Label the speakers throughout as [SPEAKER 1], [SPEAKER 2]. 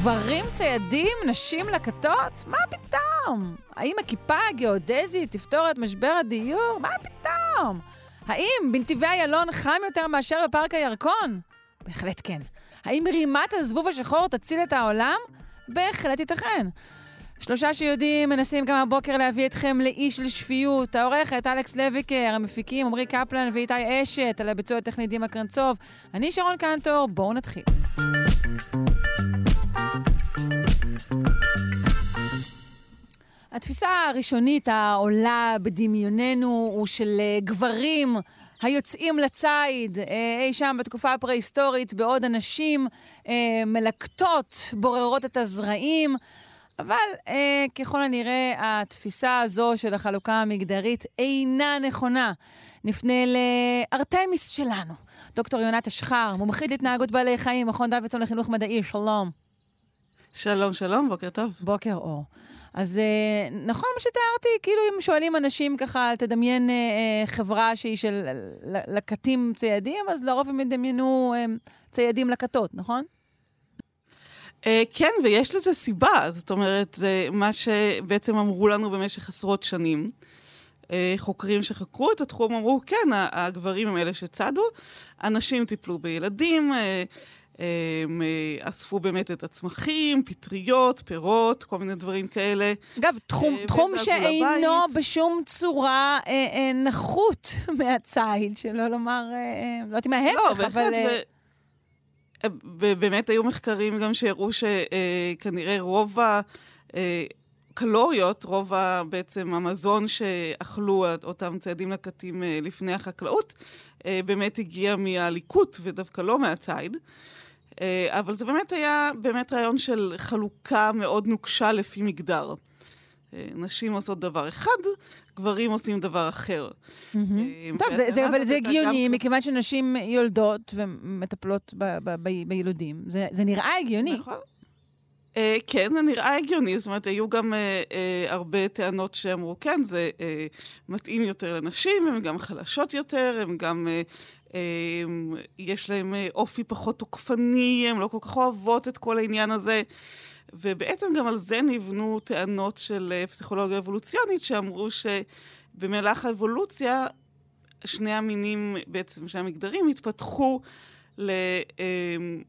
[SPEAKER 1] גברים ציידים, נשים לקטות? מה פתאום? האם הכיפה הגיאודזית תפתור את משבר הדיור? מה פתאום? האם בנתיבי איילון חם יותר מאשר בפארק הירקון? בהחלט כן. האם רימת הזבוב השחור תציל את העולם? בהחלט ייתכן. שלושה שיודעים מנסים גם הבוקר להביא אתכם לאי של שפיות. העורכת אלכס לויקר, המפיקים עמרי קפלן ואיתי אשת, על הביצוע הטכני דימה קרנצוב. אני שרון קנטור, בואו נתחיל. התפיסה הראשונית העולה בדמיוננו הוא של אה, גברים היוצאים לציד אה, אי שם בתקופה הפרה-היסטורית, בעוד הנשים אה, מלקטות, בוררות את הזרעים. אבל אה, ככל הנראה התפיסה הזו של החלוקה המגדרית אינה נכונה. נפנה לארתמיס שלנו, דוקטור יונת אשחר, מומחית התנהגות בעלי חיים, מכון דוידסון לחינוך מדעי, שלום.
[SPEAKER 2] שלום, שלום, בוקר טוב.
[SPEAKER 1] בוקר אור. אז אה, נכון מה שתיארתי, כאילו אם שואלים אנשים ככה, תדמיין אה, אה, חברה שהיא של לקטים ציידים, אז לרוב הם ידמיינו ציידים לקטות, נכון?
[SPEAKER 2] כן, ויש לזה סיבה. זאת אומרת, זה מה שבעצם אמרו לנו במשך עשרות שנים. חוקרים שחקרו את התחום אמרו, כן, הגברים הם אלה שצדו, הנשים טיפלו בילדים, הם אספו באמת את הצמחים, פטריות, פירות, כל מיני דברים כאלה.
[SPEAKER 1] אגב, תחום, תחום שאינו לבית. בשום צורה אה, אה, נחות מהציד, שלא לומר, אה, לא יודעת אם ההפך, לא, אבל... ו...
[SPEAKER 2] ובאמת היו מחקרים גם שהראו שכנראה רוב הקלוריות, רוב בעצם המזון שאכלו אותם ציידים לקטים אה, לפני החקלאות, אה, באמת הגיע מהליקוט ודווקא לא מהציד. אה, אבל זה באמת היה באמת רעיון של חלוקה מאוד נוקשה לפי מגדר. נשים עושות דבר אחד, גברים עושים דבר אחר.
[SPEAKER 1] טוב, אבל זה הגיוני, מכיוון שנשים יולדות ומטפלות בילודים. זה נראה הגיוני. נכון.
[SPEAKER 2] אה, כן, זה נראה הגיוני, זאת אומרת, היו גם אה, אה, הרבה טענות שאמרו, כן, זה מתאים יותר לנשים, הן גם חלשות יותר, הן גם... יש להן אופי פחות תוקפני, הן לא כל כך אוהבות את כל העניין הזה. ובעצם גם על זה נבנו טענות של אה, פסיכולוגיה אבולוציונית, שאמרו שבמהלך האבולוציה, שני המינים, בעצם שני המגדרים, התפתחו ל... אמ,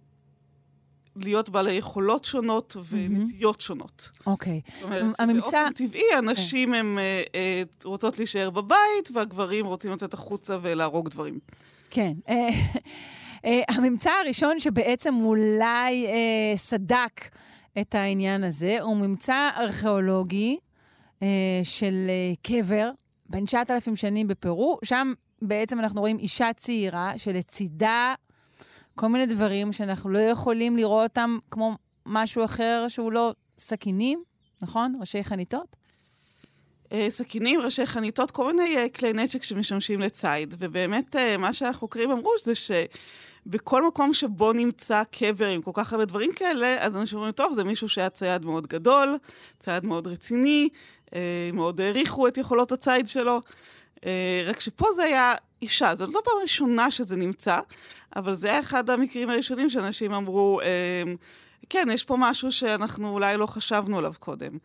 [SPEAKER 2] להיות בעלי יכולות שונות ונטיות שונות.
[SPEAKER 1] אוקיי.
[SPEAKER 2] זאת אומרת, הממצא... באופן טבעי, הנשים הן uh, uh, רוצות להישאר בבית, והגברים רוצים לצאת החוצה ולהרוג דברים.
[SPEAKER 1] כן. הממצא הראשון שבעצם אולי סדק את העניין הזה. הוא ממצא ארכיאולוגי אה, של אה, קבר בן 9,000 שנים בפרו. שם בעצם אנחנו רואים אישה צעירה שלצידה כל מיני דברים שאנחנו לא יכולים לראות אותם כמו משהו אחר שהוא לא סכינים, נכון? ראשי חניתות?
[SPEAKER 2] אה, סכינים, ראשי חניתות, כל מיני אה, כלי נשק שמשמשים לציד. ובאמת, אה, מה שהחוקרים אמרו זה ש... בכל מקום שבו נמצא קבר עם כל כך הרבה דברים כאלה, אז אנשים אומרים, טוב, זה מישהו שהיה צייד מאוד גדול, צייד מאוד רציני, מאוד העריכו את יכולות הציד שלו. רק שפה זה היה אישה, זו לא פעם ראשונה שזה נמצא, אבל זה היה אחד המקרים הראשונים שאנשים אמרו, אה, כן, יש פה משהו שאנחנו אולי לא חשבנו עליו קודם.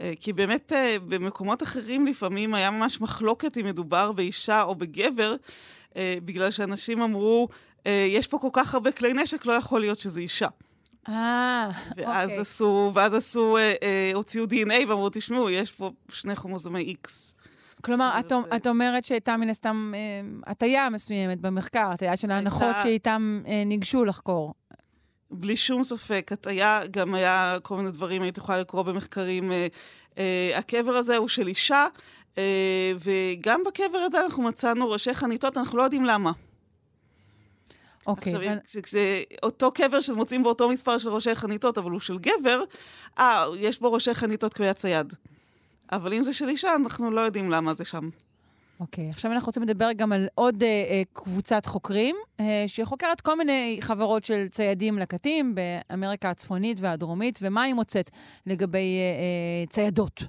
[SPEAKER 2] אה, כי באמת אה, במקומות אחרים לפעמים היה ממש מחלוקת אם מדובר באישה או בגבר, אה, בגלל שאנשים אמרו, יש פה כל כך הרבה כלי נשק, לא יכול להיות שזה אישה.
[SPEAKER 1] אה, אוקיי.
[SPEAKER 2] ואז עשו, ואז עשו, אה, אה, הוציאו DNA ואמרו, תשמעו, יש פה שני כרומוזומי X.
[SPEAKER 1] כלומר, את, זה... את אומרת שהייתה מן הסתם אה, הטיה מסוימת במחקר, הטיה של ההנחות הייתה... שאיתם אה, ניגשו לחקור.
[SPEAKER 2] בלי שום ספק, הטיה, גם היה כל מיני דברים, היית יכולה לקרוא במחקרים. אה, אה, הקבר הזה הוא של אישה, אה, וגם בקבר הזה אנחנו מצאנו ראשי חניתות, אנחנו לא יודעים למה.
[SPEAKER 1] אוקיי.
[SPEAKER 2] עכשיו,
[SPEAKER 1] אבל-
[SPEAKER 2] כש- כש- אותו קבר שמוצאים באותו מספר של ראשי חניתות, אבל הוא של גבר, אה, יש בו ראשי חניתות כמו יד צייד. אבל אם זה של אישה, אנחנו לא יודעים למה זה שם.
[SPEAKER 1] אוקיי, עכשיו אנחנו רוצים לדבר גם על עוד אה, אה, קבוצת חוקרים, אה, שחוקרת כל מיני חברות של ציידים לקטים באמריקה הצפונית והדרומית, ומה היא מוצאת לגבי אה, אה, ציידות.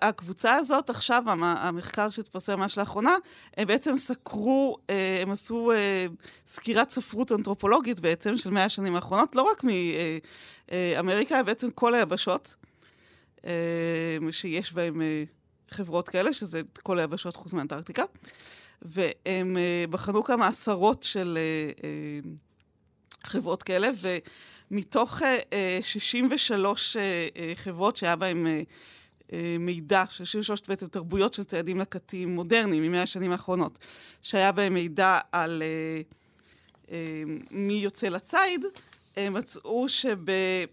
[SPEAKER 2] הקבוצה הזאת, עכשיו, המ- המחקר שהתפרסם ממש לאחרונה, הם בעצם סקרו, הם עשו סקירת ספרות אנתרופולוגית בעצם של מאה השנים האחרונות, לא רק מאמריקה, בעצם כל היבשות, שיש בהן חברות כאלה, שזה כל היבשות חוץ מאנטארקטיקה, והם אה, בחנו כמה עשרות של אה, אה, חברות כאלה, ומתוך אה, אה, 63 אה, אה, חברות שהיה בהן מידע, 63 בעצם תרבויות של ציידים לקטים מודרניים ממאה השנים האחרונות, שהיה בהם מידע על מי יוצא לציד, מצאו שביותר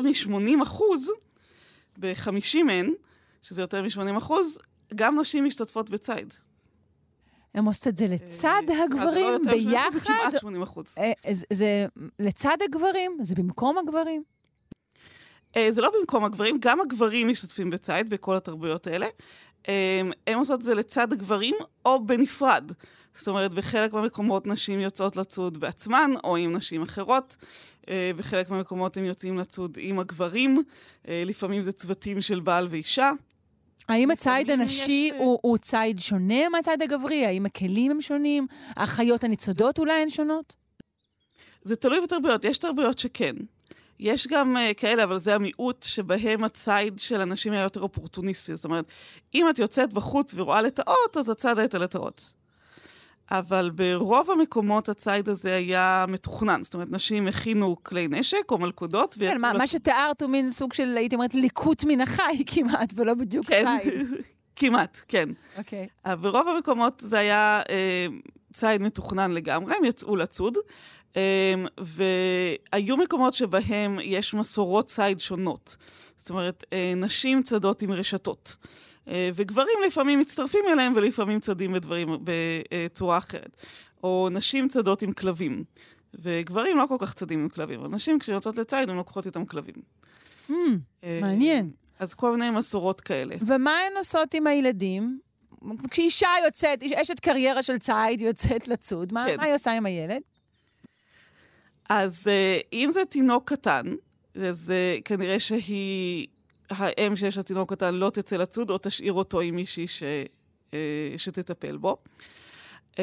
[SPEAKER 2] מ-80 אחוז, ב-50 מהן, שזה יותר מ-80 אחוז, גם נשים משתתפות בציד.
[SPEAKER 1] הם עושות את זה לצד
[SPEAKER 2] אה,
[SPEAKER 1] הגברים,
[SPEAKER 2] לא יותר מ- זה
[SPEAKER 1] ביחד?
[SPEAKER 2] כמעט 80 אחוז.
[SPEAKER 1] אה, זה, לצד הגברים? זה במקום הגברים?
[SPEAKER 2] אה, זה לא במקום הגברים, גם הגברים משתתפים בציד בכל התרבויות האלה. אה, הם עושות את זה לצד הגברים או בנפרד. זאת אומרת, בחלק מהמקומות נשים יוצאות לצוד בעצמן, או עם נשים אחרות. אה, בחלק מהמקומות הם יוצאים לצוד עם הגברים. אה, לפעמים זה צוותים של בעל ואישה.
[SPEAKER 1] האם הציד הנשי
[SPEAKER 2] יש, אה,
[SPEAKER 1] הוא, הוא ציד שונה מהציד הגברי? האם הכלים הם שונים? החיות הניצודות אולי הן שונות?
[SPEAKER 2] זה תלוי בתרבויות, יש תרבויות שכן. יש גם uh, כאלה, אבל זה המיעוט שבהם הציד של אנשים היה יותר אופורטוניסטי. זאת אומרת, אם את יוצאת בחוץ ורואה לטאות, אז הצד היית לטאות. אבל ברוב המקומות הציד הזה היה מתוכנן. זאת אומרת, נשים הכינו כלי נשק או מלכודות ויצאו
[SPEAKER 1] כן, מה, מה שתיארת הוא מין סוג של, הייתי אומרת, ליקוט מן החי כמעט, ולא בדיוק
[SPEAKER 2] כן,
[SPEAKER 1] ציד.
[SPEAKER 2] כמעט, כן.
[SPEAKER 1] אוקיי.
[SPEAKER 2] אבל ברוב המקומות זה היה אה, ציד מתוכנן לגמרי, הם יצאו לצוד. אה, והיו מקומות שבהם יש מסורות ציד שונות. זאת אומרת, אה, נשים צדות עם רשתות. אה, וגברים לפעמים מצטרפים אליהם ולפעמים צדים בדברים בצורה אחרת. או נשים צדות עם כלבים. וגברים לא כל כך צדים עם כלבים, אבל נשים כשהן יוצאות לציד הן לוקחות איתם כלבים. אה,
[SPEAKER 1] מעניין.
[SPEAKER 2] אז כל מיני מסורות כאלה.
[SPEAKER 1] ומה הן עושות עם הילדים? כשאישה יוצאת, אשת קריירה של ציד יוצאת לצוד, מה,
[SPEAKER 2] כן.
[SPEAKER 1] מה היא עושה עם הילד?
[SPEAKER 2] אז uh, אם זה תינוק קטן, אז כנראה שהיא, האם שיש לה תינוק קטן לא תצא לצוד, או תשאיר אותו עם מישהי ש, uh, שתטפל בו. Um,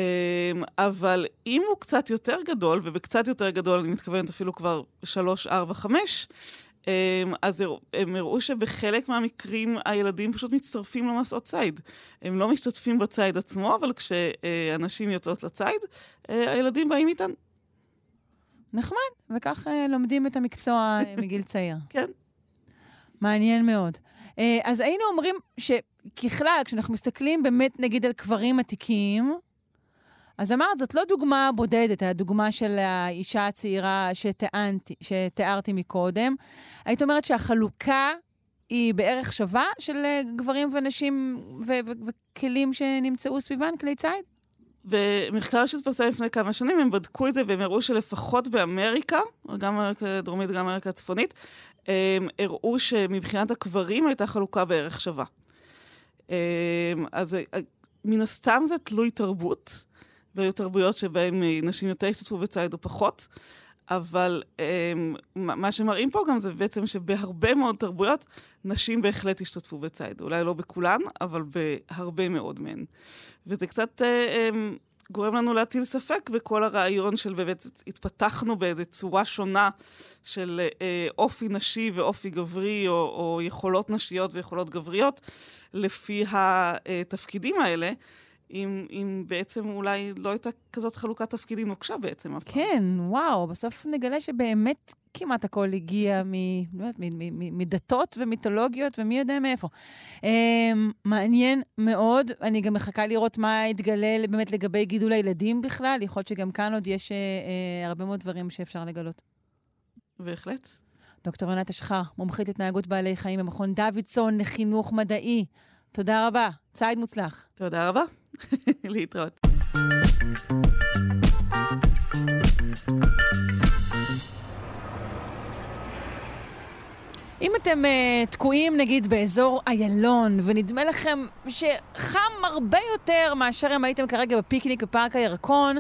[SPEAKER 2] אבל אם הוא קצת יותר גדול, ובקצת יותר גדול אני מתכוונת אפילו כבר שלוש, ארבע, חמש, um, אז הראו- הם הראו שבחלק מהמקרים הילדים פשוט מצטרפים למסעות ציד. הם לא משתתפים בציד עצמו, אבל כשאנשים יוצאות לציד, uh, הילדים באים איתן.
[SPEAKER 1] נחמד, וכך אה, לומדים את המקצוע אה, מגיל צעיר.
[SPEAKER 2] כן.
[SPEAKER 1] מעניין מאוד. אה, אז היינו אומרים שככלל, כשאנחנו מסתכלים באמת נגיד על קברים עתיקים, אז אמרת, זאת לא דוגמה בודדת, הדוגמה של האישה הצעירה שטענתי, שתיארתי מקודם. היית אומרת שהחלוקה היא בערך שווה של אה, גברים ונשים ו- ו- וכלים שנמצאו סביבן, כלי ציד?
[SPEAKER 2] במחקר שהתפרסם לפני כמה שנים, הם בדקו את זה והם הראו שלפחות באמריקה, גם אמריקה הדרומית וגם אמריקה הצפונית, הם הראו שמבחינת הקברים הייתה חלוקה בערך שווה. אמ, אז אה, מן הסתם זה תלוי תרבות, והיו תרבויות שבהן אה, נשים יותר השתתפו בציד או פחות, אבל um, מה שמראים פה גם זה בעצם שבהרבה מאוד תרבויות, נשים בהחלט השתתפו בציד. אולי לא בכולן, אבל בהרבה מאוד מהן. וזה קצת um, גורם לנו להטיל ספק בכל הרעיון של באמת התפתחנו באיזו צורה שונה של uh, אופי נשי ואופי גברי, או, או יכולות נשיות ויכולות גבריות, לפי התפקידים האלה. אם, אם בעצם אולי לא הייתה כזאת חלוקת תפקידים נוקשה בעצם אף פעם.
[SPEAKER 1] כן, וואו, בסוף נגלה שבאמת כמעט הכל הגיע מ, לא יודעת, מ, מ, מ, מדתות ומיתולוגיות ומי יודע מאיפה. Um, מעניין מאוד, אני גם מחכה לראות מה יתגלה באמת לגבי גידול הילדים בכלל, יכול להיות שגם כאן עוד יש uh, uh, הרבה מאוד דברים שאפשר לגלות.
[SPEAKER 2] בהחלט.
[SPEAKER 1] דוקטור ענת אשחר, מומחית התנהגות בעלי חיים במכון דוידסון לחינוך מדעי. תודה רבה, ציד מוצלח.
[SPEAKER 2] תודה רבה. להתראות.
[SPEAKER 1] אם אתם uh, תקועים נגיד באזור איילון, ונדמה לכם שחם הרבה יותר מאשר אם הייתם כרגע בפיקניק בפארק הירקון,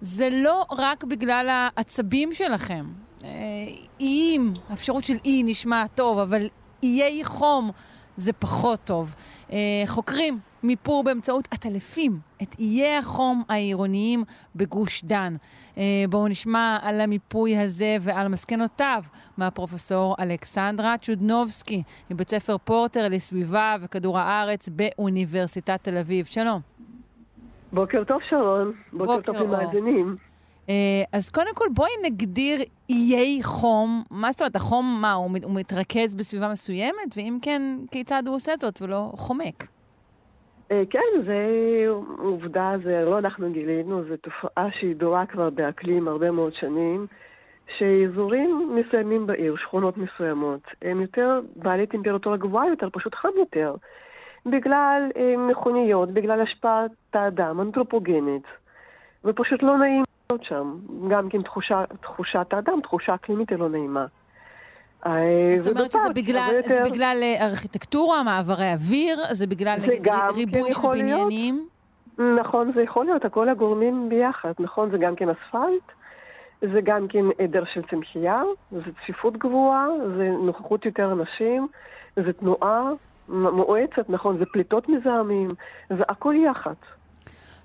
[SPEAKER 1] זה לא רק בגלל העצבים שלכם. אה, איים, האפשרות של אי נשמע טוב, אבל איי חום זה פחות טוב. אה, חוקרים מיפו באמצעות עטלפים את איי החום העירוניים בגוש דן. אה, בואו נשמע על המיפוי הזה ועל מסקנותיו מהפרופסור אלכסנדרה צ'ודנובסקי מבית ספר פורטר לסביבה וכדור הארץ באוניברסיטת תל אביב. שלום.
[SPEAKER 3] בוקר טוב, שרון. בוקר, בוקר טוב למאזינים.
[SPEAKER 1] Uh, אז קודם כל, בואי נגדיר איי חום. מה זאת אומרת, החום, מה, הוא, הוא מתרכז בסביבה מסוימת? ואם כן, כיצד הוא עושה זאת ולא חומק?
[SPEAKER 3] Uh, כן, זה עובדה, זה לא אנחנו גילינו, זו תופעה שידועה כבר באקלים הרבה מאוד שנים, שאזורים מסוימים בעיר, שכונות מסוימות, הם יותר בעלי טמפרטורה גבוהה יותר, פשוט חם יותר. בגלל אה, מכוניות, בגלל השפעת האדם, אנתרופוגנית, ופשוט לא נעים להיות שם. גם כן תחושה, תחושת האדם, תחושה אקלימית היא לא נעימה.
[SPEAKER 1] אה, זאת אומרת שזה בגלל, יותר... זה בגלל אה, ארכיטקטורה, מעברי אוויר, זה בגלל זה נגיד ריבוי כן של בניינים?
[SPEAKER 3] נכון, זה יכול להיות, הכל הגורמים ביחד. נכון, זה גם כן אספלט, זה גם כן עדר של צמחייה, זה צפיפות גבוהה, זה נוכחות יותר אנשים, זה תנועה, מואצת, נכון, זה פליטות מזהמים, זה הכל יחד.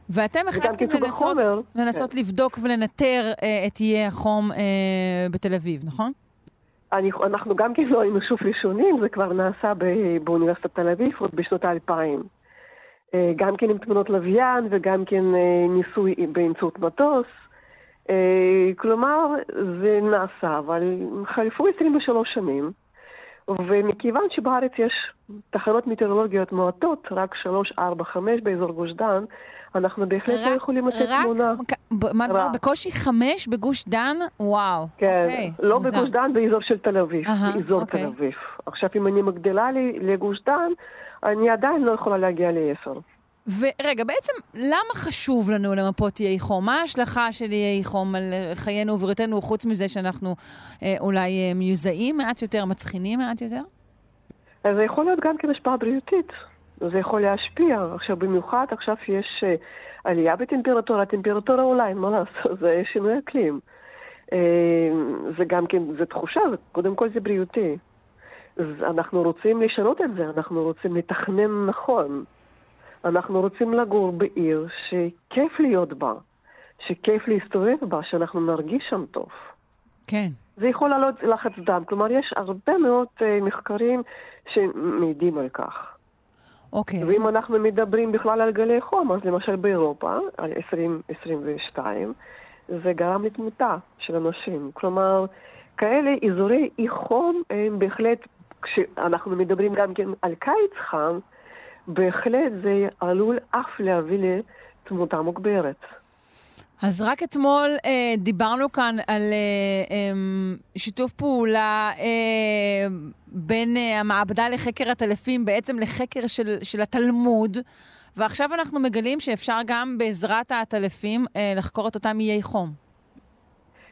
[SPEAKER 1] ואתם החלטתם לנסות, לנסות כן. לבדוק ולנטר אה, את איי החום אה, בתל אביב, נכון?
[SPEAKER 3] אני, אנחנו גם כן לא היינו שוב ראשונים, זה כבר נעשה ב, באוניברסיטת תל אביב עוד בשנות האלפיים. אה, גם כן עם תמונות לוויין וגם כן אה, ניסוי באמצעות מטוס. אה, כלומר, זה נעשה, אבל חלפו 23 שנים. ומכיוון שבארץ יש תחנות מטאורולוגיות מועטות, רק 3, 4, 5 באזור גוש דן, אנחנו בהחלט לא יכולים לתת תמונה.
[SPEAKER 1] רק? בקושי חמש בגוש דן? וואו.
[SPEAKER 3] כן, אוקיי, לא מוזר. בגוש דן, באזור של תל אביב. Uh-huh, באזור אוקיי. תל אביב. עכשיו, אם אני מגדילה לי לגוש דן, אני עדיין לא יכולה להגיע לעשר.
[SPEAKER 1] ורגע, בעצם למה חשוב לנו למפות איי חום? מה ההשלכה של איי חום על חיינו ובריאותנו, חוץ מזה שאנחנו אה, אולי אה, מיוזעים מעט יותר, מצחינים מעט יותר?
[SPEAKER 3] אז זה יכול להיות גם כן השפעה בריאותית. זה יכול להשפיע. עכשיו, במיוחד עכשיו יש אה, עלייה בטמפרטורה, טמפרטורה אולי, מה לעשות, זה שינוי אקלים. אה, זה גם כן, זה תחושה, קודם כל זה בריאותי. אז אנחנו רוצים לשנות את זה, אנחנו רוצים לתכנן נכון. אנחנו רוצים לגור בעיר שכיף להיות בה, שכיף להסתובב בה, שאנחנו נרגיש שם טוב.
[SPEAKER 1] כן.
[SPEAKER 3] זה יכול לעלות לחץ דם. כלומר, יש הרבה מאוד uh, מחקרים שמעידים על כך.
[SPEAKER 1] אוקיי.
[SPEAKER 3] ואם אז... אנחנו מדברים בכלל על גלי חום, אז למשל באירופה, על 2022, זה גרם לתמותה של אנשים. כלומר, כאלה אזורי אי חום הם בהחלט, כשאנחנו מדברים גם כן על קיץ חם, בהחלט זה עלול אף להביא לתמותה מוגברת.
[SPEAKER 1] אז רק אתמול אה, דיברנו כאן על אה, אה, שיתוף פעולה אה, בין אה, המעבדה לחקר הטלפים בעצם לחקר של, של התלמוד, ועכשיו אנחנו מגלים שאפשר גם בעזרת העטלפים אה, לחקור את אותם איי חום.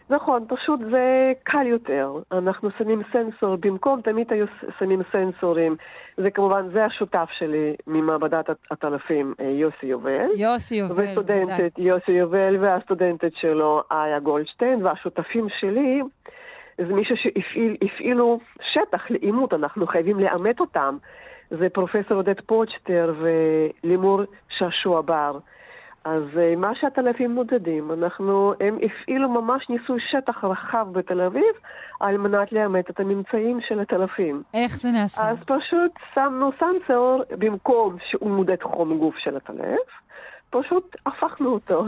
[SPEAKER 3] נכון, פשוט זה קל יותר. אנחנו שמים סנסור, במקום תמיד היו שמים סנסורים. זה כמובן, זה השותף שלי ממעבדת הטלפים, אה, יוסי יובל.
[SPEAKER 1] יוסי יובל,
[SPEAKER 3] בוודאי. וסטודנטית יוסי יובל והסטודנטית שלו, איה גולדשטיין, והשותפים שלי, זה מישהו שהפעילו שטח לאימות, אנחנו חייבים לאמת אותם. זה פרופסור עודד פוצ'טר ולימור שעשוע בר. אז אה, מה שהטלפים מודדים, אנחנו, הם הפעילו ממש ניסוי שטח רחב בתל אביב על מנת לאמת את הממצאים של הטלפים.
[SPEAKER 1] איך זה נעשה?
[SPEAKER 3] אז פשוט שמנו סנסור, במקום שהוא מודד חום גוף של הטלף, פשוט הפכנו אותו,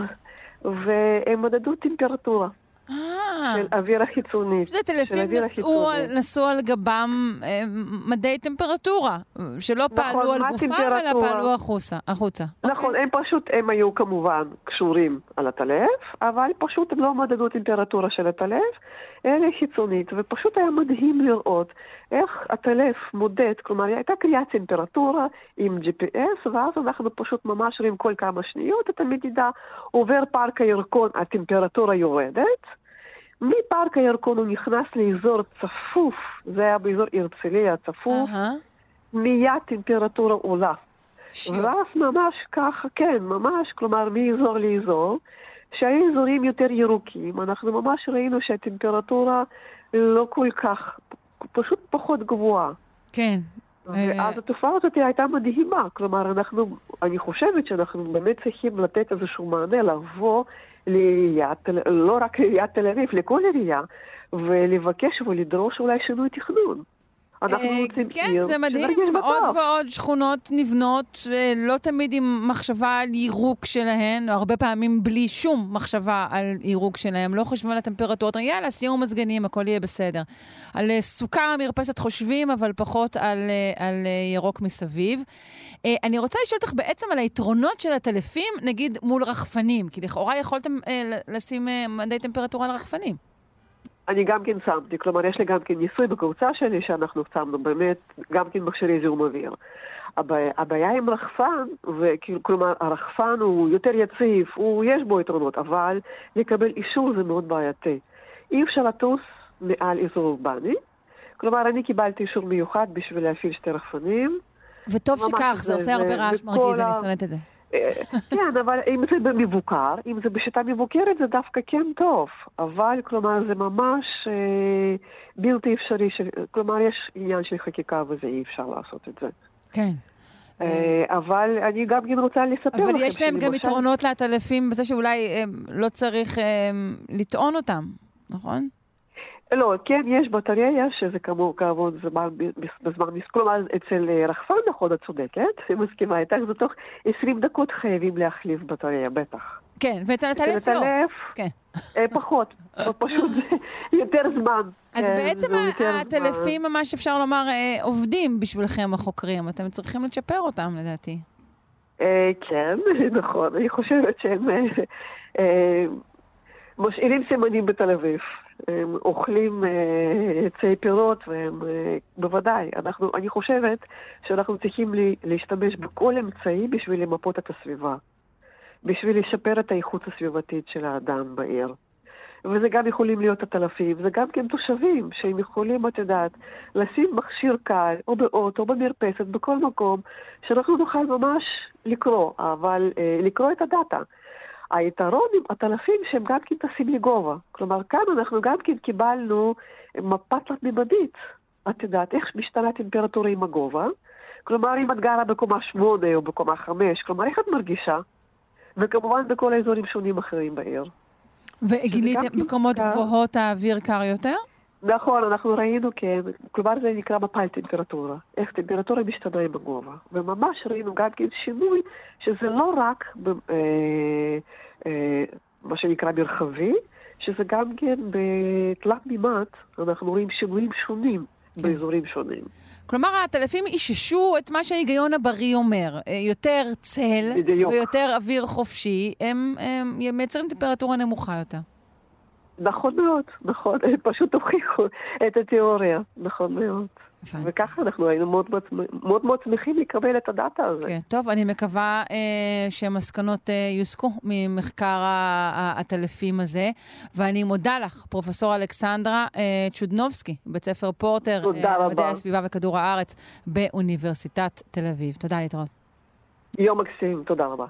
[SPEAKER 3] והם מדדו טמפרטורה.
[SPEAKER 1] אה,
[SPEAKER 3] של האוויר החיצוני.
[SPEAKER 1] את יודעת, טלפים נסעו על, נסעו על גבם אה, מדי טמפרטורה, שלא
[SPEAKER 3] נכון,
[SPEAKER 1] פעלו על גופם, אלא? פעלו החוצה. החוצה.
[SPEAKER 3] נכון,
[SPEAKER 1] אוקיי.
[SPEAKER 3] הם פשוט, הם היו כמובן קשורים על הטלף, אבל פשוט הם לא מדדו טמפרטורה של הטלף, חיצונית, ופשוט היה מדהים לראות איך הטלף מודד, כלומר הייתה קריאת טמפרטורה עם GPS, ואז אנחנו פשוט ממש רואים כל כמה שניות את המדידה, עובר פארק הירקון, הטמפרטורה יורדת, מפארק הירקון הוא נכנס לאזור צפוף, זה היה באזור הרצליה צפוף,
[SPEAKER 1] אהה.
[SPEAKER 3] מיד טמפרטורה עולה.
[SPEAKER 1] שיו.
[SPEAKER 3] ואז ממש ככה, כן, ממש, כלומר מאזור לאזור, שהיו אזורים יותר ירוקים, אנחנו ממש ראינו שהטמפרטורה לא כל כך, פשוט פחות גבוהה.
[SPEAKER 1] כן. אה,
[SPEAKER 3] ואז התופעה הזאת הייתה מדהימה, כלומר, אנחנו, אני חושבת שאנחנו באמת צריכים לתת איזשהו מענה, לבוא לעיריית, תל- לא רק לעיריית תל אביב, לכל עירייה, ולבקש ולדרוש אולי שינוי תכנון. אנחנו
[SPEAKER 1] אה,
[SPEAKER 3] רוצים
[SPEAKER 1] כן,
[SPEAKER 3] עיר
[SPEAKER 1] זה מדהים, עוד. ועוד שכונות נבנות, לא תמיד עם מחשבה על יירוק שלהן, או הרבה פעמים בלי שום מחשבה על יירוק שלהן, לא חושבים על הטמפרטורות, יאללה, שימו מזגנים, הכל יהיה בסדר. על אה, סוכה, מרפסת חושבים, אבל פחות על, אה, על ירוק מסביב. אני רוצה לשאול אותך בעצם על היתרונות של הטלפים, נגיד מול רחפנים, כי לכאורה יכולתם לשים מדי טמפרטורה על רחפנים.
[SPEAKER 3] אני גם כן שמתי, כלומר יש לי גם כן ניסוי בקבוצה שלי שאנחנו שמנו באמת גם כן מכשירי זיהום אוויר. הבעיה, הבעיה עם רחפן, כלומר הרחפן הוא יותר יציב, הוא, יש בו יתרונות, אבל לקבל אישור זה מאוד בעייתי. אי אפשר לטוס מעל אזור אורבני, כלומר אני קיבלתי אישור מיוחד בשביל להפעיל שתי רחפנים.
[SPEAKER 1] וטוב שכך,
[SPEAKER 3] זה-
[SPEAKER 1] זה עושה הרבה רעש מרגיז, אני שונאת את זה.
[SPEAKER 3] אה, כן, אבל אם זה במבוקר, אם זה בשיטה מבוקרת, זה דווקא כן טוב. אבל, כלומר, זה ממש אה, בלתי אפשרי. של, כלומר, יש עניין של חקיקה וזה אי אפשר לעשות את זה.
[SPEAKER 1] כן.
[SPEAKER 3] אה, אבל אני גם כן רוצה לספר לכם
[SPEAKER 1] אבל יש להם גם יתרונות לעטלפים בזה שאולי אה, לא צריך לטעון אותם, נכון?
[SPEAKER 3] לא, כן, יש בטריה, שזה כאמור, כאמור, זמן, בזמן, כלומר, אצל אה, רחפן, נכון, את צודקת, אני מסכימה איתך, זה תוך 20 דקות חייבים להחליף בטריה, בטח.
[SPEAKER 1] כן, ואצל הטלף לא. כן.
[SPEAKER 3] אה, פחות, פשוט יותר זמן.
[SPEAKER 1] אז
[SPEAKER 3] כן,
[SPEAKER 1] בעצם. הטלפים ממש אפשר לומר עובדים בשבילכם החוקרים, אתם צריכים לצ'פר אותם לדעתי.
[SPEAKER 3] כן, נכון, אני חושבת שהם משאירים סימנים בתל אביב. הם אוכלים אה, עצי פירות, והם אה, בוודאי, אנחנו, אני חושבת שאנחנו צריכים לה- להשתמש בכל אמצעי בשביל למפות את הסביבה, בשביל לשפר את האיכות הסביבתית של האדם בעיר. וזה גם יכולים להיות עטלפים, זה גם כן תושבים שהם יכולים, את יודעת, לשים מכשיר קל, או באוטו, או במרפסת, בכל מקום, שאנחנו נוכל ממש לקרוא, אבל אה, לקרוא את הדאטה. היתרון עם עטלפים שהם גם כן טסים לגובה. כלומר, כאן אנחנו גם כן קיבלנו מפה תלת-ממדית. את יודעת, איך משתנה הטמפרטורה עם הגובה. כלומר, אם את גרה בקומה שמונה או בקומה חמש, כלומר, איך את מרגישה? וכמובן בכל האזורים שונים אחרים בעיר.
[SPEAKER 1] וגיליתם
[SPEAKER 3] גם
[SPEAKER 1] בקומות. גבוהות האוויר קר יותר?
[SPEAKER 3] נכון, אנחנו ראינו, כן, כלומר זה נקרא מפל טמפרטורה, איך טמפרטורה משתנה עם הגובה. וממש ראינו גם כן שינוי, שזה לא רק ב, אה, אה, מה שנקרא מרחבי, שזה גם כן בתלת מימד, אנחנו רואים שינויים שונים באזורים שונים.
[SPEAKER 1] כלומר, הטלפים איששו את מה שההיגיון הבריא אומר. אה, יותר צל
[SPEAKER 3] בדיוק.
[SPEAKER 1] ויותר אוויר חופשי, הם, הם מייצרים טמפרטורה נמוכה יותר.
[SPEAKER 3] נכון מאוד, נכון, הם פשוט הוכיחו את התיאוריה, נכון מאוד.
[SPEAKER 1] הבנתי.
[SPEAKER 3] וככה אנחנו היינו מאוד מאוד, מאוד, שמחים לקבל את ה data הזה.
[SPEAKER 1] כן, טוב, אני מקווה אה, שהמסקנות אה, יוסקו ממחקר הטלפים הזה, ואני מודה לך, פרופ' אלכסנדרה אה, צ'ודנובסקי, בית ספר פורטר אה. למדעי הסביבה וכדור הארץ באוניברסיטת תל אביב. תודה להתראות.
[SPEAKER 3] יום מקסים, תודה רבה.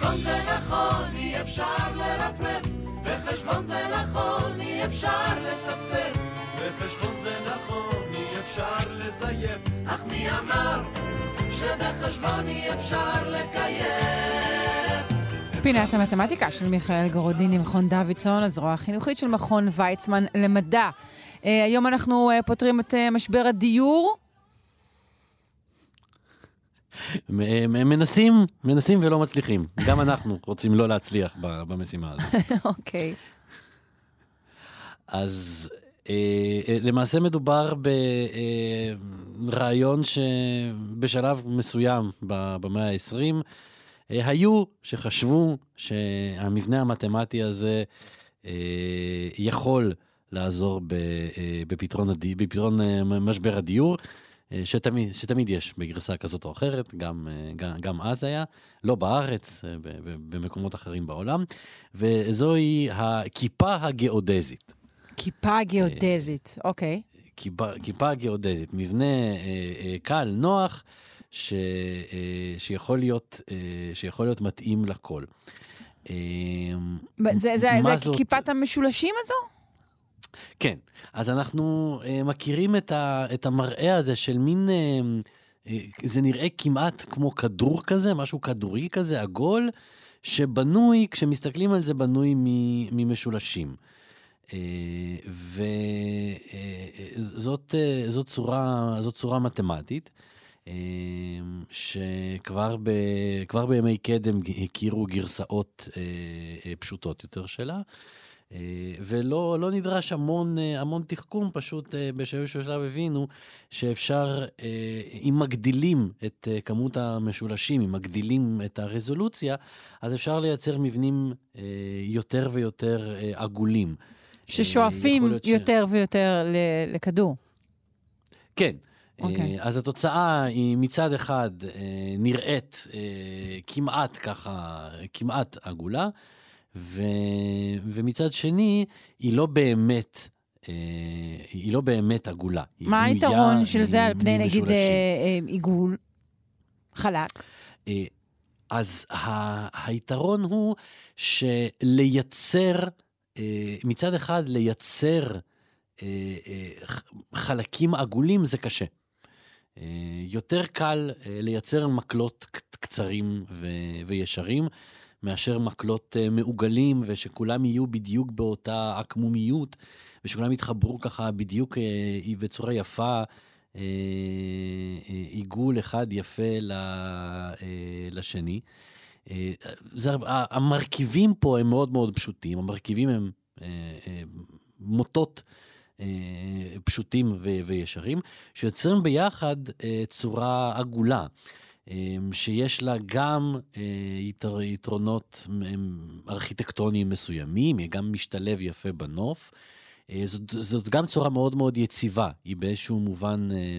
[SPEAKER 4] בחשבון זה נכון, אי אפשר לרפרף. בחשבון זה נכון, אי אפשר לצפצף.
[SPEAKER 5] בחשבון זה נכון, אי אפשר לזייף.
[SPEAKER 4] אך מי אמר שבחשבון אי אפשר לקיים?
[SPEAKER 1] פינת המתמטיקה של מיכאל גרודיני, מכון דוידסון, הזרוע החינוכית של מכון ויצמן למדע. אה, היום אנחנו אה, פותרים את אה, משבר הדיור.
[SPEAKER 6] מ- מנסים, מנסים ולא מצליחים. גם אנחנו רוצים לא להצליח במשימה הזאת.
[SPEAKER 1] אוקיי.
[SPEAKER 6] אז אה, אה, למעשה מדובר ברעיון שבשלב מסוים במאה ה-20, אה, היו שחשבו שהמבנה המתמטי הזה אה, יכול לעזור אה, בפתרון, הדי, בפתרון אה, משבר הדיור. אה, שתמיד, שתמיד יש בגרסה כזאת או אחרת, גם, אה, גם, גם אז היה, לא בארץ, אה, ב- ב- במקומות אחרים בעולם, וזוהי הכיפה הגיאודזית.
[SPEAKER 1] כיפה גיאודזית, אוקיי.
[SPEAKER 6] כיפה, כיפה גיאודזית, מבנה אה, אה, קל, נוח, ש, אה, שיכול, להיות, אה, שיכול להיות מתאים לכל.
[SPEAKER 1] זה- זה זה
[SPEAKER 6] זאת?
[SPEAKER 1] כיפת המשולשים הזו?
[SPEAKER 6] כן, אז אנחנו אה, מכירים את, ה, את המראה הזה של מין, אה, זה נראה כמעט כמו כדור כזה, משהו כדורי כזה, עגול, שבנוי, כשמסתכלים על זה, בנוי ממשולשים. וזאת זאת צורה, זאת צורה מתמטית. שכבר ב, כבר בימי קדם הכירו גרסאות פשוטות יותר שלה. אה, ולא לא נדרש המון, אה, המון תחכום, פשוט אה, באיזשהו שלב הבינו שאפשר, אם מגדילים את כמות המשולשים, אם מגדילים את הרזולוציה, אז אפשר לייצר מבנים יותר ויותר עגולים.
[SPEAKER 1] ששואפים
[SPEAKER 6] ש-
[SPEAKER 1] יותר ויותר לכדור.
[SPEAKER 6] כן.
[SPEAKER 1] אוקיי.
[SPEAKER 6] אה, אז התוצאה היא מצד אחד נראית כמעט ככה, כמעט עגולה, ו, ומצד שני, היא לא באמת, אה, היא לא באמת עגולה.
[SPEAKER 1] מה היתרון של זה על פני נגיד. אה, אה, עיגול? חלק.
[SPEAKER 6] אה, אז ה- היתרון הוא שלייצר, אה, מצד אחד לייצר אה, חלקים עגולים זה קשה. יותר קל לייצר מקלות קצרים ו- וישרים מאשר מקלות אה, מעוגלים ושכולם יהיו בדיוק באותה עקמומיות ושכולם יתחברו ככה בדיוק אה, בצורה יפה. אה, עיגול אחד יפה לשני. זה, המרכיבים פה הם מאוד מאוד פשוטים, המרכיבים הם מוטות פשוטים וישרים, שיוצרים ביחד צורה עגולה. אה, שיש לה גם אה, יתר, יתרונות ארכיטקטוניים מסוימים, היא גם משתלב יפה בנוף. אה, זאת, זאת גם צורה מאוד מאוד יציבה, היא באיזשהו מובן אה,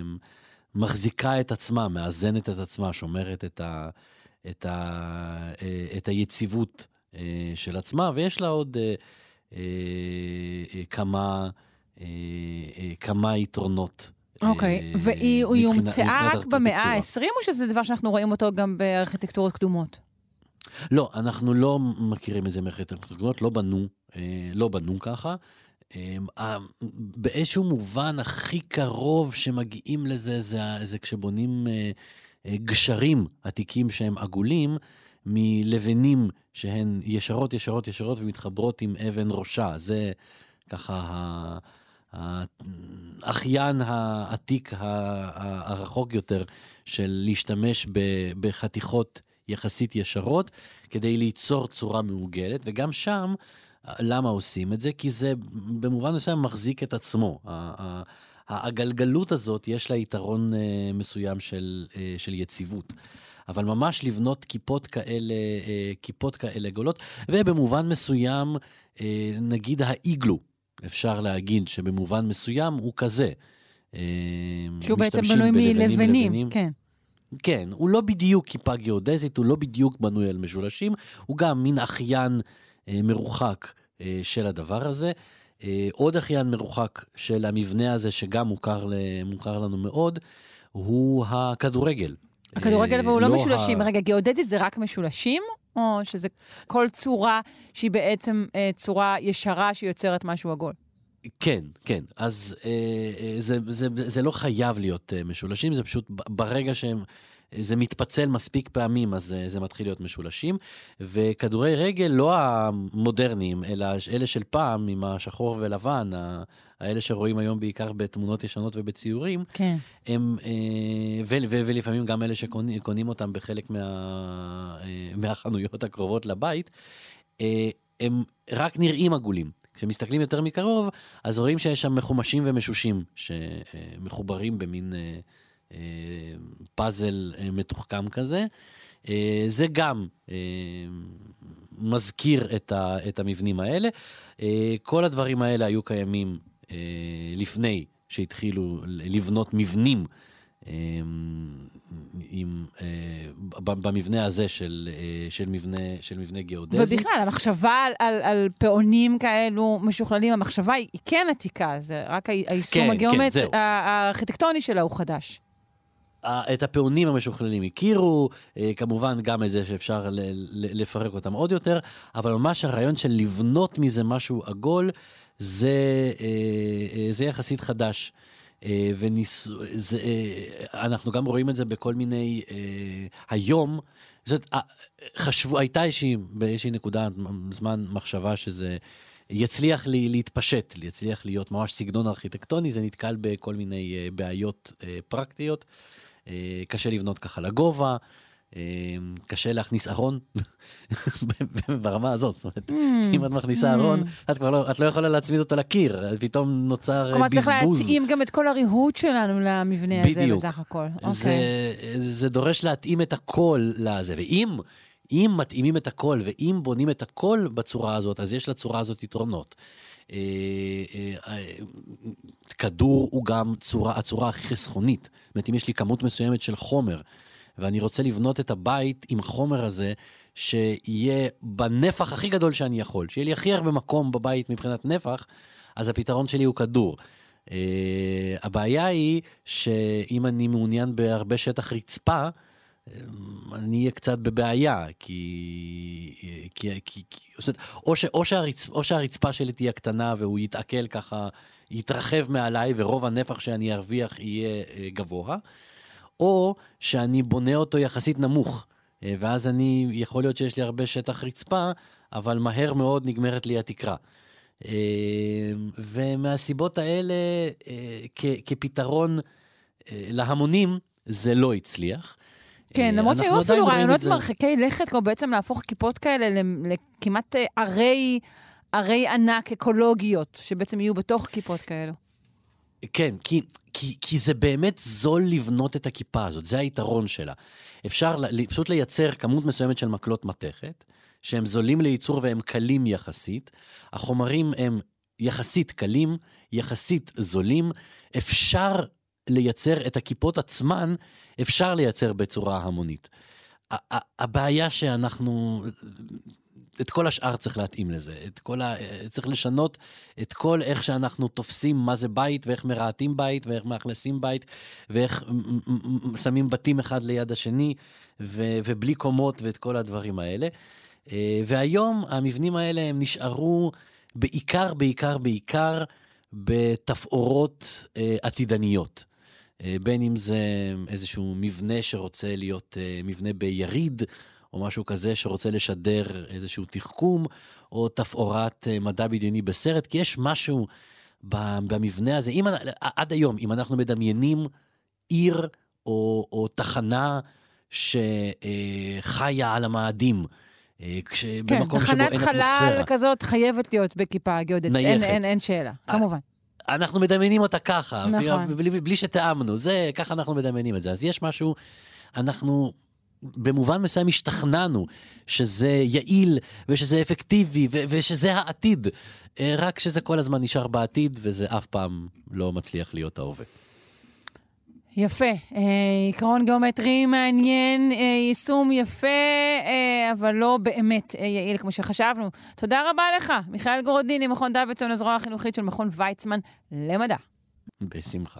[SPEAKER 6] מחזיקה את עצמה, מאזנת את עצמה, שומרת את, ה, את, ה, אה, את היציבות של עצמה, ויש לה עוד כמה, כמה יתרונות.
[SPEAKER 1] אוקיי,
[SPEAKER 6] אה,
[SPEAKER 1] והיא הומצאה רק במאה
[SPEAKER 6] ארכיטקטורה.
[SPEAKER 1] ה-20, או שזה דבר שאנחנו רואים אותו גם בארכיטקטורות קדומות?
[SPEAKER 6] לא, אנחנו לא מכירים את זה מארכיטקטורות, לא בנו, אה, לא בנו ככה. אה, ה- באיזשהו מובן הכי קרוב שמגיעים לזה זה, זה כשבונים אה, אה, גשרים עתיקים שהם עגולים מלבנים שהן ישרות, ישרות, ישרות ומתחברות עם אבן ראשה. זה ככה ה- האחיין העתיק הרחוק יותר של להשתמש בחתיכות יחסית ישרות כדי ליצור צורה מעוגלת, וגם שם, למה עושים את זה? כי זה במובן מסוים מחזיק את עצמו. הגלגלות הזאת, יש לה יתרון אה, מסוים של, אה, של יציבות. אבל ממש לבנות כיפות כאלה, אה, כיפות כאלה גדולות, ובמובן מסוים, נגיד האיגלו, אפשר להגיד שבמובן מסוים הוא כזה. אה,
[SPEAKER 1] שהוא בעצם בנוי מלבנים. כן.
[SPEAKER 6] כן, הוא לא בדיוק כיפה גיאודזית, הוא לא בדיוק בנוי על משולשים, הוא גם מין אחיין אה, מרוחק אה, של הדבר הזה. אה, עוד אחיין מרוחק של המבנה הזה, שגם מוכר, ל, מוכר לנו מאוד, הוא הכדורגל.
[SPEAKER 1] הכדורגל
[SPEAKER 6] אה,
[SPEAKER 1] והוא לא
[SPEAKER 6] ה-
[SPEAKER 1] משולשים. רגע, גיאודזית זה רק משולשים, או שזה כל צורה שהיא בעצם אה, צורה ישרה שיוצרת משהו עגול?
[SPEAKER 6] כן, כן. אז אה, אה, זה, זה, זה לא חייב להיות אה, משולשים, זה פשוט ברגע שהם זה מתפצל מספיק פעמים, אז זה, זה מתחיל להיות משולשים. וכדורי רגל לא המודרניים, אלא אלה של פעם, עם השחור ולבן, האלה שרואים היום בעיקר בתמונות ישנות ובציורים,
[SPEAKER 1] כן.
[SPEAKER 6] הם, אה, ו, ו, ולפעמים גם אלה שקונים אותם בחלק מה, אה, מהחנויות הקרובות לבית, אה, הם רק נראים עגולים. כשמסתכלים יותר מקרוב, אז רואים שיש שם מחומשים ומשושים שמחוברים במין פאזל מתוחכם כזה. זה גם מזכיר את, ה, את המבנים האלה. כל הדברים האלה היו קיימים לפני שהתחילו לבנות מבנים. אה, עם, אה, במבנה הזה של, אה, של, מבנה, של מבנה גיאודזי.
[SPEAKER 1] ובכלל, המחשבה על, על, על פעונים כאלו משוכללים, המחשבה היא, היא כן עתיקה, זה רק היישום
[SPEAKER 6] כן, כן,
[SPEAKER 1] הגיאומט... ה- הארכיטקטוני שלה הוא חדש.
[SPEAKER 6] את הפעונים המשוכללים הכירו, אה, כמובן גם את זה שאפשר לפרק אותם עוד יותר, אבל ממש הרעיון של לבנות מזה משהו עגול, זה, אה, אה, זה יחסית חדש. אה, וניס... זה, אנחנו גם רואים את זה בכל מיני, היום, זאת, חשבו, הייתה איזושהי, באיזושהי נקודה, זמן מחשבה שזה יצליח לי, להתפשט, יצליח להיות ממש סגנון ארכיטקטוני, זה נתקל בכל מיני בעיות פרקטיות. קשה לבנות ככה לגובה, קשה להכניס ארון ברמה הזאת. זאת אומרת, אם את מכניסה ארון, את כבר לא, את לא יכולה להצמיד אותו לקיר, פתאום נוצר אה,
[SPEAKER 1] כלומר, צריך
[SPEAKER 6] בזבוז.
[SPEAKER 1] להתאים גם את כל הריהוט שלנו למבנה הזה. בסך הכל.
[SPEAKER 6] זה,
[SPEAKER 1] אוקיי.
[SPEAKER 6] זה דורש להתאים את הכל לזה, ואם אם מתאימים את הכל ואם בונים את הכל בצורה הזאת, אז יש לצורה הזאת יתרונות. אה, אה, כדור הוא גם צורה, הצורה הכי חסכונית. זאת אומרת, אם יש לי כמות מסוימת של חומר, ואני רוצה לבנות את הבית עם החומר הזה, שיהיה בנפח הכי גדול שאני יכול, שיהיה לי הכי הרבה מקום בבית מבחינת נפח, אז הפתרון שלי הוא כדור. Uh, הבעיה היא שאם אני מעוניין בהרבה שטח רצפה, אה, אני אהיה קצת בבעיה, כי... כי, כי, כי או, ש, או, שהרצ, או שהרצפה שלי תהיה קטנה והוא יתעכל ככה, יתרחב מעליי ורוב הנפח שאני ארוויח יהיה אה, גבוה, או שאני בונה אותו יחסית נמוך, אה, ואז אני, יכול להיות שיש לי הרבה שטח רצפה, אבל מהר מאוד נגמרת לי התקרה. אה, ומהסיבות האלה, אה, כ- כפתרון להמונים, זה לא הצליח.
[SPEAKER 1] כן, למרות שהיו אפילו רעיונות. מרחיקי לכת, כמו בעצם להפוך כיפות כאלה לכמעט ערי, ערי ענק אקולוגיות, שבעצם יהיו בתוך כיפות כאלו.
[SPEAKER 6] כן, כי, כי, כי זה באמת זול לבנות את הכיפה הזאת, זה היתרון שלה. אפשר פשוט לייצר כמות מסוימת של מקלות מתכת, שהם זולים לייצור והם קלים יחסית. החומרים הם יחסית קלים, יחסית זולים. אפשר לייצר את הכיפות עצמן, אפשר לייצר בצורה המונית. הבעיה שאנחנו, את כל השאר צריך להתאים לזה. את כל ה... צריך לשנות את כל איך שאנחנו תופסים מה זה בית, ואיך מרהטים בית, ואיך מאכלסים בית, ואיך שמים בתים אחד ליד השני, ו... ובלי קומות ואת כל הדברים האלה. אה, והיום המבנים האלה הם נשארו בעיקר, בעיקר, בעיקר בתפאורות אה, עתידניות. אה, בין אם זה איזשהו מבנה שרוצה להיות מבנה ביריד, או משהו כזה שרוצה לשדר איזשהו תחכום, או תפאורת אה, מדע בדיוני בסרט, כי יש משהו במבנה הזה. אם, עד היום, אם אנחנו מדמיינים עיר או, או תחנה שחיה על המאדים, אה, כש-
[SPEAKER 1] כן,
[SPEAKER 6] במקום שבו
[SPEAKER 1] תחנת
[SPEAKER 6] אין
[SPEAKER 1] חלל
[SPEAKER 6] אטמוספירה.
[SPEAKER 1] כזאת חייבת להיות בכיפה הגיאודזית. אין,
[SPEAKER 6] נייחת.
[SPEAKER 1] אין, אין שאלה, כמובן.
[SPEAKER 6] אנחנו מדמיינים אותה ככה,
[SPEAKER 1] נכון.
[SPEAKER 6] בלי, בלי שתיאמנו, זה, ככה אנחנו מדמיינים את זה. אז יש משהו, אנחנו במובן מסוים השתכנענו שזה יעיל ושזה אפקטיבי ו- ושזה העתיד, אה, רק שזה כל הזמן נשאר בעתיד וזה אף פעם לא מצליח להיות ההווה.
[SPEAKER 1] יפה. אה, עיקרון גיאומטרי מעניין, אה, יישום יפה, אה, אבל לא באמת אה, יעיל כמו שחשבנו. תודה רבה לך, מיכאל גורדיני, מכון דוידסון, הזרוע החינוכית של מכון ויצמן למדע.
[SPEAKER 6] בשמחה.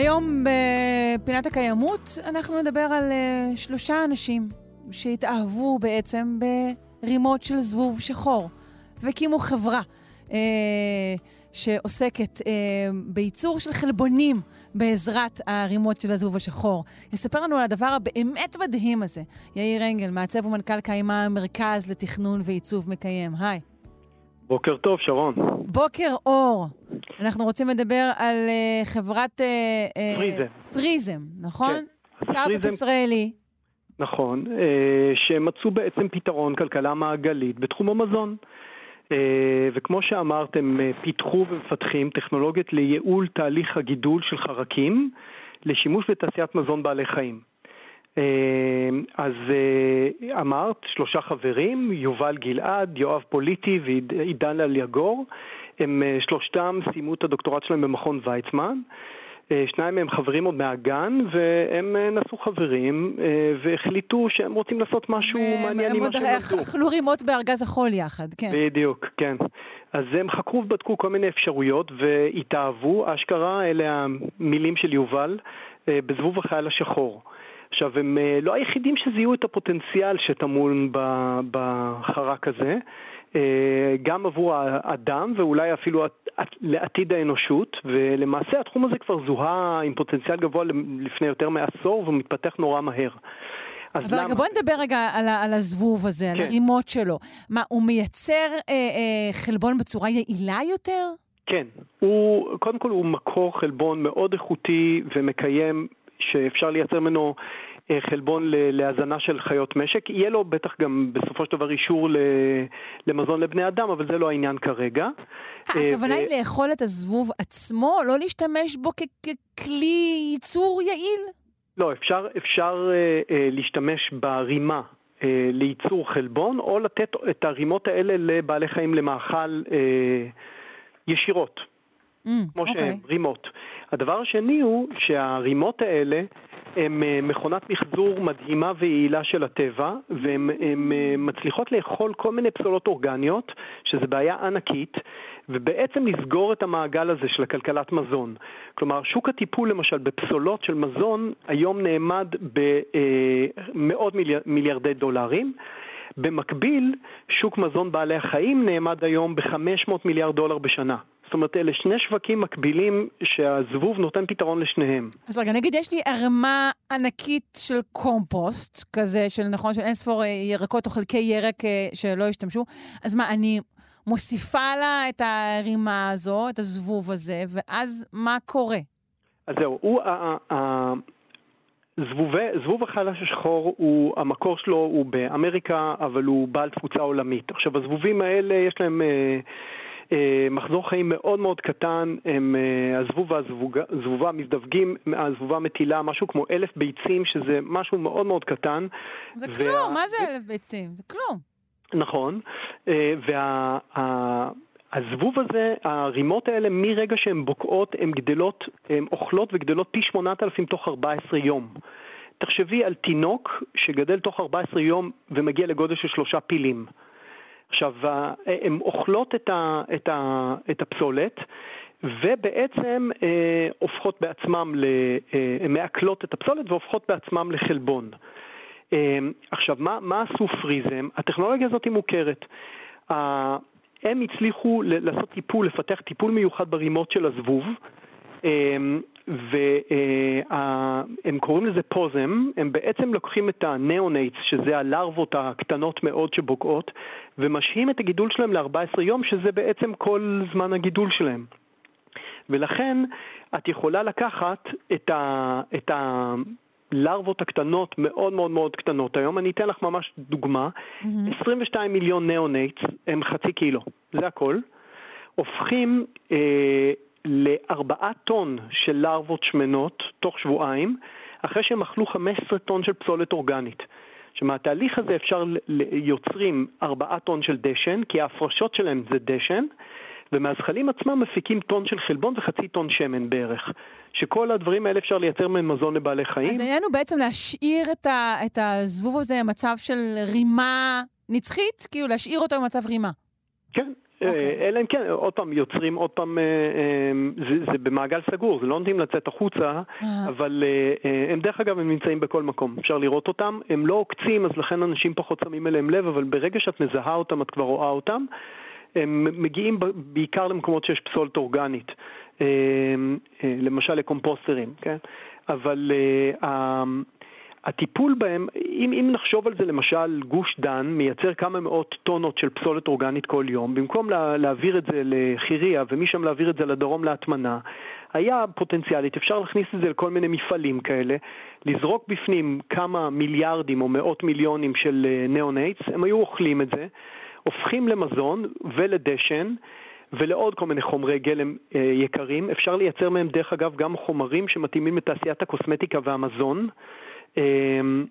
[SPEAKER 1] היום בפינת הקיימות אנחנו נדבר על uh, שלושה אנשים שהתאהבו בעצם ברימות של זבוב שחור, והקימו חברה uh, שעוסקת uh, בייצור של חלבונים בעזרת הרימות של הזבוב השחור. יספר לנו על הדבר הבאמת מדהים הזה, יאיר אנגל, מעצב ומנכ"ל קיימה המרכז לתכנון ועיצוב מקיים. היי.
[SPEAKER 7] בוקר טוב, שרון.
[SPEAKER 1] בוקר אור. אנחנו רוצים לדבר על uh, חברת... Uh,
[SPEAKER 7] פריזם.
[SPEAKER 1] פריזם, נכון?
[SPEAKER 7] כן.
[SPEAKER 1] סטארט-אפ ישראלי.
[SPEAKER 7] נכון, אה, שמצאו בעצם פתרון כלכלה מעגלית בתחום המזון. אה, וכמו שאמרתם, אה, פיתחו ומפתחים טכנולוגיות לייעול תהליך הגידול של חרקים לשימוש בתעשיית מזון בעלי חיים. אה, אז אה, אמרת, שלושה חברים, יובל גלעד, יואב פוליטי ועידן אליגור, הם אה, שלושתם סיימו את הדוקטורט שלהם במכון ויצמן. אה, שניים מהם חברים עוד מהגן, והם נעשו חברים והחליטו שהם רוצים לעשות משהו
[SPEAKER 1] הם-
[SPEAKER 7] מעניין
[SPEAKER 1] הם
[SPEAKER 7] עם מה
[SPEAKER 1] עוד
[SPEAKER 7] שהם
[SPEAKER 1] אכ-
[SPEAKER 7] למדו.
[SPEAKER 1] אכלו רימות בארגז החול יחד, כן.
[SPEAKER 7] בדיוק, כן. אז הם חקרו ובדקו כל מיני אפשרויות והתאהבו, אשכרה, אלה המילים של יובל, בזבוב החייל השחור. עכשיו, הם אה, לא היחידים שזיהו את הפוטנציאל שטמון בחרק הזה, אה, גם עבור האדם ואולי אפילו עת- עת- לעתיד האנושות, ולמעשה התחום הזה כבר זוהה עם פוטנציאל גבוה לפני יותר מעשור ומתפתח נורא מהר. אז
[SPEAKER 1] אבל רגע,
[SPEAKER 7] למה?
[SPEAKER 1] בוא נדבר רגע על, על הזבוב הזה, על
[SPEAKER 7] כן.
[SPEAKER 1] הרימות שלו. מה, הוא מייצר אה, אה, חלבון בצורה יעילה יותר?
[SPEAKER 7] כן, הוא, קודם כל הוא מקור חלבון מאוד איכותי ומקיים, שאפשר לייצר ממנו אה, חלבון להזנה של חיות משק. יהיה לו בטח גם בסופו של דבר אישור למזון לבני אדם, אבל זה לא העניין כרגע.
[SPEAKER 1] אה, הכוונה היא לאכול את הזבוב עצמו, לא להשתמש בו ככלי ייצור יעיל?
[SPEAKER 7] לא, אפשר, אפשר אה, להשתמש ברימה לייצור חלבון, או לתת את הרימות האלה לבעלי חיים למאכל אה, ישירות.
[SPEAKER 1] Mm,
[SPEAKER 7] כמו
[SPEAKER 1] אוקיי.
[SPEAKER 7] שהן, רימות. הדבר השני הוא שהרימות האלה הן אה, מכונת מחזור מדהימה ויעילה של הטבע, והן הן, אה, מצליחות לאכול כל מיני פסולות אורגניות, שזו בעיה ענקית, ובעצם לסגור את המעגל הזה של הכלכלת מזון. כלומר, שוק הטיפול למשל בפסולות של מזון היום נאמד במאות מיליאר, מיליארדי דולרים. במקביל, שוק מזון בעלי החיים נאמד היום ב-500 מיליארד דולר בשנה. זאת אומרת, אלה שני שווקים מקבילים שהזבוב נותן פתרון לשניהם.
[SPEAKER 1] אז רגע, נגיד יש לי ערמה ענקית של קומפוסט, כזה של, נכון, של אינספור אה, ירקות או חלקי ירק אה, שלא השתמשו, אז מה, אני מוסיפה לה את הרימה הזו, את הזבוב הזה, ואז מה קורה?
[SPEAKER 7] אז זהו, הוא, ה- ה- ה- זבובי, זבוב החלש השחור, הוא, המקור שלו הוא באמריקה, אבל הוא בעל תפוצה עולמית. עכשיו, הזבובים האלה, יש להם אה, מחזור חיים מאוד מאוד קטן, הם, אה, הזבוב והזבובה מזדווגים, הזבובה מטילה משהו כמו אלף ביצים, שזה משהו מאוד מאוד קטן.
[SPEAKER 1] זה
[SPEAKER 7] וה-
[SPEAKER 1] כלום, מה זה אלף ביצים? זה כלום.
[SPEAKER 7] נכון, והזבוב הזה, הרימות האלה, מרגע שהן בוקעות, הן גדלות, הן אוכלות וגדלות פי 8,000 תוך 14 יום. תחשבי על תינוק שגדל תוך 14 יום ומגיע לגודל של שלושה פילים. עכשיו, ה- הן אוכלות את, ה, את, ה, את הפסולת, ובעצם אה, הופכות בעצמם, ל, אה, מעכלות את הפסולת והופכות בעצמם לחלבון. אה, עכשיו, מה, מה עשו פריזם? הטכנולוגיה הזאת היא מוכרת. אה, הם הצליחו לעשות טיפול, לפתח טיפול מיוחד ברימות של הזבוב, אה, והם קוראים לזה פוזם, הם בעצם לוקחים את הניאונייטס, שזה הלרוות הקטנות מאוד שבוקעות, ומשהים את הגידול שלהם ל-14 יום, שזה בעצם כל זמן הגידול שלהם. ולכן את יכולה לקחת את, ה, את הלרוות הקטנות, מאוד מאוד מאוד קטנות. היום אני אתן לך ממש דוגמה. 22 מיליון neonates הם חצי קילו, זה הכל. הופכים אה, לארבעה טון של לרוות שמנות תוך שבועיים, אחרי שהם אכלו 15 טון של פסולת אורגנית. שמהתהליך הזה אפשר, יוצרים ארבעה טון של דשן, כי ההפרשות שלהם זה דשן, ומהזחלים עצמם מפיקים טון של חלבון וחצי טון שמן בערך. שכל הדברים האלה אפשר לייצר ממזון לבעלי חיים.
[SPEAKER 1] אז העניין הוא בעצם להשאיר את, ה, את הזבוב הזה במצב של רימה נצחית, כאילו להשאיר אותו במצב רימה.
[SPEAKER 7] כן, אה, אלא אם כן, עוד פעם, יוצרים עוד פעם, אה, אה, זה, זה במעגל סגור, זה לא נותנים לצאת החוצה, אבל הם דרך אגב, הם נמצאים בכל מקום, אפשר לראות אותם, הם לא עוקצים, אז לכן אנשים פחות שמים אליהם לב, אבל ברגע שאת מזהה אותם, את כבר רואה אותם. הם מגיעים בעיקר למקומות שיש פסולת אורגנית, למשל לקומפוסטרים, כן? אבל הטיפול בהם, אם, אם נחשוב על זה למשל, גוש דן מייצר כמה מאות טונות של פסולת אורגנית כל יום, במקום לה, להעביר את זה לחירייה ומשם להעביר את זה לדרום להטמנה, היה פוטנציאלית, אפשר להכניס את זה לכל מיני מפעלים כאלה, לזרוק בפנים כמה מיליארדים או מאות מיליונים של neonates, הם היו אוכלים את זה, הופכים למזון ולדשן, ולעוד כל מיני חומרי גלם אה, יקרים. אפשר לייצר מהם, דרך אגב, גם חומרים שמתאימים לתעשיית הקוסמטיקה והמזון. אמ,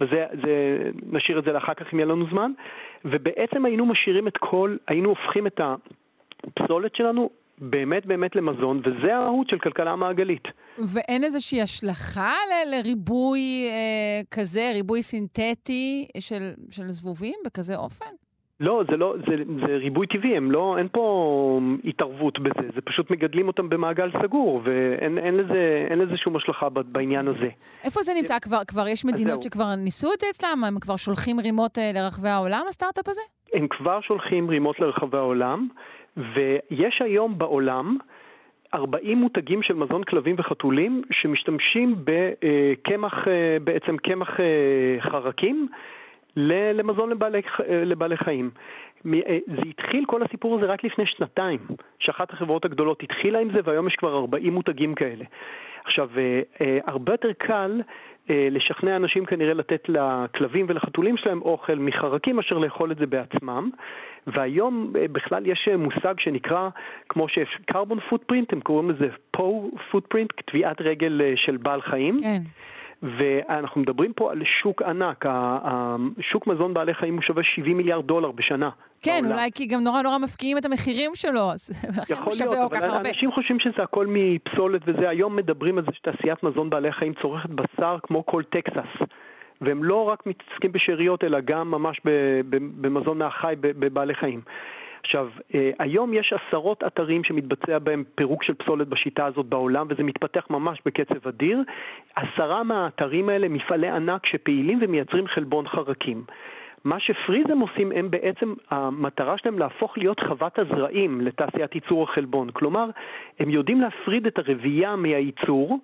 [SPEAKER 7] וזה, זה, נשאיר את זה לאחר כך אם יהיה לנו זמן, ובעצם היינו משאירים את כל, היינו הופכים את הפסולת שלנו באמת באמת למזון, וזה המהות של כלכלה מעגלית.
[SPEAKER 1] ואין איזושהי השלכה ל- לריבוי אה, כזה, ריבוי סינתטי של, של זבובים בכזה אופן?
[SPEAKER 7] לא, זה לא, זה, זה ריבוי טבעי, הם לא, אין פה התערבות בזה, זה פשוט מגדלים אותם במעגל סגור, ואין אין לזה, אין לזה שום השלכה בעניין הזה.
[SPEAKER 1] איפה זה נמצא? כבר, כבר יש מדינות שכבר ניסו את זה אצלם? הם כבר שולחים רימות אה, לרחבי העולם, הסטארט-אפ הזה?
[SPEAKER 7] הם כבר שולחים רימות לרחבי העולם, ויש היום בעולם 40 מותגים של מזון כלבים וחתולים שמשתמשים בקמח, אה, בעצם קמח אה, חרקים. למזון לבעלי, לבעלי חיים. אה, זה התחיל, כל הסיפור הזה, רק לפני שנתיים, שאחת החברות הגדולות התחילה עם זה, והיום יש כבר 40 מותגים כאלה. עכשיו, אה, אה, הרבה יותר קל לשכנע אנשים כנראה לתת לכלבים ולחתולים שלהם אוכל מחרקים מאשר לאכול את זה בעצמם. והיום בכלל יש מושג שנקרא, כמו שיש carbon footprint, הם קוראים לזה po footprint, טביעת רגל של בעל חיים. כן. ואנחנו מדברים פה על שוק ענק, שוק מזון בעלי חיים הוא שווה 70 מיליארד דולר בשנה.
[SPEAKER 1] כן, בעולם. אולי כי גם נורא נורא מפקיעים את המחירים שלו, אז לכן הוא שווה כל כך הרבה.
[SPEAKER 7] אנשים חושבים שזה הכל מפסולת וזה, היום מדברים על זה שתעשיית מזון בעלי חיים צורכת בשר כמו כל טקסס. והם לא רק מתעסקים בשאריות, אלא גם ממש במזון מהחי בבעלי חיים. עכשיו, אה, היום יש עשרות אתרים שמתבצע בהם פירוק של פסולת בשיטה הזאת בעולם, וזה מתפתח ממש בקצב אדיר. עשרה מהאתרים האלה מפעלי ענק שפעילים ומייצרים חלבון חרקים. מה שפריזם עושים, הם בעצם, המטרה שלהם להפוך להיות חוות הזרעים לתעשיית ייצור החלבון. כלומר, הם יודעים להפריד את הרבייה מהייצור,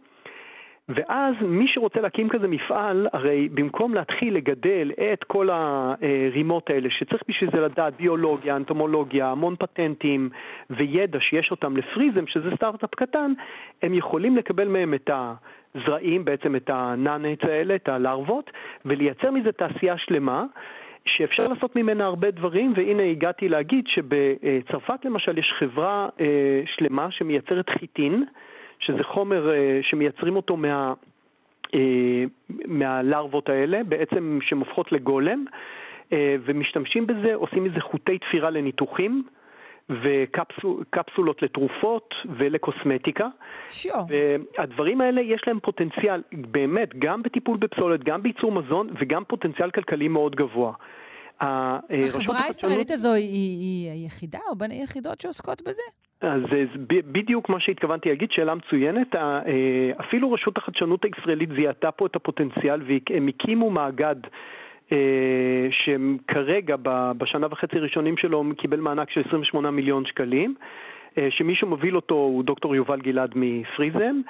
[SPEAKER 7] ואז מי שרוצה להקים כזה מפעל, הרי במקום להתחיל לגדל את כל הרימות האלה, שצריך בשביל זה לדעת ביולוגיה, אנטומולוגיה, המון פטנטים וידע שיש אותם לפריזם, שזה סטארט-אפ קטן, הם יכולים לקבל מהם את הזרעים, בעצם את הנאנץ האלה, את הלרוות, ולייצר מזה תעשייה שלמה. שאפשר לעשות ממנה הרבה דברים, והנה הגעתי להגיד שבצרפת למשל יש חברה אה, שלמה שמייצרת חיטין, שזה חומר אה, שמייצרים אותו מה, אה, מהלרוות האלה, בעצם שהן הופכות לגולם, אה, ומשתמשים בזה, עושים מזה חוטי תפירה לניתוחים. וקפסולות לתרופות ולקוסמטיקה.
[SPEAKER 1] שו.
[SPEAKER 7] והדברים האלה יש להם פוטנציאל, באמת, גם בטיפול בפסולת, גם בייצור מזון וגם פוטנציאל כלכלי מאוד גבוה.
[SPEAKER 1] החברה הישראלית הזו היא, היא היחידה או בין היחידות שעוסקות בזה?
[SPEAKER 7] אז זה בדיוק מה שהתכוונתי להגיד, שאלה מצוינת. אה, אפילו רשות החדשנות הישראלית זיהתה פה את הפוטנציאל והם הקימו מאגד אה, שכרגע בשנה וחצי הראשונים שלו קיבל מענק של 28 מיליון שקלים. אה, שמי שמוביל אותו הוא דוקטור יובל גלעד מפריזם,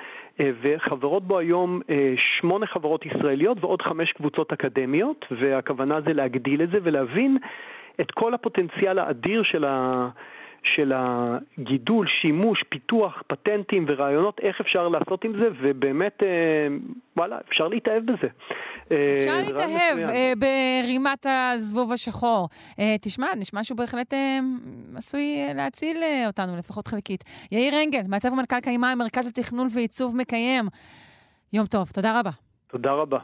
[SPEAKER 7] וחברות בו היום שמונה חברות ישראליות ועוד חמש קבוצות אקדמיות, והכוונה זה להגדיל את זה ולהבין את כל הפוטנציאל האדיר של ה... של הגידול, שימוש, פיתוח, פטנטים ורעיונות, איך אפשר לעשות עם זה, ובאמת, אה, וואלה, אפשר להתאהב בזה.
[SPEAKER 1] אה, אפשר אה, להתאהב אה, ברימת הזבוב השחור. תשמע, נשמע שהוא בהחלט עשוי להציל אותנו, לפחות חלקית. יאיר אנגל, מעצב ומנכ"ל קיימה, מרכז התכנון ועיצוב מקיים. יום טוב, תודה רבה.
[SPEAKER 7] תודה רבה.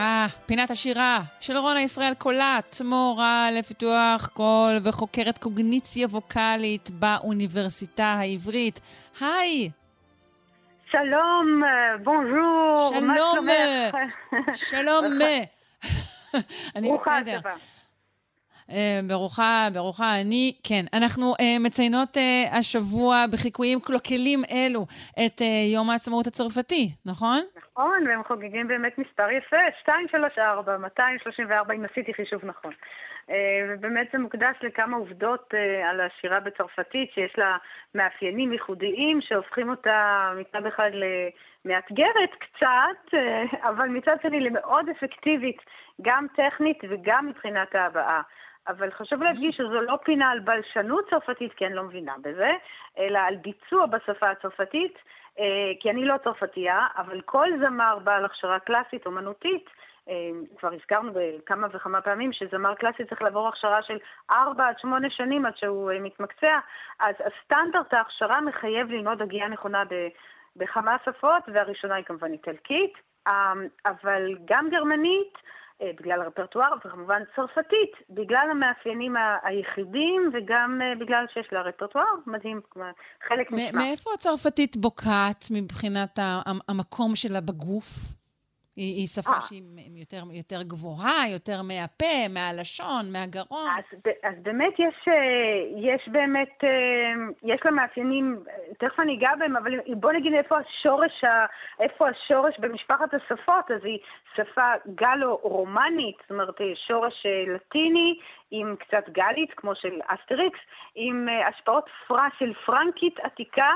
[SPEAKER 1] אה, פינת השירה של רונה ישראל קולט, מורה לפיתוח קול וחוקרת קוגניציה ווקאלית באוניברסיטה העברית. היי!
[SPEAKER 8] שלום, בונז'ור, מה
[SPEAKER 1] שלום,
[SPEAKER 8] שלומך?
[SPEAKER 1] שלום. אני
[SPEAKER 8] ברוכה
[SPEAKER 1] בסדר. אה, ברוכה, ברוכה אני. כן, אנחנו אה, מציינות אה, השבוע בחיקויים קלוקלים אלו את אה, יום העצמאות הצרפתי, נכון?
[SPEAKER 8] נכון, והם חוגגים באמת מספר יפה, 2, 3, 4, 234, אם עשיתי חישוב נכון. ובאמת זה מוקדש לכמה עובדות על השירה בצרפתית, שיש לה מאפיינים ייחודיים שהופכים אותה מצד אחד למאתגרת קצת, אבל מצד שני למאוד אפקטיבית, גם טכנית וגם מבחינת ההבעה. אבל חשוב להדגיש שזו לא פינה על בלשנות צרפתית, כי אני לא מבינה בזה, אלא על ביצוע בשפה הצרפתית, אה, כי אני לא צרפתייה, אבל כל זמר בעל הכשרה קלאסית, אומנותית, אה, כבר הזכרנו בכמה וכמה פעמים שזמר קלאסי צריך לעבור הכשרה של 4 עד 8 שנים עד שהוא אה, מתמקצע, אז הסטנדרט ההכשרה מחייב ללמוד הגייה נכונה. בכמה שפות, והראשונה היא כמובן איטלקית, אבל גם גרמנית, בגלל הרפרטואר, וכמובן צרפתית, בגלל המאפיינים היחידים וגם אה, בגלל שיש לה רפרטואר מדהים, חלק נשמע.
[SPEAKER 1] מאיפה הצרפתית בוקעת מבחינת המקום שלה בגוף? היא, היא שפה
[SPEAKER 8] אה.
[SPEAKER 1] שהיא יותר, יותר גבוהה, יותר מהפה, מהלשון, מהגרון.
[SPEAKER 8] אז, אז באמת יש, אה, יש באמת, אה, יש לה מאפיינים, תכף אני אגע בהם, אבל בוא נגיד איפה השורש, איפה השורש במשפחת השפות, אז היא שפה גלו-רומנית, זאת אומרת שורש לטיני עם קצת גאלית, כמו של אסטריקס, עם אה, השפעות פרה של פרנקית עתיקה,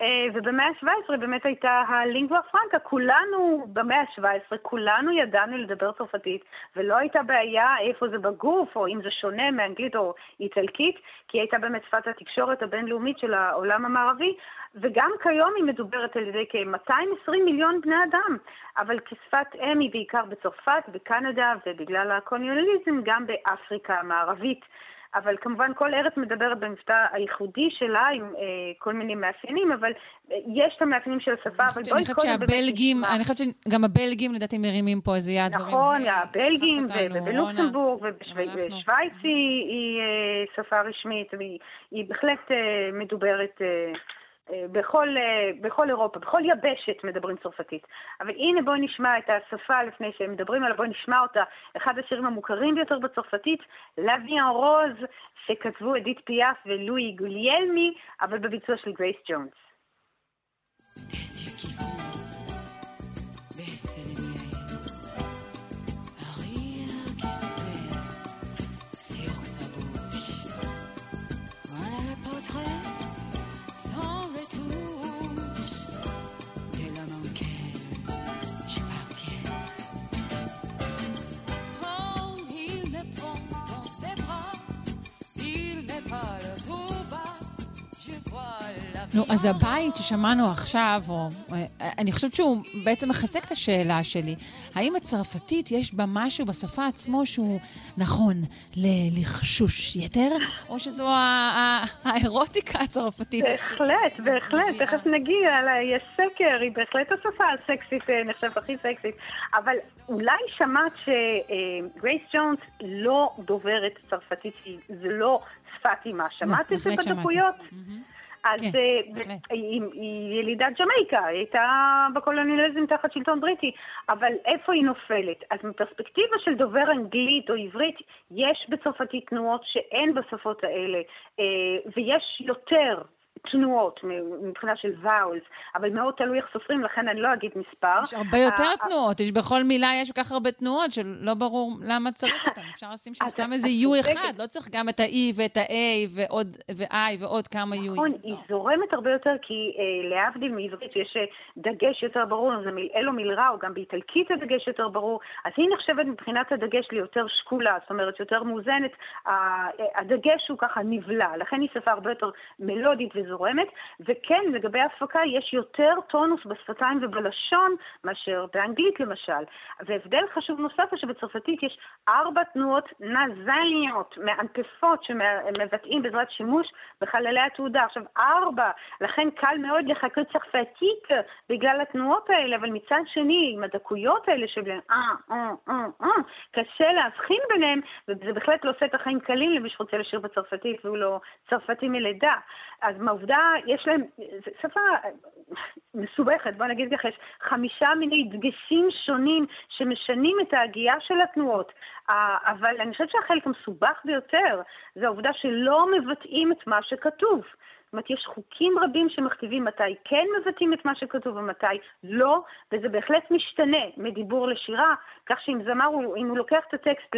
[SPEAKER 8] אה, ובמאה ה-17 באמת הייתה הלינגווה פרנקה, כולנו במאה ה-17, כולנו ידענו לדבר צרפתית, ולא הייתה בעיה איפה זה באנגוף, או אם זה שונה מאנגלית או איטלקית, כי הייתה באמת שפת התקשורת הבינלאומית של העולם המערבי, וגם כיום היא מדוברת על ידי כ-220 מיליון בני אדם, אבל כשפת אם היא בעיקר בצרפת, בקנדה, ובגלל הקולוניאליזם גם באפריקה המערבית. אבל כמובן כל ארץ מדברת במבטא הייחודי שלה עם אה, כל מיני מאפיינים, אבל אה, יש את המאפיינים של השפה, אבל
[SPEAKER 1] אני
[SPEAKER 8] בואי קודם באמת
[SPEAKER 1] שהבלגים,
[SPEAKER 8] נשמע.
[SPEAKER 1] אני חושבת שגם הבלגים לדעתי מרימים פה איזה יד. דברים.
[SPEAKER 8] נכון,
[SPEAKER 1] היי,
[SPEAKER 8] הבלגים, ובלוקסמבורג, ובשוויץ היא היא, אה, שפה רשמית, והיא היא בהחלט אה, מדוברת אה, בכל, אה, בכל אירופה, בכל יבשת מדברים צרפתית. אבל הנה בואי נשמע את השפה לפני שהם מדברים עליה, בואי נשמע אותה. אחד השירים המוכרים ביותר בצרפתית, La vie rose, שכתבו אדית פיאף ולואי גוליאלמי, אבל בביצוע של גרייס ג'ונס.
[SPEAKER 1] נו, אז הבית ששמענו עכשיו, או, אה, אני חושבת שהוא בעצם מחזק את השאלה שלי. האם הצרפתית יש בה משהו בשפה עצמו שהוא נכון ללחשוש יתר, או שזו האירוטיקה הצרפתית?
[SPEAKER 8] בהחלט, בהחלט. תכף נגיע, יש סקר, היא בהחלט השפה הסקסית, אה, נחשבת הכי סקסית, אבל אולי שמעת שגרייס ג'ונס לא דוברת צרפתית, זה לא שפת אימה, שמעת את זה
[SPEAKER 1] שמעתי.
[SPEAKER 8] אז
[SPEAKER 1] כן,
[SPEAKER 8] אה. היא, היא ילידת ג'מייקה, היא הייתה בקולוניאליזם תחת שלטון בריטי, אבל איפה היא נופלת? אז מפרספקטיבה של דובר אנגלית או עברית, יש בצרפתית תנועות שאין בשפות האלה, אה, ויש יותר תנועות מבחינה של ואולס, אבל מאוד תלוי איך סופרים, לכן אני לא אגיד מספר.
[SPEAKER 1] יש הרבה יותר
[SPEAKER 8] אה,
[SPEAKER 1] תנועות, יש בכל מילה יש כל כך הרבה תנועות שלא ברור למה צריך אותן. אפשר לשים שם סתם איזה U. אחד, לא צריך גם את ה-E ואת ה-A ועוד, ו-I ועוד כמה U'ים.
[SPEAKER 8] נכון, היא
[SPEAKER 1] לא.
[SPEAKER 8] זורמת הרבה יותר, כי אה, להבדיל מעברית אה, דגש יותר ברור, מיל- אלו מילרע, או גם באיטלקית הדגש יותר ברור, אז היא נחשבת מבחינת הדגש ליותר שקולה, זאת אומרת יותר מאוזנת, אה, הדגש הוא ככה נבלע, לכן היא שפה הרבה יותר מלודית וזורמת, וכן, לגבי הפקה יש יותר טונוס בשפתיים ובלשון מאשר באנגלית למשל. והבדל חשוב נוסף הוא שבצרפתית יש ארבע תנועות נזליות, מאנפפות, שמבטאים בעזרת שימוש בחללי התעודה. עכשיו, ארבע, לכן קל מאוד לחכות צרפתית בגלל התנועות האלה, אבל מצד שני, עם הדקויות האלה של אה, אה, אה, אה, קשה להבחין ביניהם, וזה בהחלט לא עושה את החיים קלים למי שרוצה לשיר בצרפתית והוא לא צרפתי מלידה. אז מהעובדה, יש להם, שפה מסובכת, בוא נגיד ככה, יש חמישה מיני דגשים שונים שמשנים את ההגייה של התנועות. אבל אני חושבת שהחלק המסובך ביותר זה העובדה שלא מבטאים את מה שכתוב. אומרת, יש חוקים רבים שמכתיבים מתי כן מבטאים את מה שכתוב ומתי לא, וזה בהחלט משתנה מדיבור לשירה, כך שאם זמר, אם הוא לוקח את הטקסט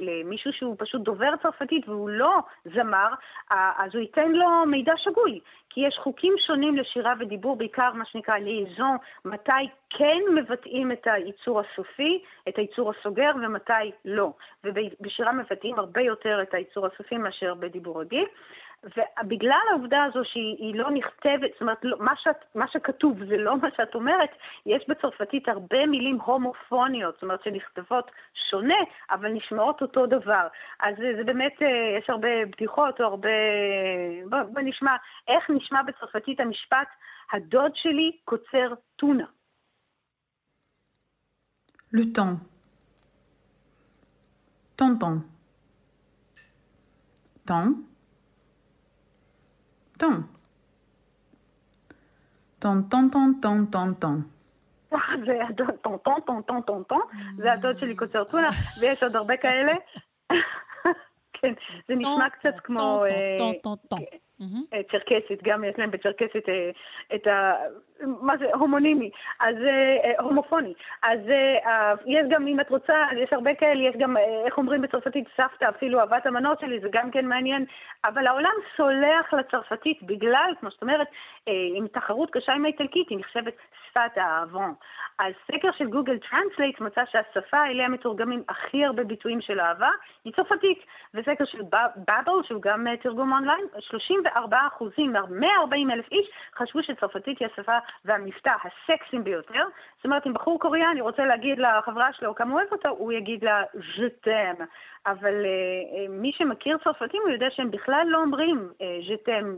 [SPEAKER 8] למישהו שהוא פשוט דובר צרפתית והוא לא זמר, אז הוא ייתן לו מידע שגוי. כי יש חוקים שונים לשירה ודיבור, בעיקר מה שנקרא ליאזון, מתי כן מבטאים את הייצור הסופי, את הייצור הסוגר, ומתי לא. ובשירה מבטאים הרבה יותר את הייצור הסופי מאשר בדיבור רגיל. ובגלל העובדה הזו שהיא לא נכתבת, זאת אומרת, לא, מה, שאת, מה שכתוב זה לא מה שאת אומרת, יש בצרפתית הרבה מילים הומופוניות, זאת אומרת שנכתבות שונה, אבל נשמעות אותו דבר. אז זה, זה באמת, אה, יש הרבה בדיחות או הרבה... בוא, בוא נשמע, איך נשמע בצרפתית המשפט, הדוד שלי קוצר טונה.
[SPEAKER 9] Le temps. Tonton. Temps. טון. טון, טון, טון, טון, טון, טון.
[SPEAKER 8] זה הדוד, טון, טון, טון, טון, טון, טון, זה הדוד שלי קוצר טונה, ויש עוד הרבה כאלה. כן, זה נשמע קצת mm-hmm. אה, צ'רקסית, גם יש להם בצ'רקסית אה, את ה... מה זה, הומונימי, אז אה, הומופוני. אז יש גם, אם את רוצה, יש הרבה כאלה, יש גם, איך אומרים בצרפתית, סבתא, אפילו אהבת המנות שלי, זה גם כן מעניין. אבל העולם סולח לצרפתית בגלל, כמו שאת אומרת, עם תחרות קשה עם האיטלקית, היא נחשבת שפת האהבון. אז סקר של גוגל טרנסלייט מצא שהשפה אליה מתורגמים הכי הרבה ביטויים של אהבה היא צרפתית. וסקר של בבל, שהוא גם תרגום אונליין, 30 24% 140 אלף איש חשבו שצרפתית היא השפה והמבטא הסקסיים ביותר. זאת אומרת, אם בחור קוריאני רוצה להגיד לחברה שלו כמה הוא אוהב אותו, הוא יגיד לה ז'תם. אבל uh, מי שמכיר צרפתים, הוא יודע שהם בכלל לא אומרים אה, ז'תם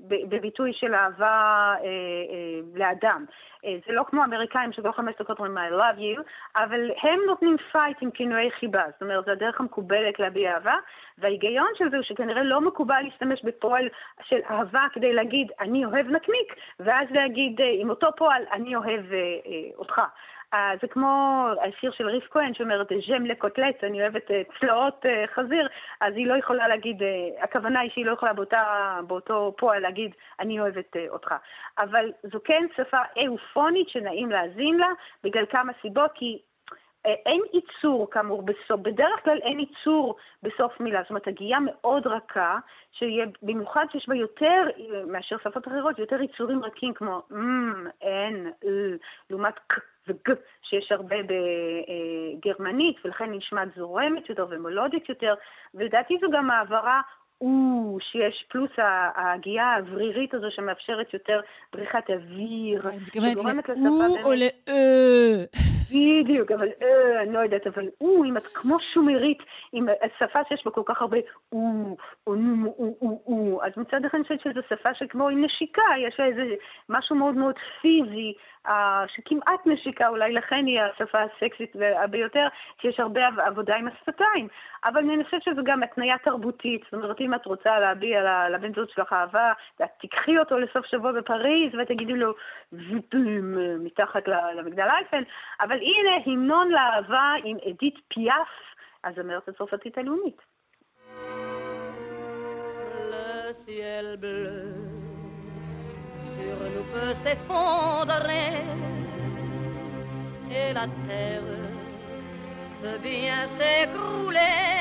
[SPEAKER 8] בביטוי של אהבה uh, לאדם. Uh, זה לא כמו אמריקאים שכל חמש דקות אומרים I love you, אבל הם נותנים פייט עם כינויי חיבה. זאת אומרת, זו הדרך המקובלת להביע אהבה, וההיגיון של זה הוא שכנראה לא מקובל להשתמש בפועל של אהבה כדי להגיד אני אוהב נקניק, ואז להגיד עם אותו פועל אני אוהב uh, uh, אותך. אה, זה כמו השיר של ריף כהן שאומרת ז'ם לקוטלט, אני אוהבת אה, צלעות אה, חזיר, אז היא לא יכולה להגיד, הכוונה היא שהיא לא יכולה באותה, באותו פועל להגיד אני אוהבת אותך. אבל זו כן שפה איופונית שנעים להאזין לה, בגלל כמה סיבות, כי אין ייצור כאמור בסוף, בדרך כלל אין ייצור בסוף מילה, זאת אומרת הגייה מאוד רכה, שיהיה, במיוחד שיש בה יותר מאשר שפות אחרות, יותר ייצורים רכים כמו אמ, אין, לעומת וג' שיש הרבה בגרמנית, ולכן נשמעת זורמת יותר ומלודית יותר, ולדעתי זו גם העברה או שיש פלוס ההגייה האוורירית הזו שמאפשרת יותר בריחת אוויר.
[SPEAKER 1] שגורמת לשפה. או לאה.
[SPEAKER 8] בדיוק, אבל אה, אני לא יודעת, אבל או, אם את כמו שומרית, עם שפה שיש בה כל כך הרבה או, או או, או, או, אז מצד אחד אני חושבת שזו שפה שכמו עם נשיקה, יש לה איזה משהו מאוד מאוד פיזי, שכמעט נשיקה, אולי לכן היא השפה הסקסית ביותר, שיש הרבה עבודה עם השפתיים. אבל אני חושבת שזו גם התניה תרבותית. זאת אומרת, אם את רוצה להביע לבן זוג שלך אהבה, תיקחי אותו לסוף שבוע בפריז ותגידי לו מתחת למגדל אייפל. אבל הנה, המנון לאהבה עם אדית פיאף, הזמרת הצרפתית הלאומית. Le ciel bleu sur nous peut s'effondrer et la terre peut bien s'écrouler.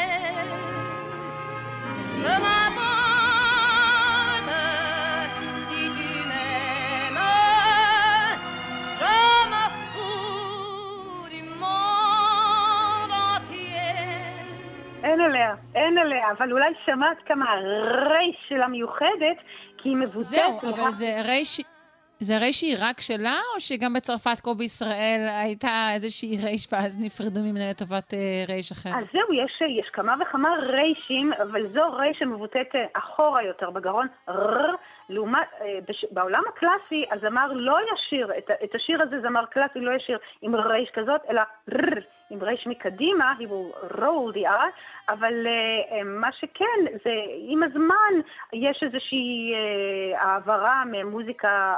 [SPEAKER 8] עליה. אין עליה, אבל אולי שמעת כמה הרייש שלה מיוחדת, כי היא מבוטאת...
[SPEAKER 1] זהו, אבל זה רייש... זה רייש שהיא רק שלה, או שגם בצרפת, כמו בישראל, הייתה איזושהי רייש ואז נפרדו ממנה לטובת אה, רייש אחר?
[SPEAKER 8] אז זהו, יש, יש כמה וכמה ריישים, אבל זו רייש שמבוטאת אה, אחורה יותר בגרון, ר, לעומת, אה, בש, בעולם הקלאסי, הזמר לא ישיר, את, את השיר הזה זמר קלאסי לא ישיר עם רייש כזאת, אלא ר, עם רייש מקדימה, he will roll the R, אבל uh, uh, מה שכן, זה עם הזמן יש איזושהי uh, העברה ממוזיקה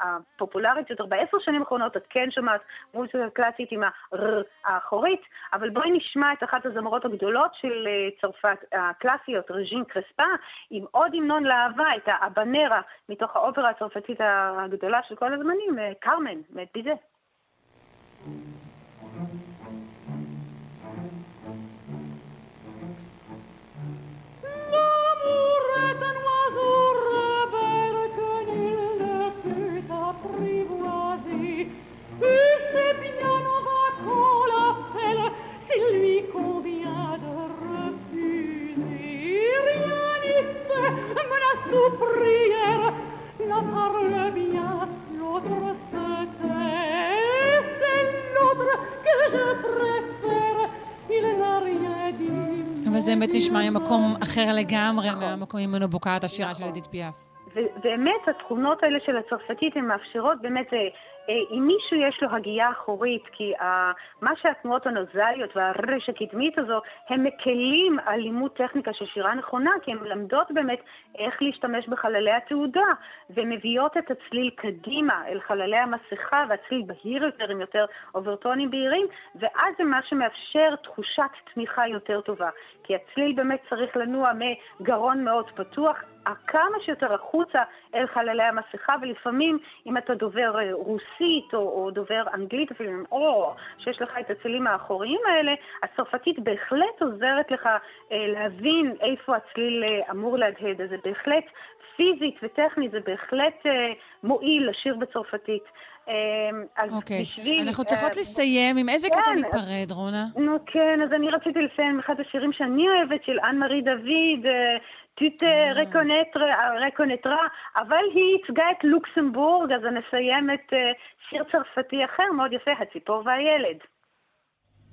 [SPEAKER 8] הפופולרית יותר. בעשר שנים האחרונות את כן שומעת מוזיקה קלאסית עם הר האחורית, אבל בואי נשמע את אחת הזמרות הגדולות של צרפת, הקלאסיות, רג'ין קרספה, עם עוד המנון לאהבה, את האבנרה, מתוך האופרה הצרפתית הגדולה של כל הזמנים, קרמן, מאת ביזה.
[SPEAKER 10] prière,
[SPEAKER 1] נשמע ממקום אחר לגמרי מהמקום ממנו בוקעת השירה של אדית פיאף.
[SPEAKER 8] ובאמת התכונות האלה של הצרפתית הן מאפשרות באמת אה, אם מישהו יש לו הגייה אחורית, כי מה שהתנועות הנוזליות והרש הקדמית הזו, הם מקלים על לימוד טכניקה של שירה נכונה, כי הן מלמדות באמת איך להשתמש בחללי התעודה, ומביאות את הצליל קדימה אל חללי המסכה, והצליל בהיר יותר עם יותר אוברטונים בהירים, ואז זה מה שמאפשר תחושת תמיכה יותר טובה. כי הצליל באמת צריך לנוע מגרון מאוד פתוח כמה שיותר החוצה אל חללי המסכה, ולפעמים אם אתה דובר אה, רוסית או, או דובר אנגלית אפילו, או שיש לך את הצלילים האחוריים האלה, הצרפתית בהחלט עוזרת לך אה, להבין איפה הצליל אה, אמור להדהד, אז זה בהחלט פיזית וטכנית, זה בהחלט אה, מועיל לשיר בצרפתית.
[SPEAKER 1] אוקיי, okay. בשביל... אנחנו צריכות uh, לסיים. עם איזה כן, קטע ניפרד, רונה?
[SPEAKER 8] נו כן, אז אני רציתי לסיים עם אחד השירים שאני אוהבת, של אנ מארי דוד, tu רקונטרה, אבל היא ייצגה את לוקסמבורג, אז אני אסיים את שיר צרפתי אחר מאוד יפה, הציפור והילד.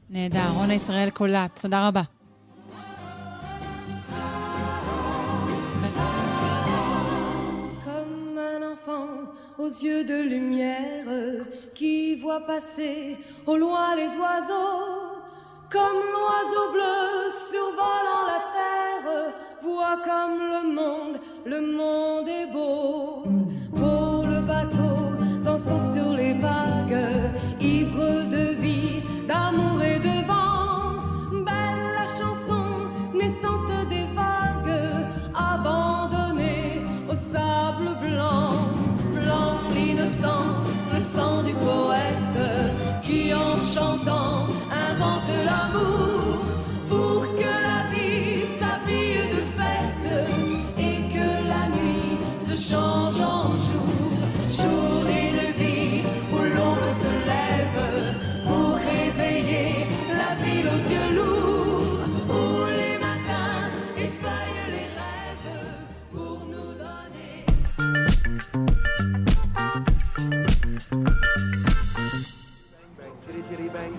[SPEAKER 1] נהדר, רונה ישראל קולט, תודה רבה. aux yeux de lumière qui voit passer au loin les oiseaux, comme l'oiseau bleu survolant la terre, voit comme le monde, le monde est beau. Pour le bateau dansant sur les vagues, ivre de vie, d'amour et de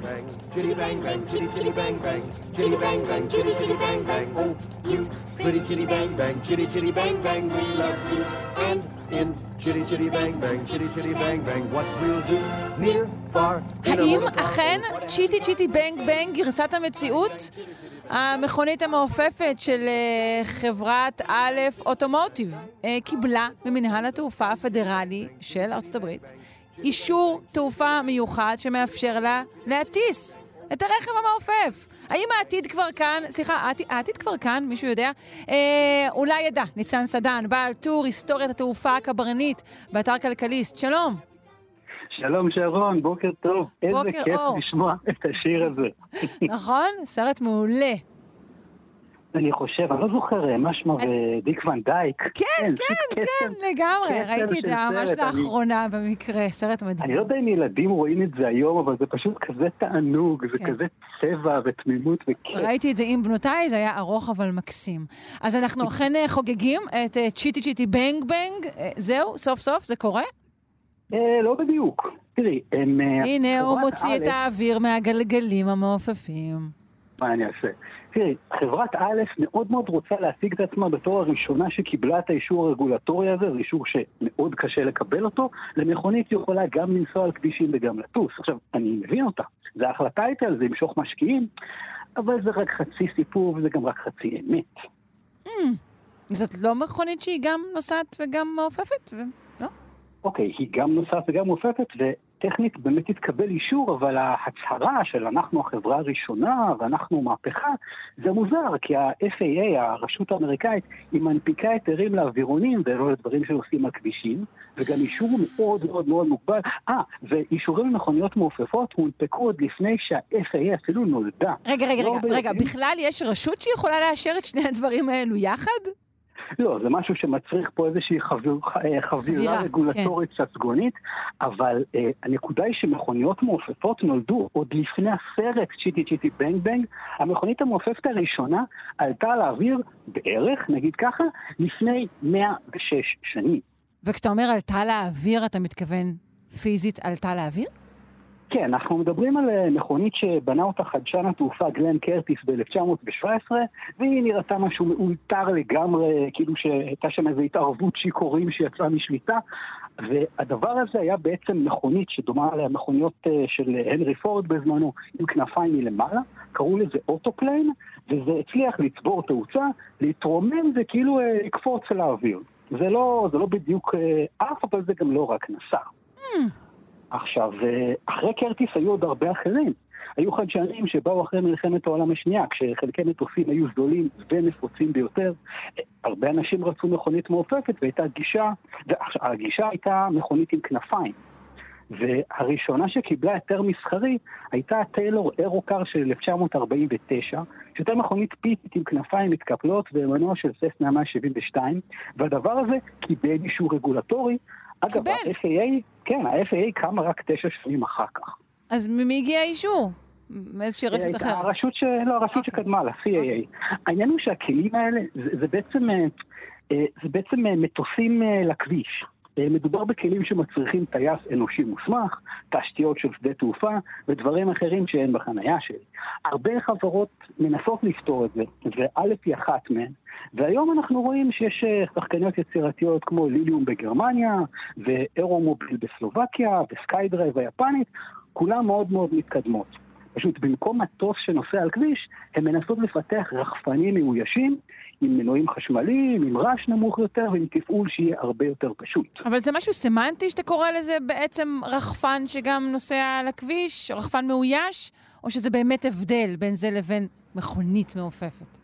[SPEAKER 5] bang chitty bang bang, chitty chitty bang bang, chitty bang bang, chitty chitty bang bang. Oh, you pretty chitty bang bang, chitty chitty bang bang, we love you. And in chitty chitty bang bang, chitty chitty bang bang, what we'll do near, far.
[SPEAKER 1] האם אכן צ'יטי צ'יטי בנג בנג גרסת המציאות? המכונית המעופפת של חברת א' אוטומוטיב קיבלה ממנהל התעופה הפדרלי של ארצות הברית אישור תעופה מיוחד שמאפשר לה להטיס את הרכב המעופף. האם העתיד כבר כאן? סליחה, העתיד כבר כאן, מישהו יודע? אה, אולי ידע, ניצן סדן, בעל טור היסטוריית התעופה הקברנית באתר כלכליסט. שלום.
[SPEAKER 11] שלום שרון, בוקר טוב.
[SPEAKER 1] בוקר
[SPEAKER 11] איזה כיף
[SPEAKER 1] אור.
[SPEAKER 11] לשמוע את השיר הזה.
[SPEAKER 1] נכון? סרט מעולה.
[SPEAKER 11] אני חושב, אני לא זוכר, אה, משמע ודיק ון דייק.
[SPEAKER 1] כן, כן, כן, לגמרי.
[SPEAKER 11] קסם
[SPEAKER 1] ראיתי את זה ממש לאחרונה במקרה, סרט מדהים.
[SPEAKER 11] אני לא יודע אם ילדים רואים את זה היום, אבל זה פשוט כזה תענוג, זה
[SPEAKER 1] כן.
[SPEAKER 11] כזה צבע ותמימות וכיף.
[SPEAKER 1] ראיתי את זה עם בנותיי, זה היה ארוך אבל מקסים. אז אנחנו אכן אה, חוגגים את אה, צ'יטי צ'יטי בנג בנג. זהו, סוף סוף, זה קורה?
[SPEAKER 11] לא בדיוק. תראי, הם...
[SPEAKER 1] הנה, הוא מוציא את האוויר מהגלגלים המעופפים.
[SPEAKER 11] מה אני אעשה? תראי, חברת א' מאוד מאוד רוצה להציג את עצמה בתור הראשונה שקיבלה את האישור הרגולטורי הזה, זה אישור שמאוד קשה לקבל אותו, למכונית יכולה גם לנסוע על כבישים וגם לטוס. עכשיו, אני מבין אותה, זה אחלה טייטל, זה ימשוך משקיעים, אבל זה רק חצי סיפור וזה גם רק חצי אמת.
[SPEAKER 1] זאת לא מכונית שהיא גם נוסעת וגם מעופפת? ו- לא?
[SPEAKER 11] אוקיי, היא גם נוסעת וגם מופפת, וטכנית באמת תתקבל אישור, אבל ההצהרה של אנחנו החברה הראשונה ואנחנו מהפכה, זה מוזר, כי ה-FAA, הרשות האמריקאית, היא מנפיקה היתרים לאווירונים ולא לדברים שעושים על כבישים, וגם אישור מאוד מאוד מאוד מוגבל. אה, ואישורים למכוניות מעופפות הונפקו עוד לפני שה-FAA אפילו נולדה.
[SPEAKER 1] רגע, רגע,
[SPEAKER 11] לא
[SPEAKER 1] רגע, רגע. בכלל יש רשות שיכולה לאשר את שני הדברים האלו יחד?
[SPEAKER 11] לא, זה משהו שמצריך פה איזושהי חביר, אה, חבירה רגולטורית ססגונית, אבל אה, הנקודה היא שמכוניות מעופפות נולדו עוד לפני הסרט צ'יטי צ'יטי בנג בנג. המכונית המעופפת הראשונה עלתה לאוויר בערך, נגיד ככה, לפני 106 שנים.
[SPEAKER 1] וכשאתה אומר עלתה לאוויר, אתה מתכוון פיזית עלתה לאוויר?
[SPEAKER 11] כן, אנחנו מדברים על אה, מכונית שבנה אותה חדשן התעופה גלן קרטיס ב-1917, והיא נראתה משהו מאולתר לגמרי, כאילו שהייתה שם איזו התערבות שיכורים שיצאה משליטה, והדבר הזה היה בעצם מכונית שדומה למכוניות אה, של הנרי פורד בזמנו, עם כנפיים מלמעלה, קראו לזה Autoplane, וזה הצליח לצבור תאוצה, להתרומם וכאילו אה, לקפוץ לאוויר. זה לא, זה לא בדיוק עף, אבל זה גם לא רק נסע. עכשיו, אה, אחרי קרטיס היו עוד הרבה אחרים. היו חדשנים שבאו אחרי מלחמת העולם השנייה, כשחלקי מטוסים היו זולים ונפוצים ביותר. אה, הרבה אנשים רצו מכונית מעופפת והייתה גישה, והגישה הייתה מכונית עם כנפיים. והראשונה שקיבלה היתר מסחרי הייתה הטיילור אירוקר של 1949, שהייתה מכונית פיתית עם כנפיים מתקפלות ומנוע של ססנה 172, והדבר הזה קיבל אישור רגולטורי. אגב, ה-FAA, כן, ה-FAA קמה רק תשע שנים אחר כך.
[SPEAKER 1] אז ממי הגיע האישור? מאיזושהי רשת
[SPEAKER 11] הייתה
[SPEAKER 1] אחרת?
[SPEAKER 11] הרשות, ש... לא, הרשות שקדמה לה, CAA. העניין הוא שהכלים האלה, זה, זה בעצם, אה, אה, זה בעצם אה, מטוסים אה, לכביש. אה, מדובר בכלים שמצריכים טייס אנושי מוסמך, תשתיות של שדה תעופה ודברים אחרים שאין בחנייה שלי. הרבה חברות מנסות לפתור את זה, וא' היא אחת מהן. והיום אנחנו רואים שיש אה, שחקניות יצירתיות כמו Lilium בגרמניה, ו AeroMobil בסלובקיה, ו SkyDrive היפנית, כולן מאוד מאוד מתקדמות. פשוט במקום מטוס שנוסע על כביש, הן מנסות לפתח רחפנים מאוישים, עם מנועים חשמליים, עם רעש נמוך יותר ועם תפעול שיהיה הרבה יותר פשוט.
[SPEAKER 1] אבל זה משהו סמנטי שאתה קורא לזה בעצם רחפן שגם נוסע על הכביש, רחפן מאויש, או שזה באמת הבדל בין זה לבין מכונית מעופפת?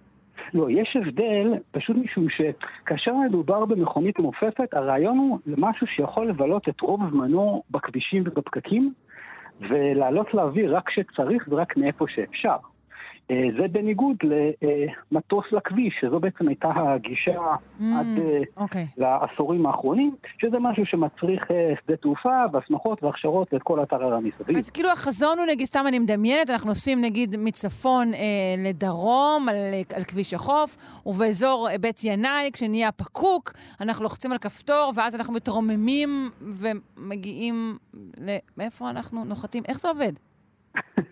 [SPEAKER 11] לא, יש הבדל, פשוט משום שכאשר מדובר במכונית מעופפת, הרעיון הוא למשהו שיכול לבלות את רוב זמנו בכבישים ובפקקים, ולעלות לאוויר רק כשצריך ורק מאיפה שאפשר. אה, זה בניגוד למטוס לכביש, שזו בעצם הייתה הגישה עד אה,
[SPEAKER 1] אוקיי.
[SPEAKER 11] לעשורים האחרונים, שזה משהו שמצריך אה, שדה תעופה והסמכות והכשרות ואת כל האתר המסביב.
[SPEAKER 1] אז כאילו החזון הוא, נגיד, סתם אני מדמיינת, אנחנו נוסעים נגיד מצפון אה, לדרום על, על כביש החוף, ובאזור אה, בית ינאי, כשנהיה הפקוק, אנחנו לוחצים על כפתור, ואז אנחנו מתרוממים ומגיעים ל... מאיפה אנחנו נוחתים? איך זה עובד?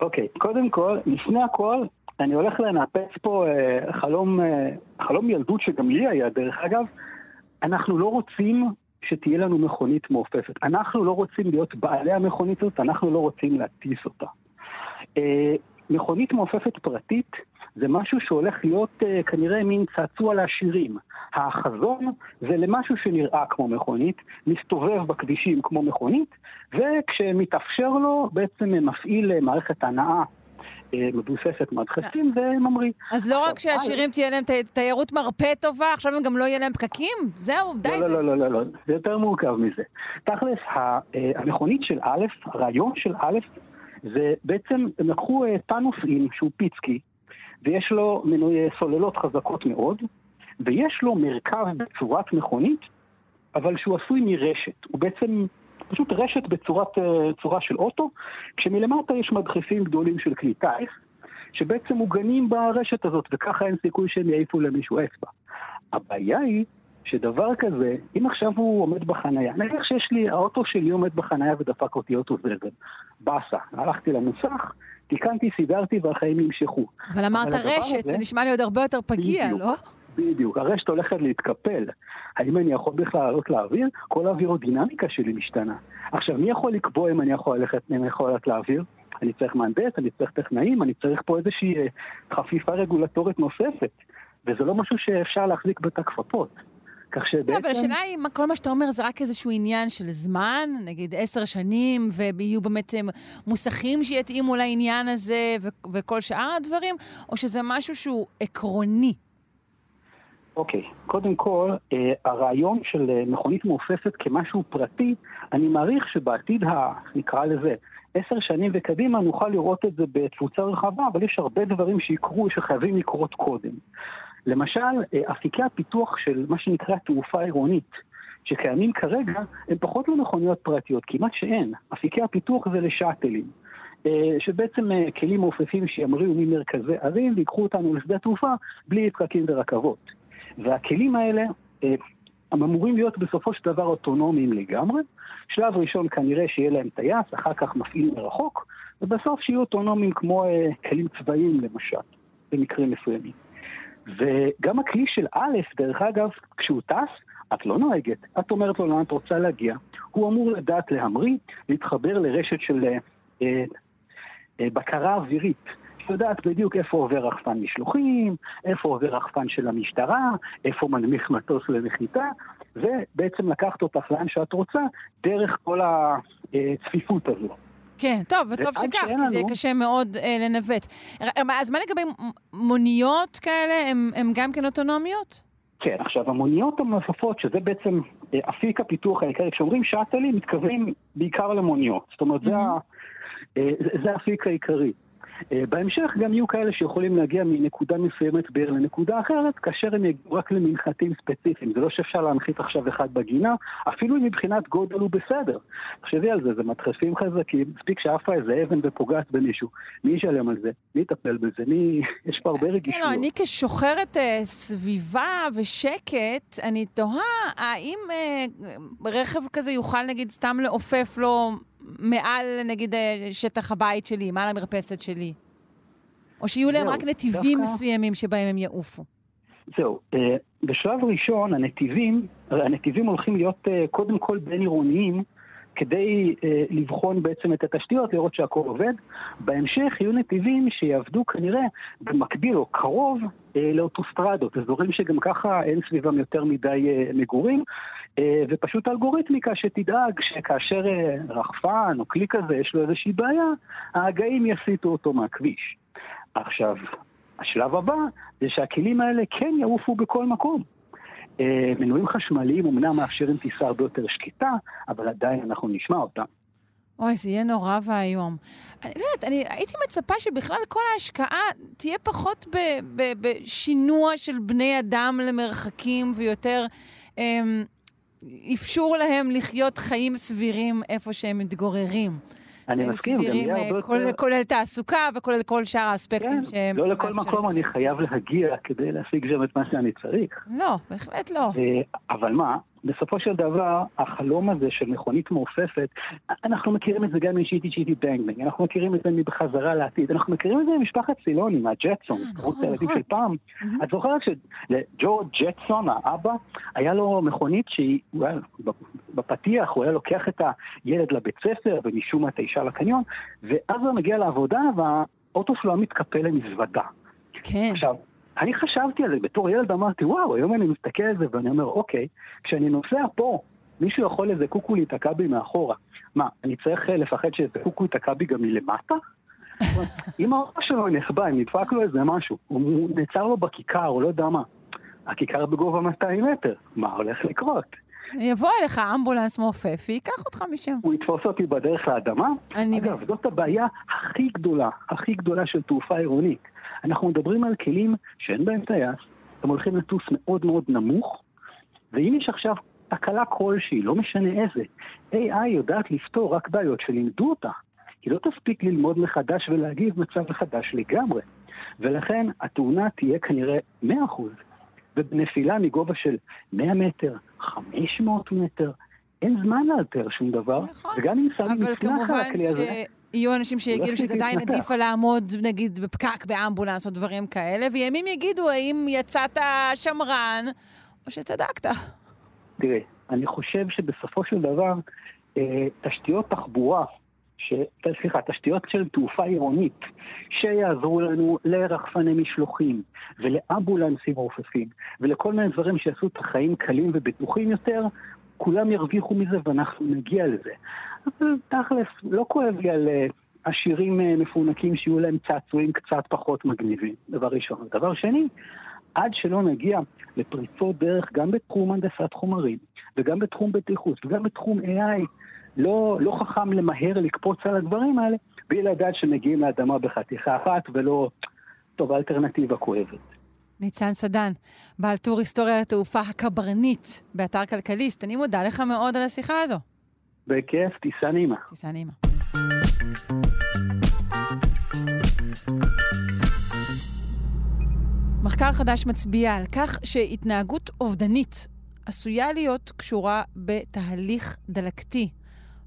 [SPEAKER 11] אוקיי, קודם כל, לפני הכל, אני הולך לנפץ פה אה, חלום, אה, חלום ילדות שגם לי היה, דרך אגב. אנחנו לא רוצים שתהיה לנו מכונית מעופפת. אנחנו לא רוצים להיות בעלי המכונית הזאת, אנחנו לא רוצים להטיס אותה. אה, מכונית מעופפת פרטית זה משהו שהולך להיות אה, כנראה מין צעצוע לעשירים. החזון זה למשהו שנראה כמו מכונית, מסתובב בכבישים כמו מכונית, וכשמתאפשר לו בעצם מפעיל אה, מערכת הנעה אה, מבוססת מדחסים וממריא.
[SPEAKER 1] אז לא רק שהעשירים תהיה להם תיירות מרפא טובה, עכשיו הם גם לא יהיה להם פקקים? זהו, די,
[SPEAKER 11] לא,
[SPEAKER 1] זה...
[SPEAKER 11] לא, לא, לא, לא, זה יותר מורכב מזה. תכלס, אה, המכונית של א', הרעיון של א', זה בעצם, הם לקחו אה, תא נוסעים שהוא פיצקי, ויש לו מנועי סוללות חזקות מאוד, ויש לו מרכב בצורת מכונית, אבל שהוא עשוי מרשת. הוא בעצם פשוט רשת בצורת, אה, צורה של אוטו, כשמלמטה יש מדחפים גדולים של כלי טיס, שבעצם מוגנים ברשת הזאת, וככה אין סיכוי שהם יעיפו למישהו אצבע. הבעיה היא שדבר כזה, אם עכשיו הוא עומד בחנייה, נניח שיש לי, האוטו שלי עומד בחנייה ודפק אותי אוטו זבל, באסה, הלכתי למוסך, תיקנתי, סידרתי והחיים נמשכו.
[SPEAKER 1] אבל אמרת
[SPEAKER 11] הדבר
[SPEAKER 1] רשת,
[SPEAKER 11] הזה-
[SPEAKER 1] זה נשמע לי עוד הרבה יותר פגיע,
[SPEAKER 11] בדיוק.
[SPEAKER 1] לא?
[SPEAKER 11] בדיוק, הרשת הולכת להתקפל. האם אני יכול בכלל לעלות לאוויר? כל האווירודינמיקה שלי משתנה. עכשיו, מי יכול לקבוע אם אני יכול ללכת, אם אני יכול לעלות לאוויר? אני צריך מהנדס, אני צריך טכנאים, אני צריך פה איזושהי אה, חפיפה רגולטורית נוספת. וזה לא משהו שאפשר להחזיק בתא כפפות. כך
[SPEAKER 1] לא,
[SPEAKER 11] שבעצם...
[SPEAKER 1] אבל השאלה היא, מה- כל מה שאתה אומר זה רק איזשהו עניין של זמן, נגיד עשר שנים, ויהיו באמת אה, מוסכים שיתאימו לעניין הזה, ו- וכל שאר הדברים, או שזה משהו שהוא עקרוני?
[SPEAKER 11] אוקיי, קודם כל, אה, הרעיון של אה, מכונית מעופפת כמשהו פרטי, אני מעריך שבעתיד, ה, נקרא לזה, עשר שנים וקדימה נוכל לראות את זה בתפוצה רחבה, אבל יש הרבה דברים שיקרו, שחייבים לקרות קודם. למשל, אה, אפיקי הפיתוח של מה שנקרא תעופה עירונית, שקיימים כרגע, הם פחות למכוניות פרטיות, כמעט שאין. אפיקי הפיתוח זה לשאטלים. אה, שבעצם אה, כלים מעופפים שימריאו ממרכזי ערים ויקחו אותנו לשדה תעופה בלי פקקים ורכבות. והכלים האלה, הם אמורים להיות בסופו של דבר אוטונומיים לגמרי. שלב ראשון כנראה שיהיה להם טייס, אחר כך מפעיל מרחוק, ובסוף שיהיו אוטונומיים כמו כלים צבאיים למשל, במקרים מסוימים. וגם הכלי של א', דרך אגב, כשהוא טס, את לא נוהגת, את אומרת לו לאן את רוצה להגיע. הוא אמור לדעת להמריא, להתחבר לרשת של אה, אה, אה, בקרה אווירית. יודעת בדיוק איפה עובר רחפן משלוחים, איפה עובר רחפן של המשטרה, איפה מנמיך מטוס לנחיתה, ובעצם לקחת אותך לאן שאת רוצה, דרך כל הצפיפות הזו.
[SPEAKER 1] כן, טוב, וטוב שכך, כי זה
[SPEAKER 11] לנו-
[SPEAKER 1] קשה מאוד אה, לנווט. ר- אז מה לגבי מוניות כאלה, הן גם כן אוטונומיות?
[SPEAKER 11] כן, עכשיו המוניות המעופפות, שזה בעצם אה, אפיק הפיתוח העיקרי, כשאומרים שאטלים, מתכוונים בעיקר למוניות. זאת אומרת, אה, זה- זה האפיק העיקרי. אה, בהמשך גם יהיו כאלה שיכולים להגיע מנקודה מסוימת בעיר לנקודה אחרת, כאשר הם יגיעו רק למנחתים ספציפיים. זה לא שאפשר להנחית עכשיו אחד בגינה, אפילו אם מבחינת גודל הוא בסדר. תחשבי על זה, זה מדחפים חזקים, מספיק שעפה איזה אבן ופוגעת במישהו. מי ישלם על זה? מי יטפל בזה? מי... יש פה הרבה
[SPEAKER 1] כן,
[SPEAKER 11] רגישויות.
[SPEAKER 1] לא, אני כשוחרת אה, סביבה ושקט, אני תוהה, האם אה, רכב כזה יוכל נגיד סתם לעופף לו מעל נגיד אה, שטח הבית שלי, מעל המרפסת שלי? או שיהיו להם רק נתיבים
[SPEAKER 11] דווקא-
[SPEAKER 1] מסוימים שבהם הם יעופו?
[SPEAKER 11] זהו, אה, בשלב ראשון הנתיבים, הנתיבים הולכים להיות אה, קודם כל בין עירוניים כדי אה, לבחון בעצם את התשתיות, לראות שהכל עובד. בהמשך יהיו נתיבים שיעבדו כנראה במקביל או קרוב אה, לאוטוסטרדות, אזורים שגם ככה אין סביבם יותר מדי אה, מגורים, ופשוט אלגוריתמיקה שתדאג שכאשר רחפן או כלי כזה יש לו איזושהי בעיה, ההגאים יסיטו אותו מהכביש. עכשיו, השלב הבא זה שהכלים האלה כן יעופו בכל מקום. אה, מנועים חשמליים אמנם מאפשרים טיסה הרבה יותר שקטה, אבל עדיין אנחנו נשמע אותם.
[SPEAKER 1] אוי, זה יהיה נורא ואיום. אני לא יודעת, אני הייתי מצפה שבכלל כל ההשקעה תהיה פחות בשינוע של בני אדם למרחקים ויותר אמ, אפשור להם לחיות חיים סבירים איפה שהם מתגוררים.
[SPEAKER 11] אני מסכים, גם יהיה
[SPEAKER 1] אה,
[SPEAKER 11] הרבה יותר...
[SPEAKER 1] כולל תעסוקה וכולל כל שאר האספקטים
[SPEAKER 11] כן,
[SPEAKER 1] שהם...
[SPEAKER 11] לא לכל מקום אני חייב להגיע כדי להשיג שם את מה שאני צריך.
[SPEAKER 1] לא, בהחלט לא.
[SPEAKER 11] אה, אבל מה, בסופו של דבר, החלום הזה של מכונית מעופפת, אנחנו מכירים את זה גם משיטי שיטי בנג בנג, אנחנו מכירים את זה מבחזרה לעתיד, אנחנו מכירים את זה ממשפחת סילוני, מהג'טסון, קרוץ הילדים של פעם. את זוכרת שלג'ורג' ג'טסון, האבא, היה לו מכונית שהיא, בפתיח, הוא היה לוקח את הילד לבית ספר, ומשום מה את האישה לקניון, ואז הוא מגיע לעבודה, והאוטו שלו היה מתקפל למזוודה.
[SPEAKER 1] כן.
[SPEAKER 11] עכשיו, אני חשבתי על זה, בתור ילד אמרתי, וואו, היום אני מסתכל על זה ואני אומר, אוקיי, כשאני נוסע פה, מישהו יכול איזה קוקו להיתקע בי מאחורה. מה, אני צריך אה, לפחד שאיזה קוקו ייתקע בי גם מלמטה? אם האוטו שלו נחבא, אם נדפק לו איזה משהו, הוא נעצר לו בכיכר, או לא יודע מה. הכיכר בגובה 200 מטר, מה הולך לקרות?
[SPEAKER 1] יבוא אליך אמבולנס מעופף וייקח אותך משם.
[SPEAKER 11] הוא יתפוס אותי בדרך לאדמה?
[SPEAKER 1] אני...
[SPEAKER 11] אגב, זאת הבעיה הכי גדולה, הכי גדולה של תעופה עירונית. אנחנו מדברים על כלים שאין בהם טייס, הם הולכים לטוס מאוד מאוד נמוך, ואם יש עכשיו תקלה כלשהי, לא משנה איזה, AI יודעת לפתור רק בעיות שלימדו אותה. היא לא תספיק ללמוד מחדש ולהגיב מצב מחדש לגמרי. ולכן התאונה תהיה כנראה 100%. ובנפילה מגובה של 100 מטר, 500 מטר, אין זמן לאלתר שום דבר.
[SPEAKER 1] נכון.
[SPEAKER 11] וגם אם שמים לפני
[SPEAKER 1] כמובן
[SPEAKER 11] הכלי הזה...
[SPEAKER 1] שיהיו אנשים שיגידו שזה עדיין. עדיף על לעמוד, נגיד, בפקק באמבולנס או דברים כאלה, וימים יגידו האם יצאת שמרן או שצדקת.
[SPEAKER 11] תראה, אני חושב שבסופו של דבר, אה, תשתיות תחבורה, ש... סליחה, תשתיות של תעופה עירונית, שיעזרו לנו לרחפני משלוחים ולאמבולנסים מעופפים ולכל מיני דברים שיעשו את החיים קלים ובטוחים יותר, כולם ירוויחו מזה ואנחנו נגיע לזה. אבל תכלס, לא כואב לי על אה, עשירים אה, מפונקים שיהיו להם צעצועים קצת פחות מגניבים, דבר ראשון. דבר שני, עד שלא נגיע לפריצות דרך גם בתחום הנדסת חומרים, וגם בתחום בטיחות, וגם בתחום AI, לא, לא חכם למהר לקפוץ על הדברים האלה, בלי לדעת שמגיעים לאדמה בחתיכה אחת, ולא, טוב, האלטרנטיבה כואבת.
[SPEAKER 1] ניצן סדן, בעל טור היסטוריה התעופה הקברנית באתר כלכליסט. אני מודה לך מאוד על השיחה הזו.
[SPEAKER 11] בכיף, טיסה נעימה.
[SPEAKER 1] טיסה נעימה. מחקר חדש מצביע על כך שהתנהגות אובדנית עשויה להיות קשורה בתהליך דלקתי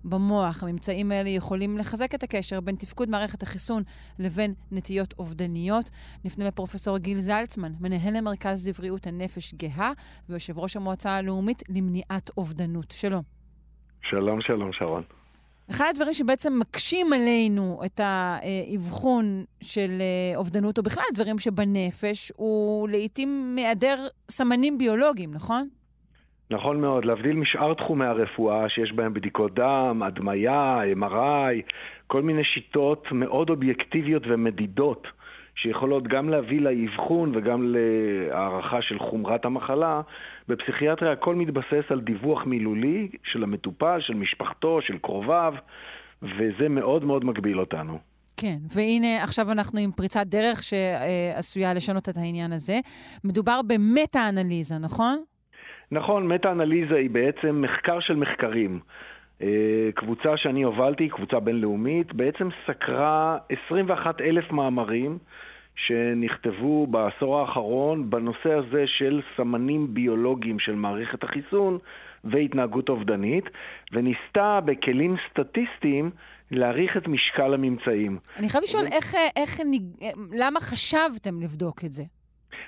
[SPEAKER 1] במוח. הממצאים האלה יכולים לחזק את הקשר בין תפקוד מערכת החיסון לבין נטיות אובדניות. נפנה לפרופסור גיל זלצמן, מנהל המרכז לבריאות הנפש גאה ויושב ראש המועצה הלאומית למניעת אובדנות. שלום.
[SPEAKER 12] שלום, שלום, שרון.
[SPEAKER 1] אחד הדברים שבעצם מקשים עלינו את האבחון של אה, אובדנות, או בכלל דברים שבנפש, הוא לעיתים מהיעדר סמנים ביולוגיים, נכון?
[SPEAKER 12] נכון מאוד, להבדיל משאר תחומי הרפואה שיש בהם בדיקות דם, הדמיה, MRI, כל מיני שיטות מאוד אובייקטיביות ומדידות, שיכולות גם להביא לאבחון וגם להערכה של חומרת המחלה. בפסיכיאטריה הכל מתבסס על דיווח מילולי של המטופל, של משפחתו, של קרוביו, וזה מאוד מאוד מגביל אותנו.
[SPEAKER 1] כן, והנה עכשיו אנחנו עם פריצת דרך שעשויה לשנות את העניין הזה. מדובר במטה-אנליזה, נכון?
[SPEAKER 12] נכון, מטה-אנליזה היא בעצם מחקר של מחקרים. אה, קבוצה שאני הובלתי, קבוצה בינלאומית, בעצם סקרה 21 אלף מאמרים שנכתבו בעשור האחרון בנושא הזה של סמנים ביולוגיים של מערכת החיסון והתנהגות אובדנית, וניסתה בכלים סטטיסטיים להעריך את משקל הממצאים.
[SPEAKER 1] אני חייב לשאול, איך, איך, למה חשבתם לבדוק את זה?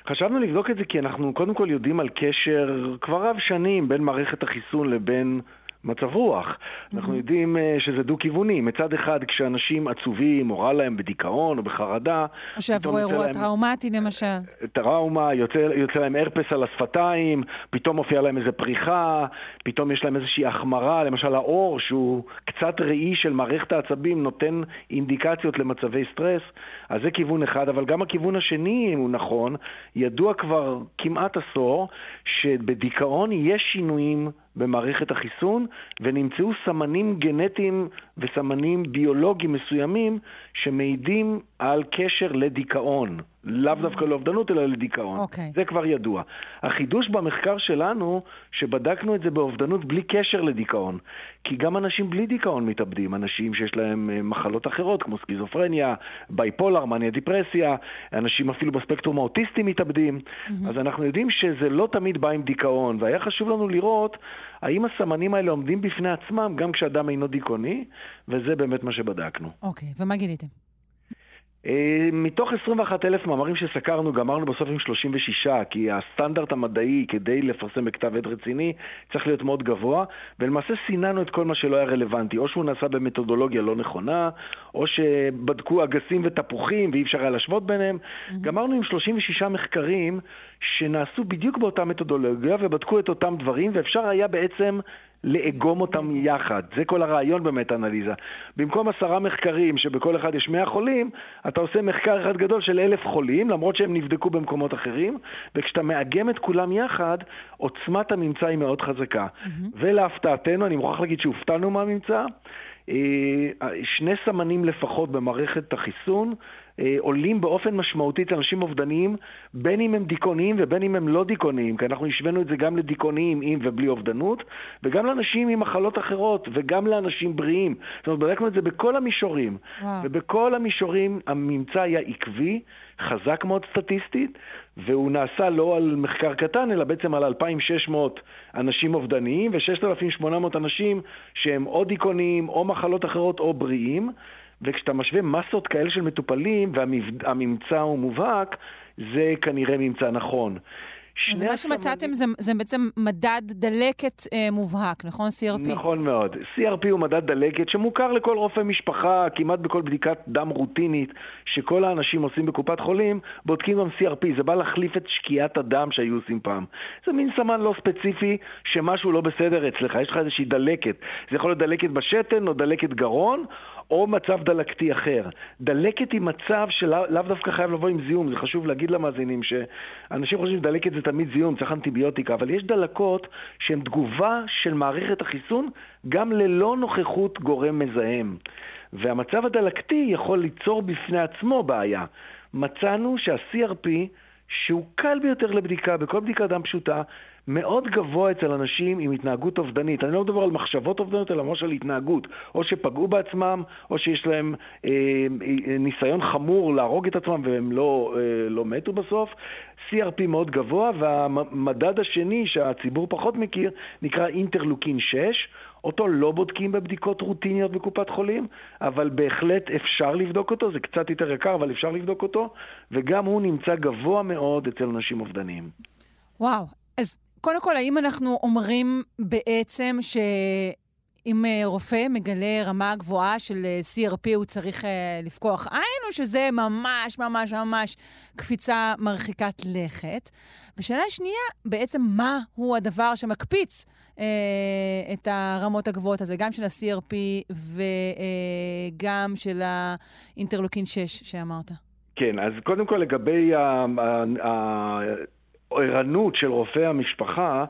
[SPEAKER 12] חשבנו לבדוק את זה כי אנחנו קודם כל יודעים על קשר כבר רב שנים בין מערכת החיסון לבין מצב רוח. Mm-hmm. אנחנו יודעים uh, שזה דו-כיווני. מצד אחד, כשאנשים עצובים, או רע להם בדיכאון או בחרדה...
[SPEAKER 1] או שעברו אירוע להם... טראומטי למשל.
[SPEAKER 12] טראומה, יוצא, יוצא להם הרפס על השפתיים, פתאום מופיעה להם איזו פריחה, פתאום יש להם איזושהי החמרה, למשל האור, שהוא קצת ראי של מערכת העצבים, נותן אינדיקציות למצבי סטרס. אז זה כיוון אחד, אבל גם הכיוון השני הוא נכון. ידוע כבר כמעט עשור שבדיכאון יש שינויים במערכת החיסון, ונמצאו סמנים גנטיים וסמנים ביולוגיים מסוימים שמעידים על קשר לדיכאון. לאו דווקא לאובדנות, אלא לדיכאון.
[SPEAKER 1] אוקיי.
[SPEAKER 12] זה כבר ידוע. החידוש במחקר שלנו, שבדקנו את זה באובדנות בלי קשר לדיכאון. כי גם אנשים בלי דיכאון מתאבדים, אנשים שיש להם אה, מחלות אחרות, כמו סקיזופרניה, bipolar, מניה דיפרסיה, אנשים אפילו בספקטרום האוטיסטי מתאבדים. Mm-hmm. אז אנחנו יודעים שזה לא תמיד בא עם דיכאון, והיה חשוב לנו לראות האם הסמנים האלה עומדים בפני עצמם גם כשאדם אינו דיכאוני, וזה באמת מה שבדקנו.
[SPEAKER 1] אוקיי, ומה גיליתם?
[SPEAKER 12] מתוך 21 אלף מאמרים שסקרנו, גמרנו בסוף עם 36, כי הסטנדרט המדעי כדי לפרסם בכתב עת רציני צריך להיות מאוד גבוה, ולמעשה סיננו את כל מה שלא היה רלוונטי. או שהוא נעשה במתודולוגיה לא נכונה, או שבדקו אגסים ותפוחים ואי אפשר היה להשוות ביניהם. Mm-hmm. גמרנו עם 36 מחקרים שנעשו בדיוק באותה מתודולוגיה ובדקו את אותם דברים, ואפשר היה בעצם לאגום אותם יחד. זה כל הרעיון במטה-אנליזה. במקום עשרה מחקרים שבכל אחד יש מאה חולים, אתה עושה מחקר אחד גדול של אלף חולים, למרות שהם נבדקו במקומות אחרים, וכשאתה מאגם את כולם יחד, עוצמת הממצא היא מאוד חזקה. Mm-hmm. ולהפתעתנו, אני מוכרח להגיד שהופתענו מהממצא, שני סמנים לפחות במערכת החיסון אה, עולים באופן משמעותי אצל אנשים אובדניים, בין אם הם דיכאוניים ובין אם הם לא דיכאוניים, כי אנחנו השווינו את זה גם לדיכאוניים עם ובלי אובדנות, וגם לאנשים עם מחלות אחרות, וגם לאנשים בריאים. זאת אומרת, בדקנו את זה בכל המישורים,
[SPEAKER 1] וואו.
[SPEAKER 12] ובכל המישורים הממצא היה עקבי, חזק מאוד סטטיסטית, והוא נעשה לא על מחקר קטן, אלא בעצם על 2,600 אנשים אובדניים ו-6,800 אנשים שהם או דיכאוניים, או מחלות אחרות, או בריאים. וכשאתה משווה מסות כאלה של מטופלים והממצא הוא מובהק, זה כנראה ממצא נכון.
[SPEAKER 1] אז מה שמצאתם זה, זה בעצם מדד דלקת אה, מובהק, נכון? CRP.
[SPEAKER 12] נכון מאוד. CRP הוא מדד דלקת שמוכר לכל רופא משפחה, כמעט בכל בדיקת דם רוטינית שכל האנשים עושים בקופת חולים, בודקים גם CRP. זה בא להחליף את שקיעת הדם שהיו עושים פעם. זה מין סמן לא ספציפי שמשהו לא בסדר אצלך, יש לך איזושהי דלקת. זה יכול להיות דלקת בשתן או דלקת גרון. או מצב דלקתי אחר. דלקת היא מצב שלאו לאו דווקא חייב לבוא עם זיהום, זה חשוב להגיד למאזינים שאנשים חושבים שדלקת זה תמיד זיהום, צריך אנטיביוטיקה, אבל יש דלקות שהן תגובה של מערכת החיסון גם ללא נוכחות גורם מזהם. והמצב הדלקתי יכול ליצור בפני עצמו בעיה. מצאנו שה-CRP, שהוא קל ביותר לבדיקה, בכל בדיקת דם פשוטה, מאוד גבוה אצל אנשים עם התנהגות אובדנית. אני לא מדבר על מחשבות אובדנות, אלא ממש על התנהגות. או שפגעו בעצמם, או שיש להם אה, אה, ניסיון חמור להרוג את עצמם והם לא, אה, לא מתו בסוף. CRP מאוד גבוה, והמדד השני שהציבור פחות מכיר נקרא אינטרלוקין 6. אותו לא בודקים בבדיקות רוטיניות בקופת חולים, אבל בהחלט אפשר לבדוק אותו, זה קצת יותר יקר, אבל אפשר לבדוק אותו, וגם הוא נמצא גבוה מאוד אצל אנשים אובדניים.
[SPEAKER 1] וואו. אז קודם כל, האם אנחנו אומרים בעצם שאם אה, רופא מגלה רמה גבוהה של אה, CRP, הוא צריך אה, לפקוח עין, או שזה ממש ממש ממש קפיצה מרחיקת לכת? ושאלה שנייה, בעצם מה הוא הדבר שמקפיץ אה, את הרמות הגבוהות הזה, גם של ה-CRP וגם של האינטרלוקין 6 שאמרת?
[SPEAKER 12] כן, אז קודם כל לגבי הערנות של רופא המשפחה,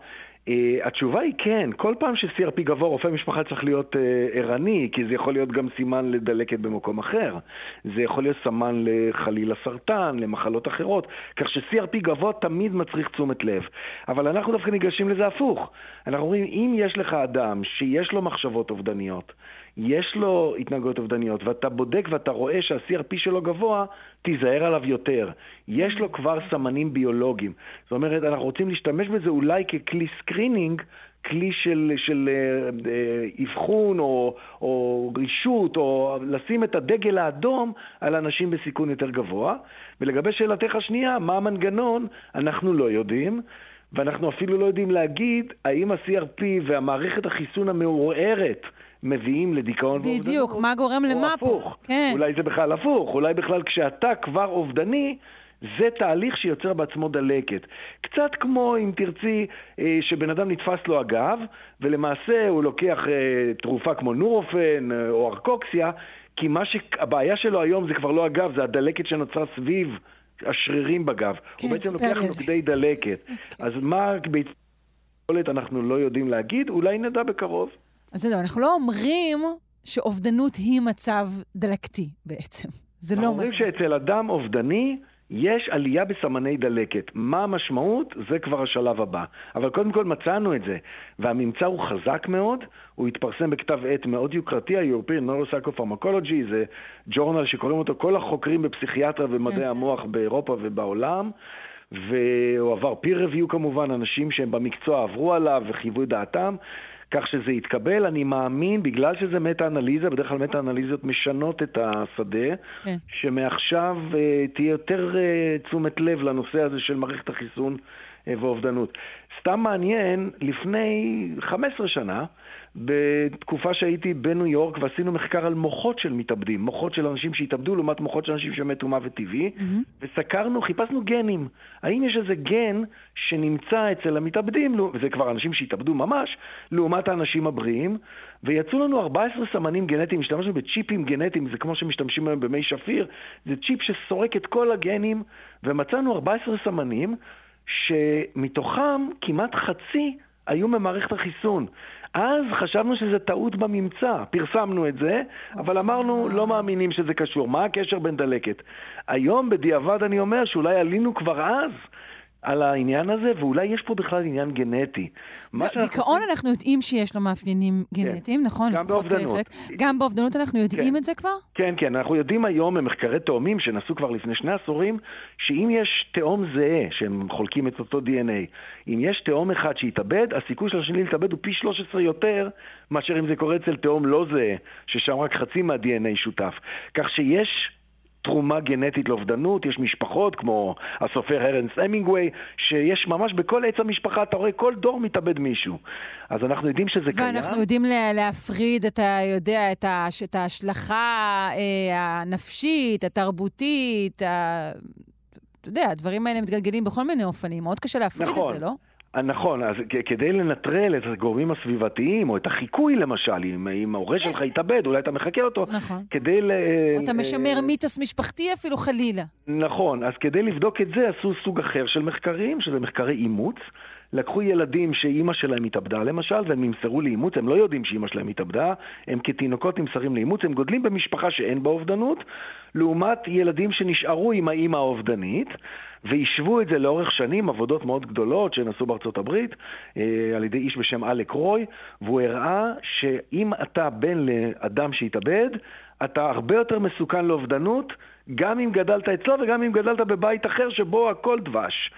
[SPEAKER 12] אה, התשובה היא כן, כל פעם ש-CRP גבוה רופא משפחה צריך להיות אה, ערני, כי זה יכול להיות גם סימן לדלקת במקום אחר. זה יכול להיות סמן לחלילה סרטן, למחלות אחרות, כך ש-CRP גבוה תמיד מצריך תשומת לב. אבל אנחנו דווקא ניגשים לזה הפוך. אנחנו אומרים, אם יש לך אדם שיש לו מחשבות אובדניות, יש לו התנהגויות אובדניות, ואתה בודק ואתה רואה שה-CRP שלו גבוה, תיזהר עליו יותר. יש לו כבר סמנים ביולוגיים. זאת אומרת, אנחנו רוצים להשתמש בזה אולי ככלי screening, כלי של, של אה, אה, אבחון או, או רישות, או לשים את הדגל האדום על אנשים בסיכון יותר גבוה. ולגבי שאלתך השנייה, מה המנגנון, אנחנו לא יודעים. ואנחנו אפילו לא יודעים להגיד האם ה-CRP והמערכת החיסון המעורערת מביאים לדיכאון ואובדנות.
[SPEAKER 1] בדיוק, מה גורם למה פה?
[SPEAKER 12] הפוך.
[SPEAKER 1] כן.
[SPEAKER 12] אולי זה בכלל הפוך, אולי בכלל כשאתה כבר אובדני, זה תהליך שיוצר בעצמו דלקת. קצת כמו, אם תרצי, אה, שבן אדם נתפס לו הגב, ולמעשה הוא לוקח אה, תרופה כמו נורופן אה, או ארקוקסיה, כי מה שהבעיה שלו היום זה כבר לא הגב, זה הדלקת שנוצרה סביב השרירים בגב.
[SPEAKER 1] כן,
[SPEAKER 12] הוא בעצם לוקח. נוגדי דלקת. אז מה ביכולת אנחנו לא יודעים להגיד, אולי נדע בקרוב.
[SPEAKER 1] אז זהו, אנחנו לא אומרים שאובדנות היא מצב דלקתי בעצם. זה לא
[SPEAKER 12] אנחנו
[SPEAKER 1] מה
[SPEAKER 12] אומרים. שאצל אדם אובדני יש עלייה בסמני דלקת. מה המשמעות? זה כבר השלב הבא. אבל קודם כל מצאנו את זה, והממצא הוא חזק מאוד, הוא התפרסם בכתב עת מאוד יוקרתי, ה-European Neuropsychopharmacology, זה ג'ורנל שקוראים אותו כל החוקרים בפסיכיאטריה ומדעי המוח באירופה ובעולם. והוא עבר peer review כמובן, אנשים שהם במקצוע עברו עליו וחייבו את דעתם, כך שזה יתקבל. אני מאמין, בגלל שזה מטה-אנליזה, בדרך כלל מטה-אנליזות משנות את השדה,
[SPEAKER 1] כן.
[SPEAKER 12] שמעכשיו אה, תהיה יותר אה, תשומת לב לנושא הזה של מערכת החיסון אה, ואובדנות. סתם מעניין, לפני 15 שנה, בתקופה שהייתי בניו יורק ועשינו מחקר על מוחות של מתאבדים, מוחות של אנשים שהתאבדו לעומת מוחות של אנשים שמתו מוות טבעי, וסקרנו, חיפשנו גנים. האם יש איזה גן שנמצא אצל המתאבדים, וזה כבר אנשים שהתאבדו ממש, לעומת האנשים הבריאים, ויצאו לנו 14 סמנים גנטיים, השתמשנו בצ'יפים גנטיים, זה כמו שמשתמשים היום במי שפיר, זה צ'יפ שסורק את כל הגנים, ומצאנו 14 סמנים, שמתוכם כמעט חצי היו ממערכת החיסון. אז חשבנו שזה טעות בממצא, פרסמנו את זה, אבל אמרנו, לא מאמינים שזה קשור. מה הקשר בין דלקת? היום, בדיעבד, אני אומר שאולי עלינו כבר אז על העניין הזה, ואולי יש פה בכלל עניין גנטי.
[SPEAKER 1] זה, דיכאון אנחנו יודעים שיש לו מאפיינים גנטיים, נכון?
[SPEAKER 12] גם
[SPEAKER 1] אה,
[SPEAKER 12] באובדנות.
[SPEAKER 1] חלק. גם באובדנות אנחנו יודעים
[SPEAKER 12] כן.
[SPEAKER 1] את זה כבר?
[SPEAKER 12] כן, כן, אנחנו יודעים היום ממחקרי תאומים שנעשו כבר לפני שני עשורים, שאם יש תאום זהה, שהם חולקים את אותו DNA, אם יש תאום אחד שהתאבד, הסיכוי של השני להתאבד הוא פי 13 יותר מאשר אם זה קורה אצל תאום לא זהה, ששם רק חצי מה-DNA שותף. כך שיש... תרומה גנטית לאובדנות, יש משפחות כמו הסופר הרנס המינגווי, שיש ממש בכל עץ המשפחה, אתה רואה כל דור מתאבד מישהו. אז אנחנו יודעים שזה קיים.
[SPEAKER 1] ואנחנו יודעים לה- להפריד, אתה יודע, את, הש, את ההשלכה אה, הנפשית, התרבותית, ה... אתה יודע, הדברים האלה מתגלגלים בכל מיני אופנים, מאוד קשה להפריד
[SPEAKER 12] נכון.
[SPEAKER 1] את זה, לא?
[SPEAKER 12] אה, נכון, אז כדי לנטרל את הגורמים הסביבתיים, או את החיקוי למשל, אם, אם ההורה שלך יתאבד, אולי אתה מחכה אותו.
[SPEAKER 1] נכון.
[SPEAKER 12] כדי ל...
[SPEAKER 1] או אתה משמר מיתוס משפחתי אפילו, חלילה.
[SPEAKER 12] נכון, אז כדי לבדוק את זה עשו סוג אחר של מחקרים, שזה מחקרי אימוץ. לקחו ילדים שאימא שלהם התאבדה למשל, והם נמסרו לאימוץ, הם לא יודעים שאימא שלהם התאבדה, הם כתינוקות נמסרים לאימוץ, הם גודלים במשפחה שאין בה אובדנות, לעומת ילדים שנשארו עם האימא האובדנית, והשוו את זה לאורך שנים, עבודות מאוד גדולות שנעשו בארצות הברית, אה, על ידי איש בשם אלק רוי, והוא הראה שאם אתה בן לאדם שהתאבד, אתה הרבה יותר מסוכן לאובדנות, גם אם גדלת אצלו וגם אם גדלת בבית אחר שבו הכל דבש.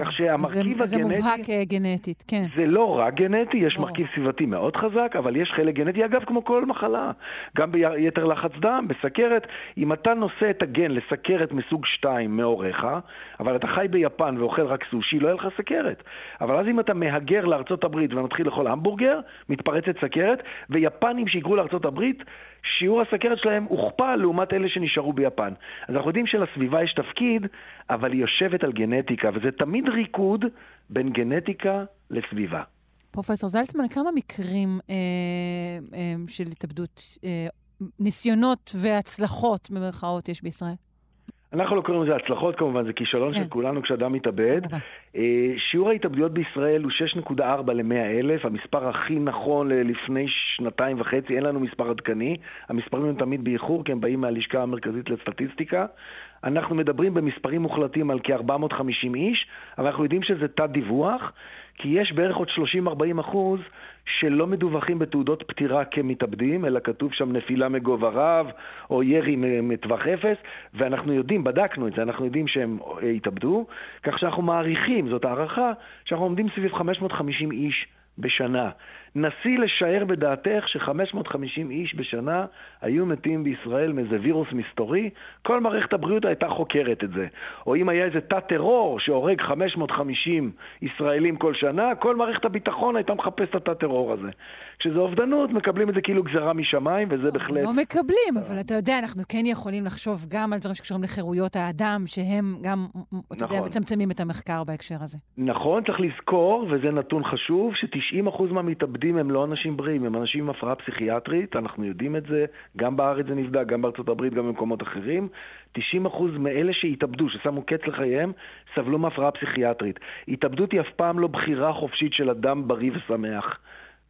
[SPEAKER 12] כך שהמרכיב
[SPEAKER 1] זה, זה
[SPEAKER 12] הגנטי...
[SPEAKER 1] מובהק אה, גנטית, כן.
[SPEAKER 12] זה לא רק גנטי, יש מרכיב סביבתי מאוד חזק, אבל יש חלק גנטי, אגב, כמו כל מחלה. גם ביתר לחץ דם, בסכרת, אם אתה נושא את הגן לסכרת מסוג 2 מהוריך, אבל אתה חי ביפן ואוכל רק סושי, לא יהיה לך סכרת. אבל אז אם אתה מהגר לארצות הברית ומתחיל לאכול המבורגר, מתפרצת סכרת, ויפנים שהיגרו לארצות הברית, שיעור הסכרת שלהם הוכפל לעומת אלה שנשארו ביפן. אז אנחנו יודעים שלסביבה יש תפקיד, אבל היא יושבת על גנטיקה, וזה תמיד ריקוד בין גנטיקה לסביבה.
[SPEAKER 1] פרופסור זלצמן, כמה מקרים אה, אה, של התאבדות, אה, ניסיונות והצלחות, במרכאות, יש בישראל?
[SPEAKER 12] אנחנו לא קוראים לזה הצלחות כמובן, זה כישלון
[SPEAKER 1] כן.
[SPEAKER 12] של כולנו כשאדם מתאבד. אה, שיעור ההתאבדויות בישראל הוא 6.4 ל-100 אלף, המספר הכי נכון ללפני שנתיים וחצי, אין לנו מספר עדכני. המספרים הם תמיד באיחור, כי הם באים מהלשכה המרכזית לסטטיסטיקה. אנחנו מדברים במספרים מוחלטים על כ-450 איש, אבל אנחנו יודעים שזה תת-דיווח, כי יש בערך עוד 30-40 אחוז שלא מדווחים בתעודות פטירה כמתאבדים, אלא כתוב שם נפילה מגובה רב, או ירי מטווח אפס, ואנחנו יודעים, בדקנו את זה, אנחנו יודעים שהם אה, התאבדו, כך שאנחנו מעריכים, זאת הערכה, שאנחנו עומדים סביב 550 איש בשנה. נסי לשער בדעתך ש-550 איש בשנה היו מתים בישראל מאיזה וירוס מסתורי, כל מערכת הבריאות הייתה חוקרת את זה. או אם היה איזה תא טרור שהורג 550 ישראלים כל שנה, כל מערכת הביטחון הייתה מחפשת את התא טרור הזה. כשזה אובדנות, מקבלים את זה כאילו גזרה משמיים, וזה בהחלט...
[SPEAKER 1] לא מקבלים, אבל אתה יודע, אנחנו כן יכולים לחשוב גם על דברים שקשורים לחירויות האדם, שהם גם, אתה יודע,
[SPEAKER 12] נכון.
[SPEAKER 1] מצמצמים את המחקר בהקשר הזה.
[SPEAKER 12] נכון, צריך לזכור, וזה נתון חשוב, ש-90% מהמתאבדים הם לא אנשים בריאים, הם אנשים עם הפרעה פסיכיאטרית, אנחנו יודעים את זה, גם בארץ זה נבדק, גם בארצות הברית, גם במקומות אחרים. 90% מאלה שהתאבדו, ששמו קץ לחייהם, סבלו מהפרעה פסיכיאטרית. התאבדות היא אף פעם לא בחירה חופשית של אדם בריא ושמח.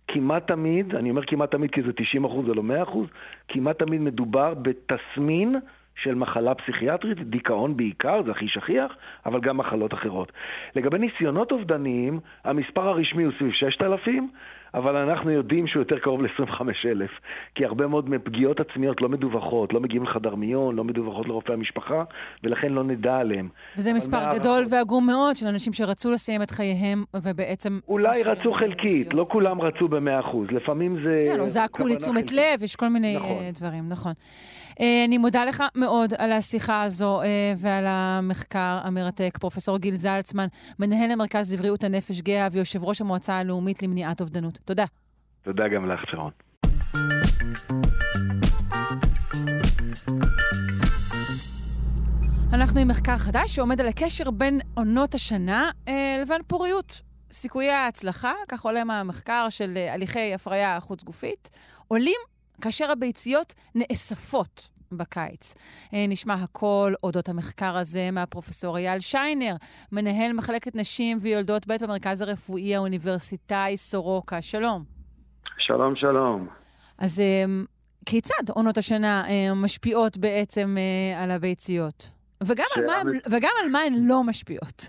[SPEAKER 12] כמעט תמיד, אני אומר כמעט תמיד כי זה 90 אחוז, זה לא 100 אחוז, כמעט תמיד מדובר בתסמין של מחלה פסיכיאטרית, דיכאון בעיקר, זה הכי שכיח, אבל גם מחלות אחרות. לגבי ניסיונות אובדניים, המספר הרשמי הוא סביב 6,000, אבל אנחנו יודעים שהוא יותר קרוב ל-25,000, כי הרבה מאוד מפגיעות עצמיות לא מדווחות, לא מגיעים לחדר מיון, לא מדווחות לרופא המשפחה, ולכן לא נדע עליהם.
[SPEAKER 1] וזה מספר גדול ועגום מאוד של אנשים שרצו לסיים את חייהם, ובעצם...
[SPEAKER 12] אולי רצו חלקית, לא כולם רצו ב-100%, לפעמים זה...
[SPEAKER 1] כן, או זעקו לתשומת. לב, יש כל מיני
[SPEAKER 12] נכון.
[SPEAKER 1] אה, דברים, נכון. אה, אני מודה לך מאוד על השיחה הזו אה, ועל המחקר המרתק. פרופ' גיל זלצמן, מנהל המרכז לבריאות הנפש גאה ויושב ראש המועצה הלאומית למניעת אובדנות. תודה.
[SPEAKER 12] תודה גם לך, שרון.
[SPEAKER 1] אנחנו עם מחקר חדש שעומד על הקשר בין עונות השנה אה, לבין פוריות. סיכויי ההצלחה, כך עולה מהמחקר של אה, הליכי הפריה חוץ-גופית, עולים כאשר הביציות נאספות בקיץ. אה, נשמע הכל אודות המחקר הזה מהפרופסור אייל שיינר, מנהל מחלקת נשים ויולדות ב' במרכז הרפואי האוניברסיטאי סורוקה. שלום.
[SPEAKER 13] שלום, שלום.
[SPEAKER 1] אז אה, כיצד עונות השנה אה, משפיעות בעצם על הביציות? וגם על, מה,
[SPEAKER 13] מצ-
[SPEAKER 1] וגם על מה הן לא משפיעות.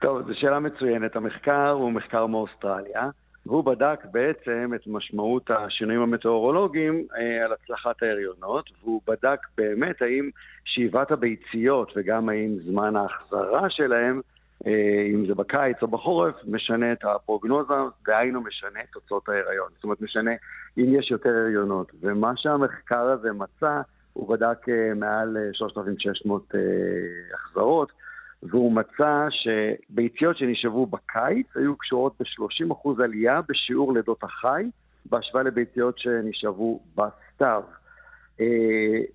[SPEAKER 13] טוב, זו שאלה מצוינת. המחקר הוא מחקר מאוסטרליה, והוא בדק בעצם את משמעות השינויים המטאורולוגיים אה, על הצלחת ההריונות, והוא בדק באמת האם שאיבת הביציות וגם האם זמן ההחזרה שלהם, אה, אם זה בקיץ או בחורף, משנה את הפרוגנוזה, דהיינו משנה את תוצאות ההיריון. זאת אומרת, משנה אם יש יותר הריונות. ומה שהמחקר הזה מצא, הוא בדק אה, מעל אה, 3,600 אה, החזרות, והוא מצא שביציות שנשאבו בקיץ היו קשורות ב-30% עלייה בשיעור לידות החי, בהשוואה לביציות שנשאבו בסתיו. אה,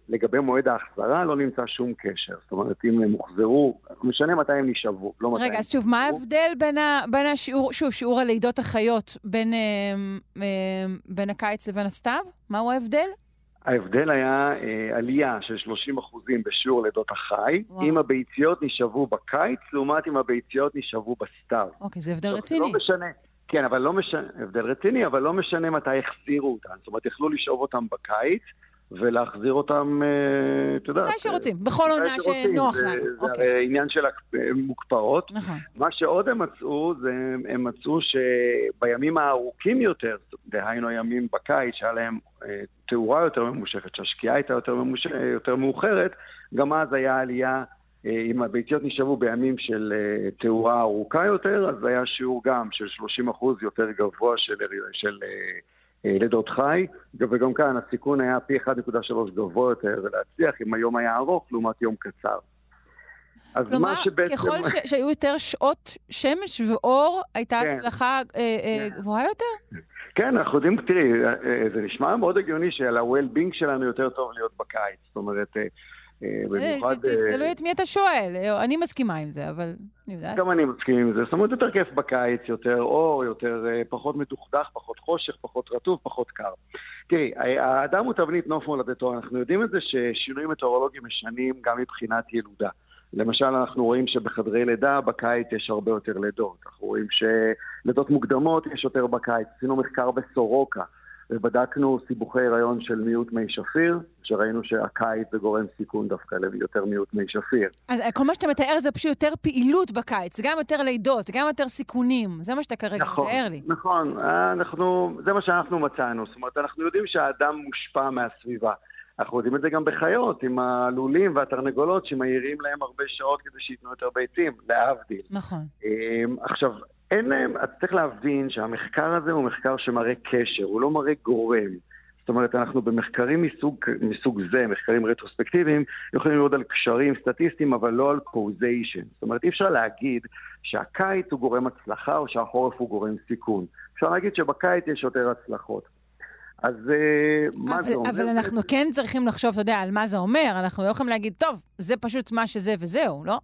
[SPEAKER 13] לגבי מועד ההחזרה לא נמצא שום קשר. זאת אומרת, אם הם הוחזרו, משנה מתי הם נשאבו, לא מתי
[SPEAKER 1] רגע, אז שוב, מה ההבדל בין, ה, בין השיעור, שוב, שיעור הלידות החיות בין, אה, אה, בין הקיץ לבין הסתיו? מהו ההבדל?
[SPEAKER 13] ההבדל היה אה, עלייה של 30 אחוזים בשיעור לידות החי,
[SPEAKER 1] וואו.
[SPEAKER 13] אם הביציות נשאבו בקיץ, לעומת אם הביציות נשאבו בסתיו.
[SPEAKER 1] אוקיי, זה הבדל
[SPEAKER 13] טוב,
[SPEAKER 1] רציני.
[SPEAKER 13] לא משנה. כן, אבל לא משנה, הבדל רציני, אבל לא משנה מתי החזירו אותם. זאת אומרת, יכלו לשאוב אותם בקיץ ולהחזיר אותם, אה, אתה יודע...
[SPEAKER 1] מתי שרוצים, בכל עונה. שנוח לנו.
[SPEAKER 13] זה
[SPEAKER 1] אוקיי.
[SPEAKER 13] הרי עניין של המוקפאות.
[SPEAKER 1] נכון.
[SPEAKER 13] מה שעוד הם מצאו, זה הם מצאו שבימים הארוכים יותר, דהיינו הימים בקיץ, שהיה להם אה, תאורה יותר ממושכת, שהשקיעה הייתה יותר, ממוש... יותר מאוחרת, גם אז היה עלייה, אה, אם הביציות נשאבו בימים של אה, תאורה ארוכה יותר, אז היה שיעור גם של 30% יותר גבוה של, של אה, אה, לידות חי, וגם כאן הסיכון היה פי 1.3 גבוה יותר להצליח אם היום היה ארוך לעומת יום קצר. אז
[SPEAKER 1] כלומר,
[SPEAKER 13] מה שבעצם...
[SPEAKER 1] ככל ש, שהיו יותר שעות שמש ואור, הייתה
[SPEAKER 13] כן.
[SPEAKER 1] הצלחה אה, אה, גבוהה יותר?
[SPEAKER 13] כן, אנחנו יודעים, תראי, אה, אה, זה נשמע מאוד הגיוני שעל ה-well-being שלנו יותר טוב להיות בקיץ. זאת אומרת, אה, אה,
[SPEAKER 1] אה,
[SPEAKER 13] במיוחד...
[SPEAKER 1] ת-
[SPEAKER 13] אה,
[SPEAKER 1] תלוי את מי אתה שואל. אה, אני מסכימה עם זה, אבל אני יודעת.
[SPEAKER 13] גם אני מסכים עם זה. זאת אומרת, יותר כיף בקיץ, יותר אור, יותר, אה, פחות מדוכדך, פחות חושך, פחות רטוב, פחות קר. תראי, האדם הוא תבנית נוף מולדתו. אנחנו יודעים את זה ששינויים מטאורולוגיים משנים גם מבחינת ילודה. למשל, אנחנו רואים שבחדרי לידה בקיץ יש הרבה יותר לידות. אנחנו רואים שלידות מוקדמות יש יותר בקיץ. עשינו מחקר בסורוקה, ובדקנו סיבוכי הריון של מיעוט מי שפיר, שראינו שהקיץ זה גורם סיכון דווקא ליותר מיעוט מי שפיר.
[SPEAKER 1] אז אה, כל מה שאתה מתאר זה פשוט יותר פעילות בקיץ, גם יותר לידות, גם יותר סיכונים. זה מה שאתה כרגע
[SPEAKER 13] נכון,
[SPEAKER 1] מתאר לי.
[SPEAKER 13] נכון, אנחנו, זה מה שאנחנו מצאנו. זאת אומרת, אנחנו יודעים שהאדם מושפע מהסביבה. אנחנו יודעים את זה גם בחיות, עם הלולים והתרנגולות שמעירים להם הרבה שעות כדי שייתנו יותר ביצים, להבדיל.
[SPEAKER 1] נכון.
[SPEAKER 13] אמ, עכשיו, אין להם, אז צריך להבין שהמחקר הזה הוא מחקר שמראה קשר, הוא לא מראה גורם. זאת אומרת, אנחנו במחקרים מסוג, מסוג זה, מחקרים רטרוספקטיביים, יכולים לראות על קשרים סטטיסטיים, אבל לא על causation. זאת אומרת, אי אפשר להגיד שהקיץ הוא גורם הצלחה או שהחורף הוא גורם סיכון. אפשר להגיד שבקיץ יש יותר הצלחות. אז אה, מה
[SPEAKER 1] אבל,
[SPEAKER 13] זה אומר?
[SPEAKER 1] אבל אנחנו כן צריכים לחשוב, אתה יודע, על מה זה אומר. אנחנו לא יכולים להגיד, טוב, זה פשוט מה שזה וזהו, לא?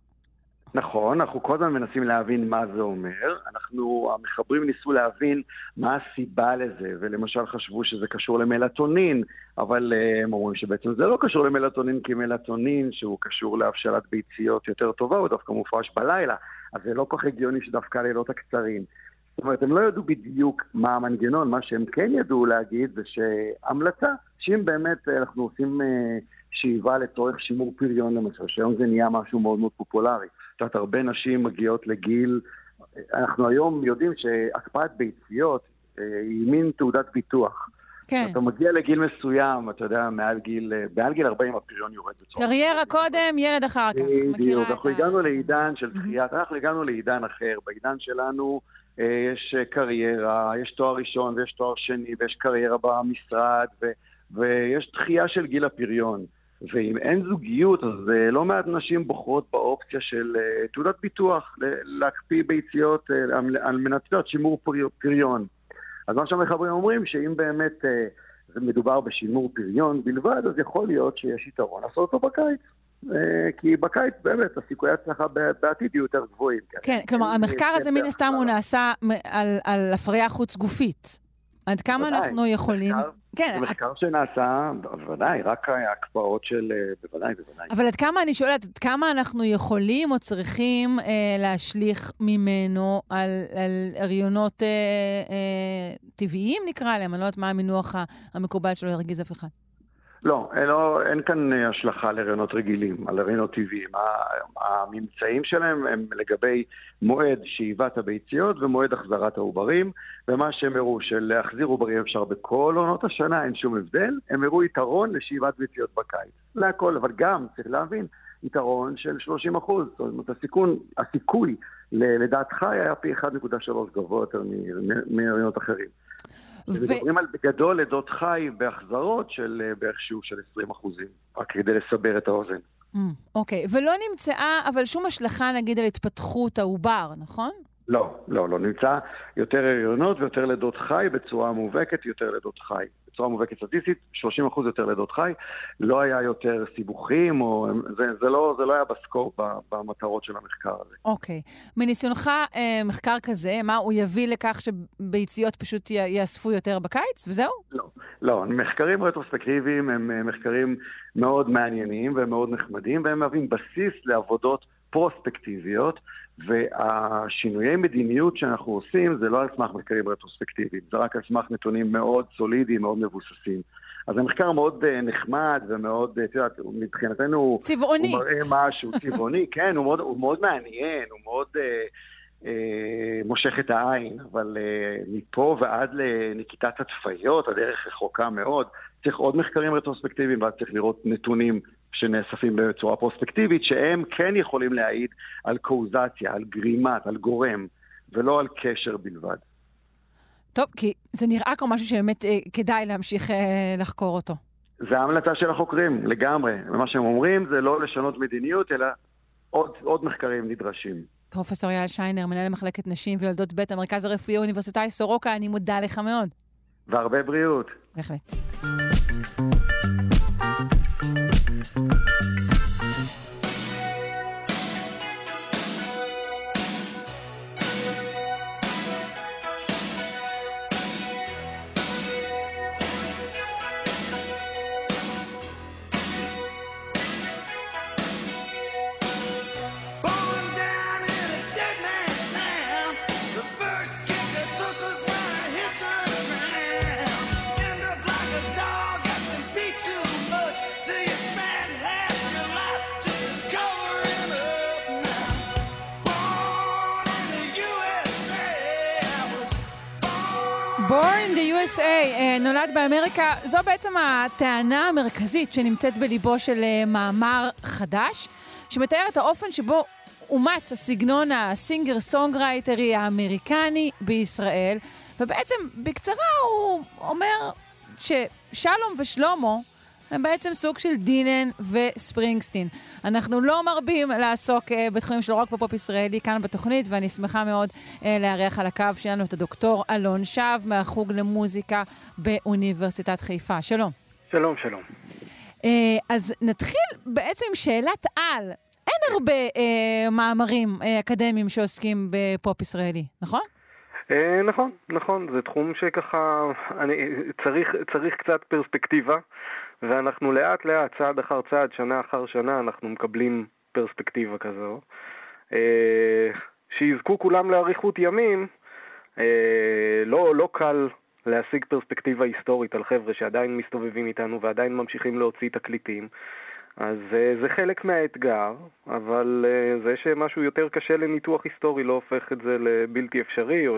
[SPEAKER 13] נכון, אנחנו כל הזמן מנסים להבין מה זה אומר. אנחנו, המחברים ניסו להבין מה הסיבה לזה, ולמשל חשבו שזה קשור למלטונין, אבל uh, הם אומרים שבעצם זה לא קשור למלטונין, כי מלטונין, שהוא קשור להבשלת ביציות יותר טובה, הוא דווקא מופרש בלילה, אז זה לא כל כך הגיוני שדווקא הלילות הקצרים. זאת אומרת, הם לא ידעו בדיוק מה המנגנון, מה שהם כן ידעו להגיד זה שהמלצה, שאם באמת אה, אנחנו עושים אה, שאיבה לצורך שימור פריון למשל, שהיום זה נהיה משהו מאוד מאוד פופולרי. את יודעת, הרבה נשים מגיעות לגיל, אנחנו היום יודעים שהקפאת ביציות אה, היא מין תעודת ביטוח.
[SPEAKER 1] כן.
[SPEAKER 13] אתה מגיע לגיל מסוים, אתה יודע, מעל גיל, אה, מעל גיל 40 הפריון יורד בצורה
[SPEAKER 1] קריירה קודם, ילד אחר כך.
[SPEAKER 13] בדיוק, אנחנו. הגענו לעידן של דחיית, אנחנו הגענו לעידן אחר. בעידן שלנו אה, יש אה, קריירה, יש תואר ראשון ויש תואר שני ויש קריירה במשרד ו, ויש דחייה של גיל הפריון. ואם אין זוגיות, אז אה, לא מעט נשים בוחרות באופציה של אה, תעודת ביטוח, להקפיא ביציות אה, על- מנת, שימור פרי- פריון. אז מה שהמחברים אומרים, שאם באמת אה, מדובר בשימור פריון בלבד, אז יכול להיות שיש יתרון לעשות אותו בקיץ. אה, כי בקיץ באמת הסיכויי הצלחה בעתיד יהיו יותר גבוהים.
[SPEAKER 1] כן, כלומר,
[SPEAKER 13] אין,
[SPEAKER 1] המחקר הזה מן הסתם הוא נעשה על, על הפריה חוץ גופית. עד כמה
[SPEAKER 13] בוודאי,
[SPEAKER 1] אנחנו יכולים... כן,
[SPEAKER 13] זה מחקר שנעשה, בוודאי, רק ההקפאות של... אה, בוודאי, בוודאי.
[SPEAKER 1] אבל עד כמה, אני שואלת, עד כמה אנחנו יכולים או צריכים אה, להשליך ממנו על, על הריונות אה, אה, טבעיים, נקרא להם? אני לא יודעת מה המינוח המקובל שלא ירגיז אף אחד.
[SPEAKER 13] לא, אין, לא, אין כאן אה, השלכה להריונות רגילים, על הריונות טבעיים. הממצאים שלהם הם לגבי מועד שאיבת הביציות ומועד החזרת העוברים, ומה שהם הראו של להחזיר עוברים אפשר בכל עונות השנה, אין שום הבדל, הם הראו יתרון לשאיבת ביציות בקיץ. להכל, אבל גם, צריך להבין, יתרון של 30 אחוז. זאת אומרת, הסיכון, הסיכוי ללידת חי היה פי 1.3 גבוה יותר מהריונות אחרים. מדברים על בגדול לידות חי בהחזרות של אה, בערך שיעור של 20 אחוזים, רק כדי לסבר את האוזן.
[SPEAKER 1] Mm, אוקיי, ולא נמצאה, אבל שום השלכה, נגיד, על התפתחות העובר, נכון?
[SPEAKER 13] לא, לא, לא. נמצא יותר הריונות ויותר לידות חי בצורה מובהקת, יותר לידות חי. בצורה מובהקת סטטיסטית, 30% יותר לידות חי. לא היה יותר סיבוכים, או... זה, זה, לא, זה לא היה בסקופ, ב- במטרות של המחקר הזה.
[SPEAKER 1] אוקיי. מניסיונך, אה, מחקר כזה, מה, הוא יביא לכך שביציות פשוט יאספו יותר בקיץ, וזהו?
[SPEAKER 13] לא, מחקרים רטרוספקטיביים הם אה, מחקרים מאוד מעניינים ומאוד נחמדים, והם מהווים בסיס לעבודות פרוספקטיביות, והשינויי מדיניות שאנחנו עושים זה לא על סמך מחקרים רטרוספקטיביים, זה רק על סמך נתונים מאוד סולידיים, מאוד מבוססים. אז זה מחקר מאוד אה, נחמד ומאוד, אה, את יודעת, מבחינתנו...
[SPEAKER 1] צבעוני.
[SPEAKER 13] הוא מראה משהו צבעוני, כן, הוא מאוד, הוא מאוד מעניין, הוא מאוד אה, מושך את העין, אבל אה, מפה ועד לנקיטת התוויות, הדרך רחוקה מאוד. צריך עוד מחקרים רטרוספקטיביים, ואז צריך לראות נתונים שנאספים בצורה פרוספקטיבית, שהם כן יכולים להעיד על קאוזציה, על גרימת, על גורם, ולא על קשר בלבד.
[SPEAKER 1] טוב, כי זה נראה כמו משהו שבאמת אה, כדאי להמשיך אה, לחקור אותו.
[SPEAKER 13] זה ההמלצה של החוקרים, לגמרי. ומה שהם אומרים זה לא לשנות מדיניות, אלא עוד, עוד מחקרים נדרשים.
[SPEAKER 1] פרופסור יעל שיינר, מנהל מחלקת נשים ויולדות ב', המרכז הרפואי האוניברסיטאי סורוקה, אני מודה לך מאוד.
[SPEAKER 13] והרבה בריאות.
[SPEAKER 1] בהחלט.
[SPEAKER 4] USA,
[SPEAKER 1] אה, נולד באמריקה, זו בעצם הטענה המרכזית שנמצאת בליבו של אה, מאמר חדש, שמתאר את האופן שבו אומץ הסגנון ה singer songwriterי האמריקני בישראל, ובעצם בקצרה הוא אומר ששלום ושלמה הם בעצם סוג של דילן וספרינגסטין. אנחנו לא מרבים לעסוק אה, בתחומים של רוק ופופ ישראלי כאן בתוכנית, ואני שמחה מאוד אה, לארח על הקו שלנו את הדוקטור אלון שב מהחוג למוזיקה באוניברסיטת חיפה. שלום.
[SPEAKER 14] שלום, שלום.
[SPEAKER 1] אה, אז נתחיל בעצם עם שאלת על. אין הרבה אה, מאמרים אה, אקדמיים שעוסקים בפופ ישראלי, נכון?
[SPEAKER 14] אה, נכון, נכון, זה תחום שככה, אני, צריך, צריך קצת פרספקטיבה, ואנחנו לאט לאט, צעד אחר צעד, שנה אחר שנה, אנחנו מקבלים פרספקטיבה כזו. אה, שיזכו כולם לאריכות ימים, אה, לא, לא קל להשיג פרספקטיבה היסטורית על חבר'ה שעדיין מסתובבים איתנו ועדיין ממשיכים להוציא תקליטים. אז אה, זה חלק מהאתגר, אבל זה שמשהו יותר קשה לניתוח היסטורי לא הופך את זה לבלתי אפשרי, או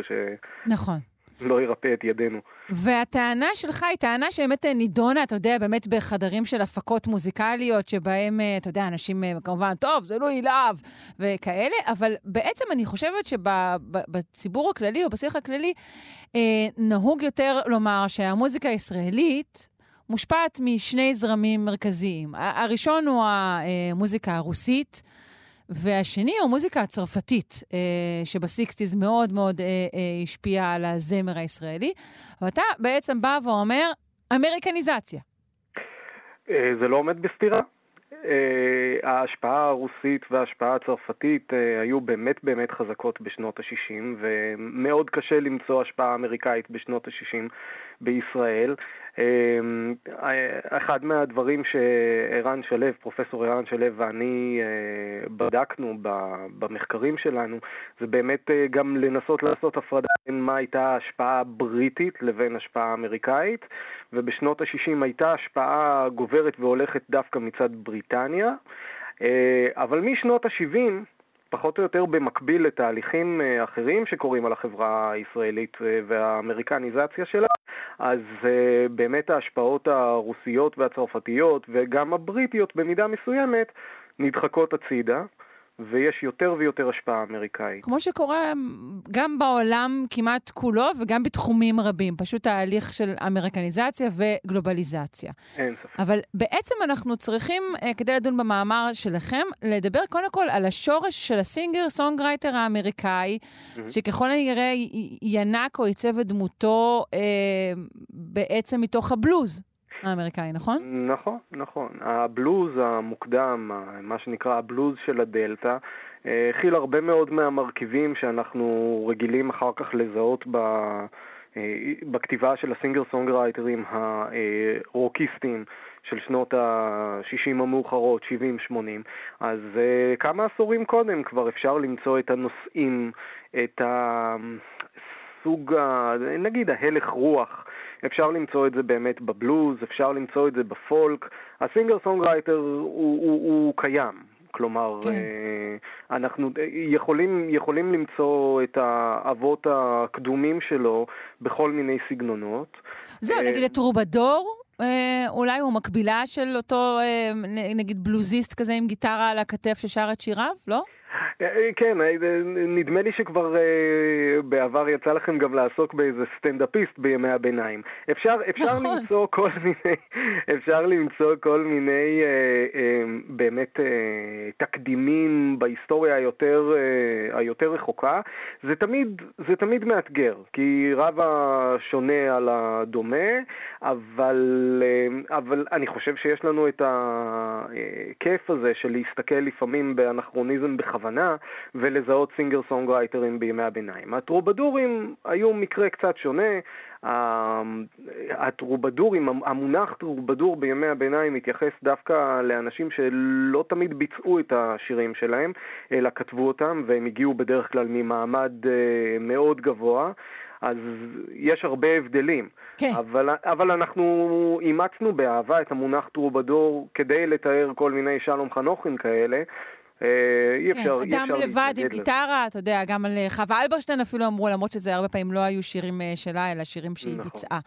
[SPEAKER 1] נכון.
[SPEAKER 14] שלא ירפא את ידינו.
[SPEAKER 1] והטענה שלך היא טענה שבאמת אה, נידונה, אתה יודע, באמת בחדרים של הפקות מוזיקליות, שבהם, אה, אתה יודע, אנשים אה, כמובן, טוב, זה לא ילהב וכאלה, אבל בעצם אני חושבת שבציבור הכללי או בשיח הכללי, נהוג יותר לומר שהמוזיקה הישראלית מושפעת משני זרמים מרכזיים. הראשון הוא המוזיקה הרוסית, והשני הוא המוזיקה הצרפתית, אה, שבסיקסטיז מאוד מאוד אה, אה, השפיעה על הזמר הישראלי. ואתה בעצם בא ואומר, אמריקניזציה.
[SPEAKER 14] אה, זה לא עומד בסתירה. אה, ההשפעה הרוסית וההשפעה הצרפתית אה, היו באמת באמת חזקות בשנות ה-60, ומאוד קשה למצוא השפעה אמריקאית בשנות ה-60 בישראל. אה, אחד מהדברים שערן שלו, פרופסור ערן שלו ואני אה, בדקנו במחקרים שלנו, זה באמת אה, גם לנסות לעשות הפרדה בין מה הייתה ההשפעה הבריטית לבין השפעה אמריקאית, ובשנות ה-60 הייתה השפעה גוברת והולכת דווקא מצד בריטניה, אה, אבל משנות ה-70, פחות או יותר במקביל לתהליכים אה, אחרים שקורים על החברה הישראלית אה, והאמריקניזציה שלה, אז אה, באמת ההשפעות הרוסיות והצרפתיות וגם הבריטיות במידה מסוימת נדחקות הצידה, ויש יותר ויותר השפעה אמריקאית.
[SPEAKER 1] כמו שקורה גם בעולם כמעט כולו וגם בתחומים רבים, פשוט תהליך של אמריקניזציה וגלובליזציה.
[SPEAKER 14] אין ספק.
[SPEAKER 1] אבל בעצם אנחנו צריכים, אה, כדי לדון במאמר שלכם, לדבר קודם כל על השורש של ה singer songwriter האמריקאי, שככל הנראה ינק או עיצב את דמותו אה, בעצם מתוך הבלוז האמריקאי, נכון?
[SPEAKER 14] נכון, נכון. הבלוז המוקדם, מה שנקרא הבלוז של הדלתא, הכיל הרבה מאוד מהמרכיבים שאנחנו רגילים אחר כך לזהות ב... אה, בכתיבה של ה singer songwriter ים הרוקיסטים של שנות ה-60 המאוחרות, 70-80. אז אה, כמה עשורים קודם כבר אפשר למצוא את הנושאים, את הסוג. נגיד ההלך רוח. אפשר למצוא את זה באמת בבלוז, אפשר למצוא את זה בפולק. ה singer songwriter הוא, הוא, הוא קיים. כלומר,
[SPEAKER 1] כן.
[SPEAKER 14] אה, אנחנו אה, יכולים, יכולים למצוא את האבות הקדומים שלו בכל מיני סגנונות.
[SPEAKER 1] זהו,
[SPEAKER 14] אה,
[SPEAKER 1] נגיד הטרובדור, אה, אולי הוא מקבילה של אותו, נגיד בלוזיסט כזה עם גיטרה על הכתף ששר את שיריו, לא?
[SPEAKER 14] אה, כן, אה, נדמה לי שכבר אה, בעבר יצא לכם גם לעסוק באיזה סטנדאפיסט בימי הביניים. אפשר, אפשר
[SPEAKER 1] נכון.
[SPEAKER 14] למצוא כל מיני, אפשר למצוא כל מיני אה, אה, באמת אה, תקדימים בהיסטוריה היותר, אה, היותר רחוקה. זה תמיד, זה תמיד מאתגר, כי רב השונה על הדומה, אבל, אה, אבל אני חושב שיש לנו את הכיף הזה של להסתכל לפעמים באנכרוניזם בכוונה ולזהות סינגר סונגרייטרים בימי הביניים. הטרובדורים היו מקרה קצת שונה. הטרובדורים, המונח טרובדור בימי הביניים מתייחס דווקא לאנשים שלא תמיד ביצעו את השירים שלהם, אלא כתבו אותם, והם הגיעו בדרך כלל ממעמד אה, מאוד גבוה. אז יש הרבה הבדלים.
[SPEAKER 1] כן.
[SPEAKER 14] אבל, אבל אנחנו אימצנו באהבה את המונח טרובדור כדי לתאר כל מיני שלום חנוכין כאלה. אה, אי
[SPEAKER 1] כן,
[SPEAKER 14] אפשר, אי
[SPEAKER 1] אדם
[SPEAKER 14] אפשר
[SPEAKER 1] לבד עם. גיטרה, אתה יודע, גם על אה, חווה אלברשטיין אפילו אמרו, למרות שזה הרבה פעמים לא היו שירים אה, שלה, אלא שירים שהיא
[SPEAKER 14] נכון.
[SPEAKER 1] ביצעה.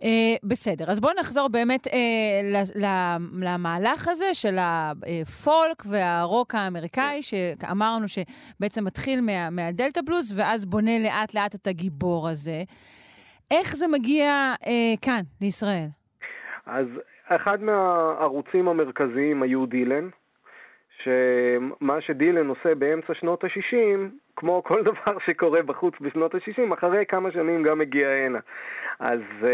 [SPEAKER 1] Uh, בסדר, אז בואו נחזור באמת uh, למהלך הזה של הפולק והרוק האמריקאי, שאמרנו שבעצם מתחיל מה, מהדלתא בלוז, ואז בונה לאט-לאט את הגיבור הזה. איך זה מגיע uh, כאן, לישראל?
[SPEAKER 14] אז אחד מהערוצים המרכזיים היו דילן, שמה שדילן עושה באמצע שנות ה-60, כמו כל דבר שקורה בחוץ בשנות ה-60, אחרי כמה שנים גם מגיע הנה. אז אה,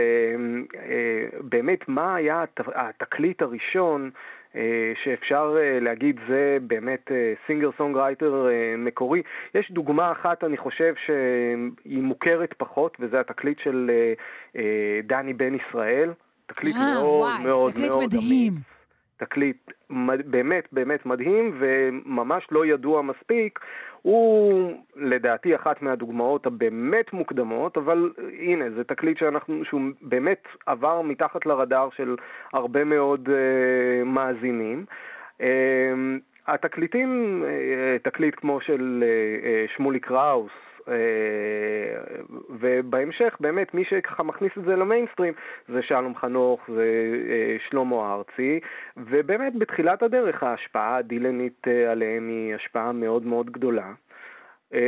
[SPEAKER 14] אה, באמת, מה היה הת- התקליט הראשון אה, שאפשר אה, להגיד זה באמת singer songwriter אה, מקורי? יש דוגמה אחת, אני חושב, שהיא מוכרת פחות, וזה התקליט של אה, אה, דני בן ישראל. תקליט
[SPEAKER 1] אה,
[SPEAKER 14] מאוד
[SPEAKER 1] וואי, זה
[SPEAKER 14] מאוד
[SPEAKER 1] תקליט
[SPEAKER 14] מאוד
[SPEAKER 1] מדהים.
[SPEAKER 14] תקליט באמת באמת מדהים וממש לא ידוע מספיק. הוא לדעתי אחת מהדוגמאות הבאמת מוקדמות, אבל הנה, זה תקליט שאנחנו, שהוא באמת עבר מתחת לרדאר של הרבה מאוד uh, מאזינים. Uh, התקליטים, uh, תקליט כמו של uh, שמולי קראוס, ובהמשך באמת מי שככה מכניס את זה למיינסטרים זה שלום חנוך, זה אה, שלמה ארצי, ובאמת בתחילת הדרך ההשפעה הדילנית אה, עליהם היא השפעה מאוד מאוד גדולה. אה,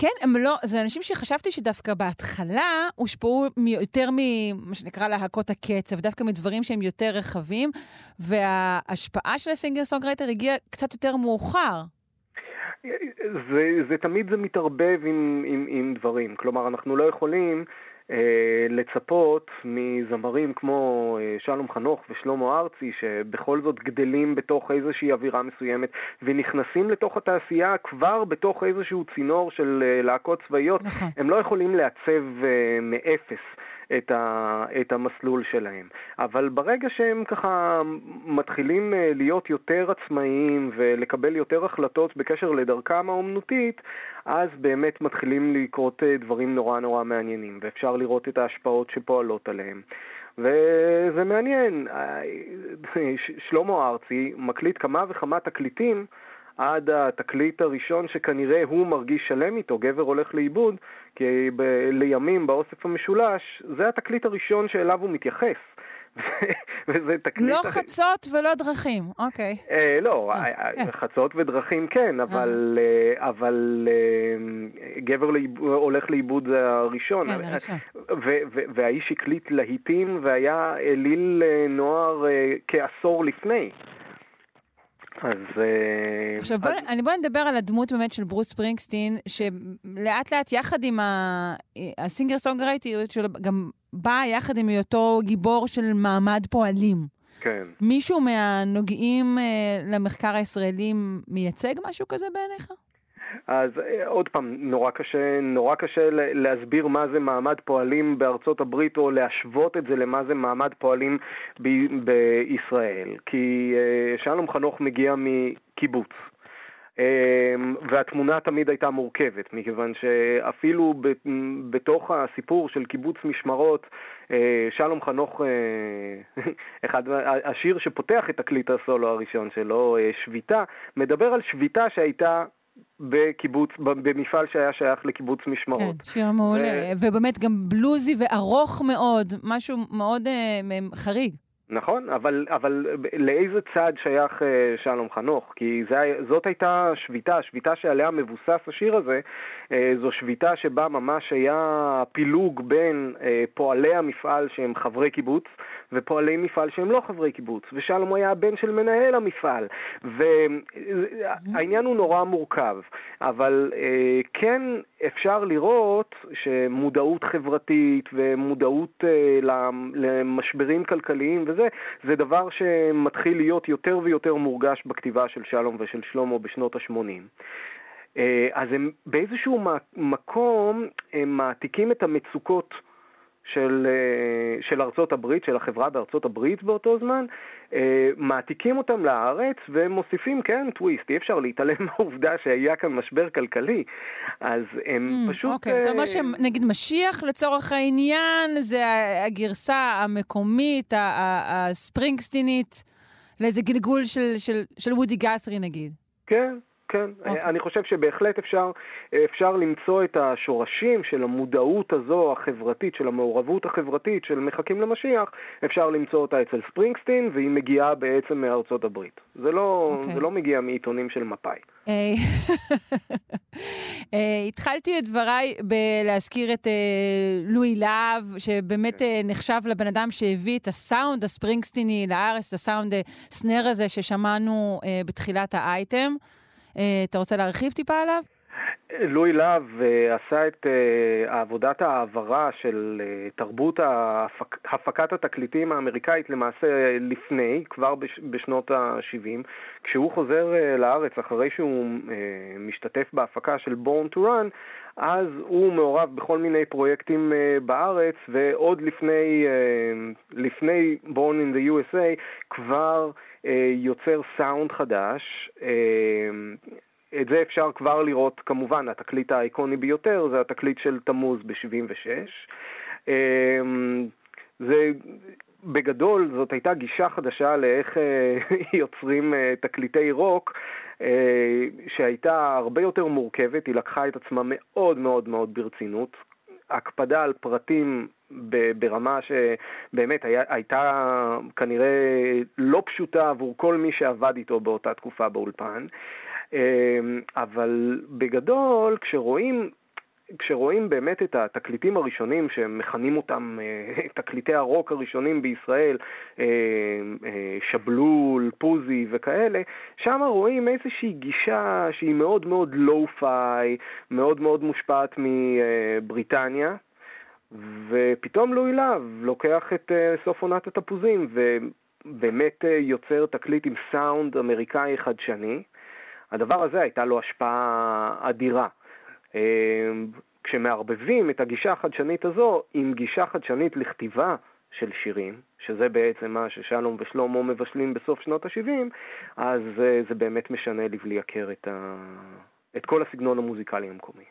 [SPEAKER 1] כן, הם לא, זה אנשים שחשבתי שדווקא בהתחלה הושפעו יותר ממה שנקרא להקות הקצב, דווקא מדברים שהם יותר רחבים, וההשפעה של ה singer songwriter הגיעה קצת יותר מאוחר.
[SPEAKER 14] זה, זה תמיד זה מתערבב עם, עם, עם דברים. כלומר, אנחנו לא יכולים אה, לצפות מזמרים כמו אה, שלום חנוך ושלמה ארצי, שבכל זאת גדלים בתוך איזושהי אווירה מסוימת, ונכנסים לתוך התעשייה כבר בתוך איזשהו צינור של אה, להקות צבאיות,
[SPEAKER 1] נכון.
[SPEAKER 14] הם לא יכולים לעצב אה, מאפס. את, ה, את המסלול שלהם. אבל ברגע שהם ככה מתחילים אה, להיות יותר עצמאיים ולקבל יותר החלטות בקשר לדרכם האומנותית, אז באמת מתחילים לקרות אה, דברים נורא נורא מעניינים, ואפשר לראות את ההשפעות שפועלות עליהם. וזה מעניין, אה, שלמה ארצי מקליט כמה וכמה תקליטים עד התקליט הראשון שכנראה הוא מרגיש שלם איתו, גבר הולך לאיבוד, כי ב- לימים באוסף המשולש, זה התקליט הראשון שאליו הוא מתייחס. וזה תקליט...
[SPEAKER 1] לא חצות ולא דרכים, אוקיי.
[SPEAKER 14] אה, לא, אה, חצות ודרכים כן, אבל, אה, אבל אה, גבר לאיב- הולך לאיבוד זה הראשון.
[SPEAKER 1] כן, הראשון.
[SPEAKER 14] ו- ו- והאיש הקליט להיטים והיה אליל אה, נוער אה, כעשור לפני. אז... אה,
[SPEAKER 1] עכשיו בוא, אני, בוא נדבר על הדמות באמת של ברוס ספרינגסטין, שלאט לאט יחד עם ה- הסינגר סונגרייטיות שלו, גם באה יחד עם היותו גיבור של מעמד פועלים.
[SPEAKER 14] כן.
[SPEAKER 1] מישהו מהנוגעים אה, למחקר הישראלי מייצג משהו כזה בעיניך?
[SPEAKER 14] אז אה, עוד פעם, נורא קשה, נורא קשה להסביר מה זה מעמד פועלים בארצות הברית או להשוות את זה למה זה מעמד פועלים ב- בישראל. כי אה, שלום חנוך מגיע מקיבוץ. אה, והתמונה תמיד הייתה מורכבת, מכיוון שאפילו בתוך הסיפור של קיבוץ משמרות, שלום חנוך, אחד, השיר שפותח את תקליט הסולו הראשון שלו, שביתה, מדבר על שביתה שהייתה בקיבוץ, במפעל שהיה שייך לקיבוץ משמרות.
[SPEAKER 1] כן, שיר מעולה, ובאמת גם בלוזי וארוך מאוד, משהו מאוד אה, חריג.
[SPEAKER 14] נכון, אבל, אבל לאיזה צד שייך אה, שלום חנוך? כי זה, זאת הייתה שביתה, השביתה שעליה מבוסס השיר הזה, אה, זו שביתה שבה ממש היה פילוג בין אה, פועלי המפעל שהם חברי קיבוץ, ופועלי מפעל שהם לא חברי קיבוץ, ושלום היה הבן של מנהל המפעל, והעניין הוא נורא מורכב, אבל אה, כן אפשר לראות שמודעות חברתית ומודעות אה, למ- למשברים כלכליים וזה, זה דבר שמתחיל להיות יותר ויותר מורגש בכתיבה של שלום ושל שלמה בשנות ה-80. אה, אז הם באיזשהו מקום הם מעתיקים את המצוקות של, אה, של ארצות הברית, של החברה בארצות הברית באותו זמן, אה, מעתיקים אותם לארץ ומוסיפים, כן, טוויסט, אי אפשר להתעלם מהעובדה שהיה כאן משבר כלכלי. אז הם פשוט...
[SPEAKER 1] אוקיי, אתה אומר
[SPEAKER 14] אה,
[SPEAKER 1] שנגיד משיח לצורך העניין, זה הגרסה המקומית, הספרינגסטינית, לאיזה גלגול של- של- של וודי גת'רי נגיד.
[SPEAKER 14] כן, כן.
[SPEAKER 1] אוקיי.
[SPEAKER 14] אני חושב שבהחלט אפשר, אפשר למצוא את השורשים של המודעות הזו החברתית, של המעורבות החברתית של מחכים למשיח, אפשר למצוא אותה אצל ספרינגסטין, והיא מגיעה בעצם מארצות הברית. זה לא,
[SPEAKER 1] אוקיי.
[SPEAKER 14] זה לא מגיע מעיתונים של מפא"י.
[SPEAKER 1] אה, אה, התחלתי את דבריי בלהזכיר את אה, לואי להב, שבאמת
[SPEAKER 14] כן.
[SPEAKER 1] אה, נחשב לבן אדם שהביא את הסאונד הספרינגסטיני לארץ, את הסאונד אה, סנר הזה ששמענו אה, בתחילת האייטם. אה, אתה רוצה להרחיב טיפה עליו?
[SPEAKER 14] לואי להב אה, עשה את אה, עבודת ההעברה של תרבות ההפק, הפקת התקליטים האמריקאית למעשה לפני, כבר בש, בשנות ה-70. כשהוא חוזר לארץ אחרי שהוא משתתף בהפקה של Born to Run, אז הוא מעורב בכל מיני פרויקטים בארץ, ועוד לפני, לפני Born in the USA כבר יוצר סאונד חדש. אה, את זה אפשר כבר לראות, כמובן, התקליט האיקוני ביותר זה התקליט של תמוז ב-76. זה, בגדול, זאת הייתה גישה חדשה לאיך אה, יוצרים אה, תקליטי רוק, אה, שהייתה הרבה יותר מורכבת, היא לקחה את עצמה מאוד מאוד מאוד ברצינות. הקפדה על פרטים ברמה שבאמת היה, הייתה כנראה לא פשוטה עבור כל מי שעבד איתו באותה תקופה באולפן. אמ, אבל בגדול, כשרואים כשרואים באמת את התקליטים הראשונים, שהם מכנים אותם אה, תקליטי הרוק הראשונים בישראל, אה, אה, שבלול, פוזי וכאלה, שם רואים איזושהי גישה שהיא מאוד מאוד לואו-פיי, מאוד מאוד מושפעת מבריטניה. ופתאום לואי להב לוקח את סוף עונת התפוזים ובאמת יוצר תקליט עם סאונד אמריקאי חדשני. הדבר הזה הייתה לו השפעה אדירה. אה, כשמערבבים את הגישה החדשנית הזו עם גישה חדשנית לכתיבה של שירים, שזה בעצם מה ששלום ושלמה מבשלים בסוף שנות ה-70, אז אה, זה באמת משנה לבלי הכר את, ה... את כל הסגנון המוזיקלי המקומי.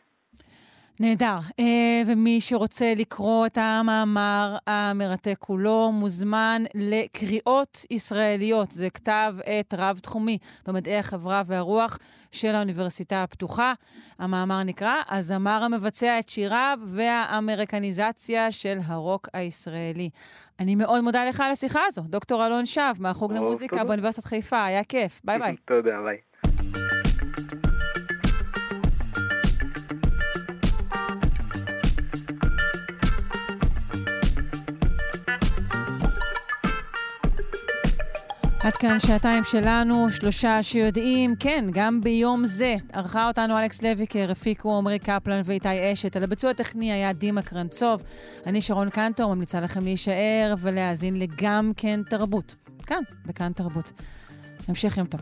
[SPEAKER 1] נהדר. אה, ומי שרוצה לקרוא את המאמר המרתק כולו, מוזמן לקריאות ישראליות. זה כתב עת רב-תחומי במדעי החברה והרוח של האוניברסיטה הפתוחה. המאמר נקרא "הזמר המבצע את שיריו והאמריקניזציה של הרוק הישראלי". אני מאוד מודה לך על השיחה הזו, דוקטור אלון שב, מהחוג למוזיקה. באוניברסיטת חיפה. היה כיף. ביי ביי.
[SPEAKER 14] תודה, ביי.
[SPEAKER 1] עד כאן שעתיים שלנו, שלושה שיודעים, כן, גם ביום זה. ערכה אותנו אלכס לויקר, הפיקו עמרי קפלן ואיתי אשת. על הביצוע הטכני היה דימה קרנצוב. אני שרון קנטור, ממליצה לכם להישאר ולהאזין לגם כן תרבות. כאן, בכאן תרבות. המשך יום טוב.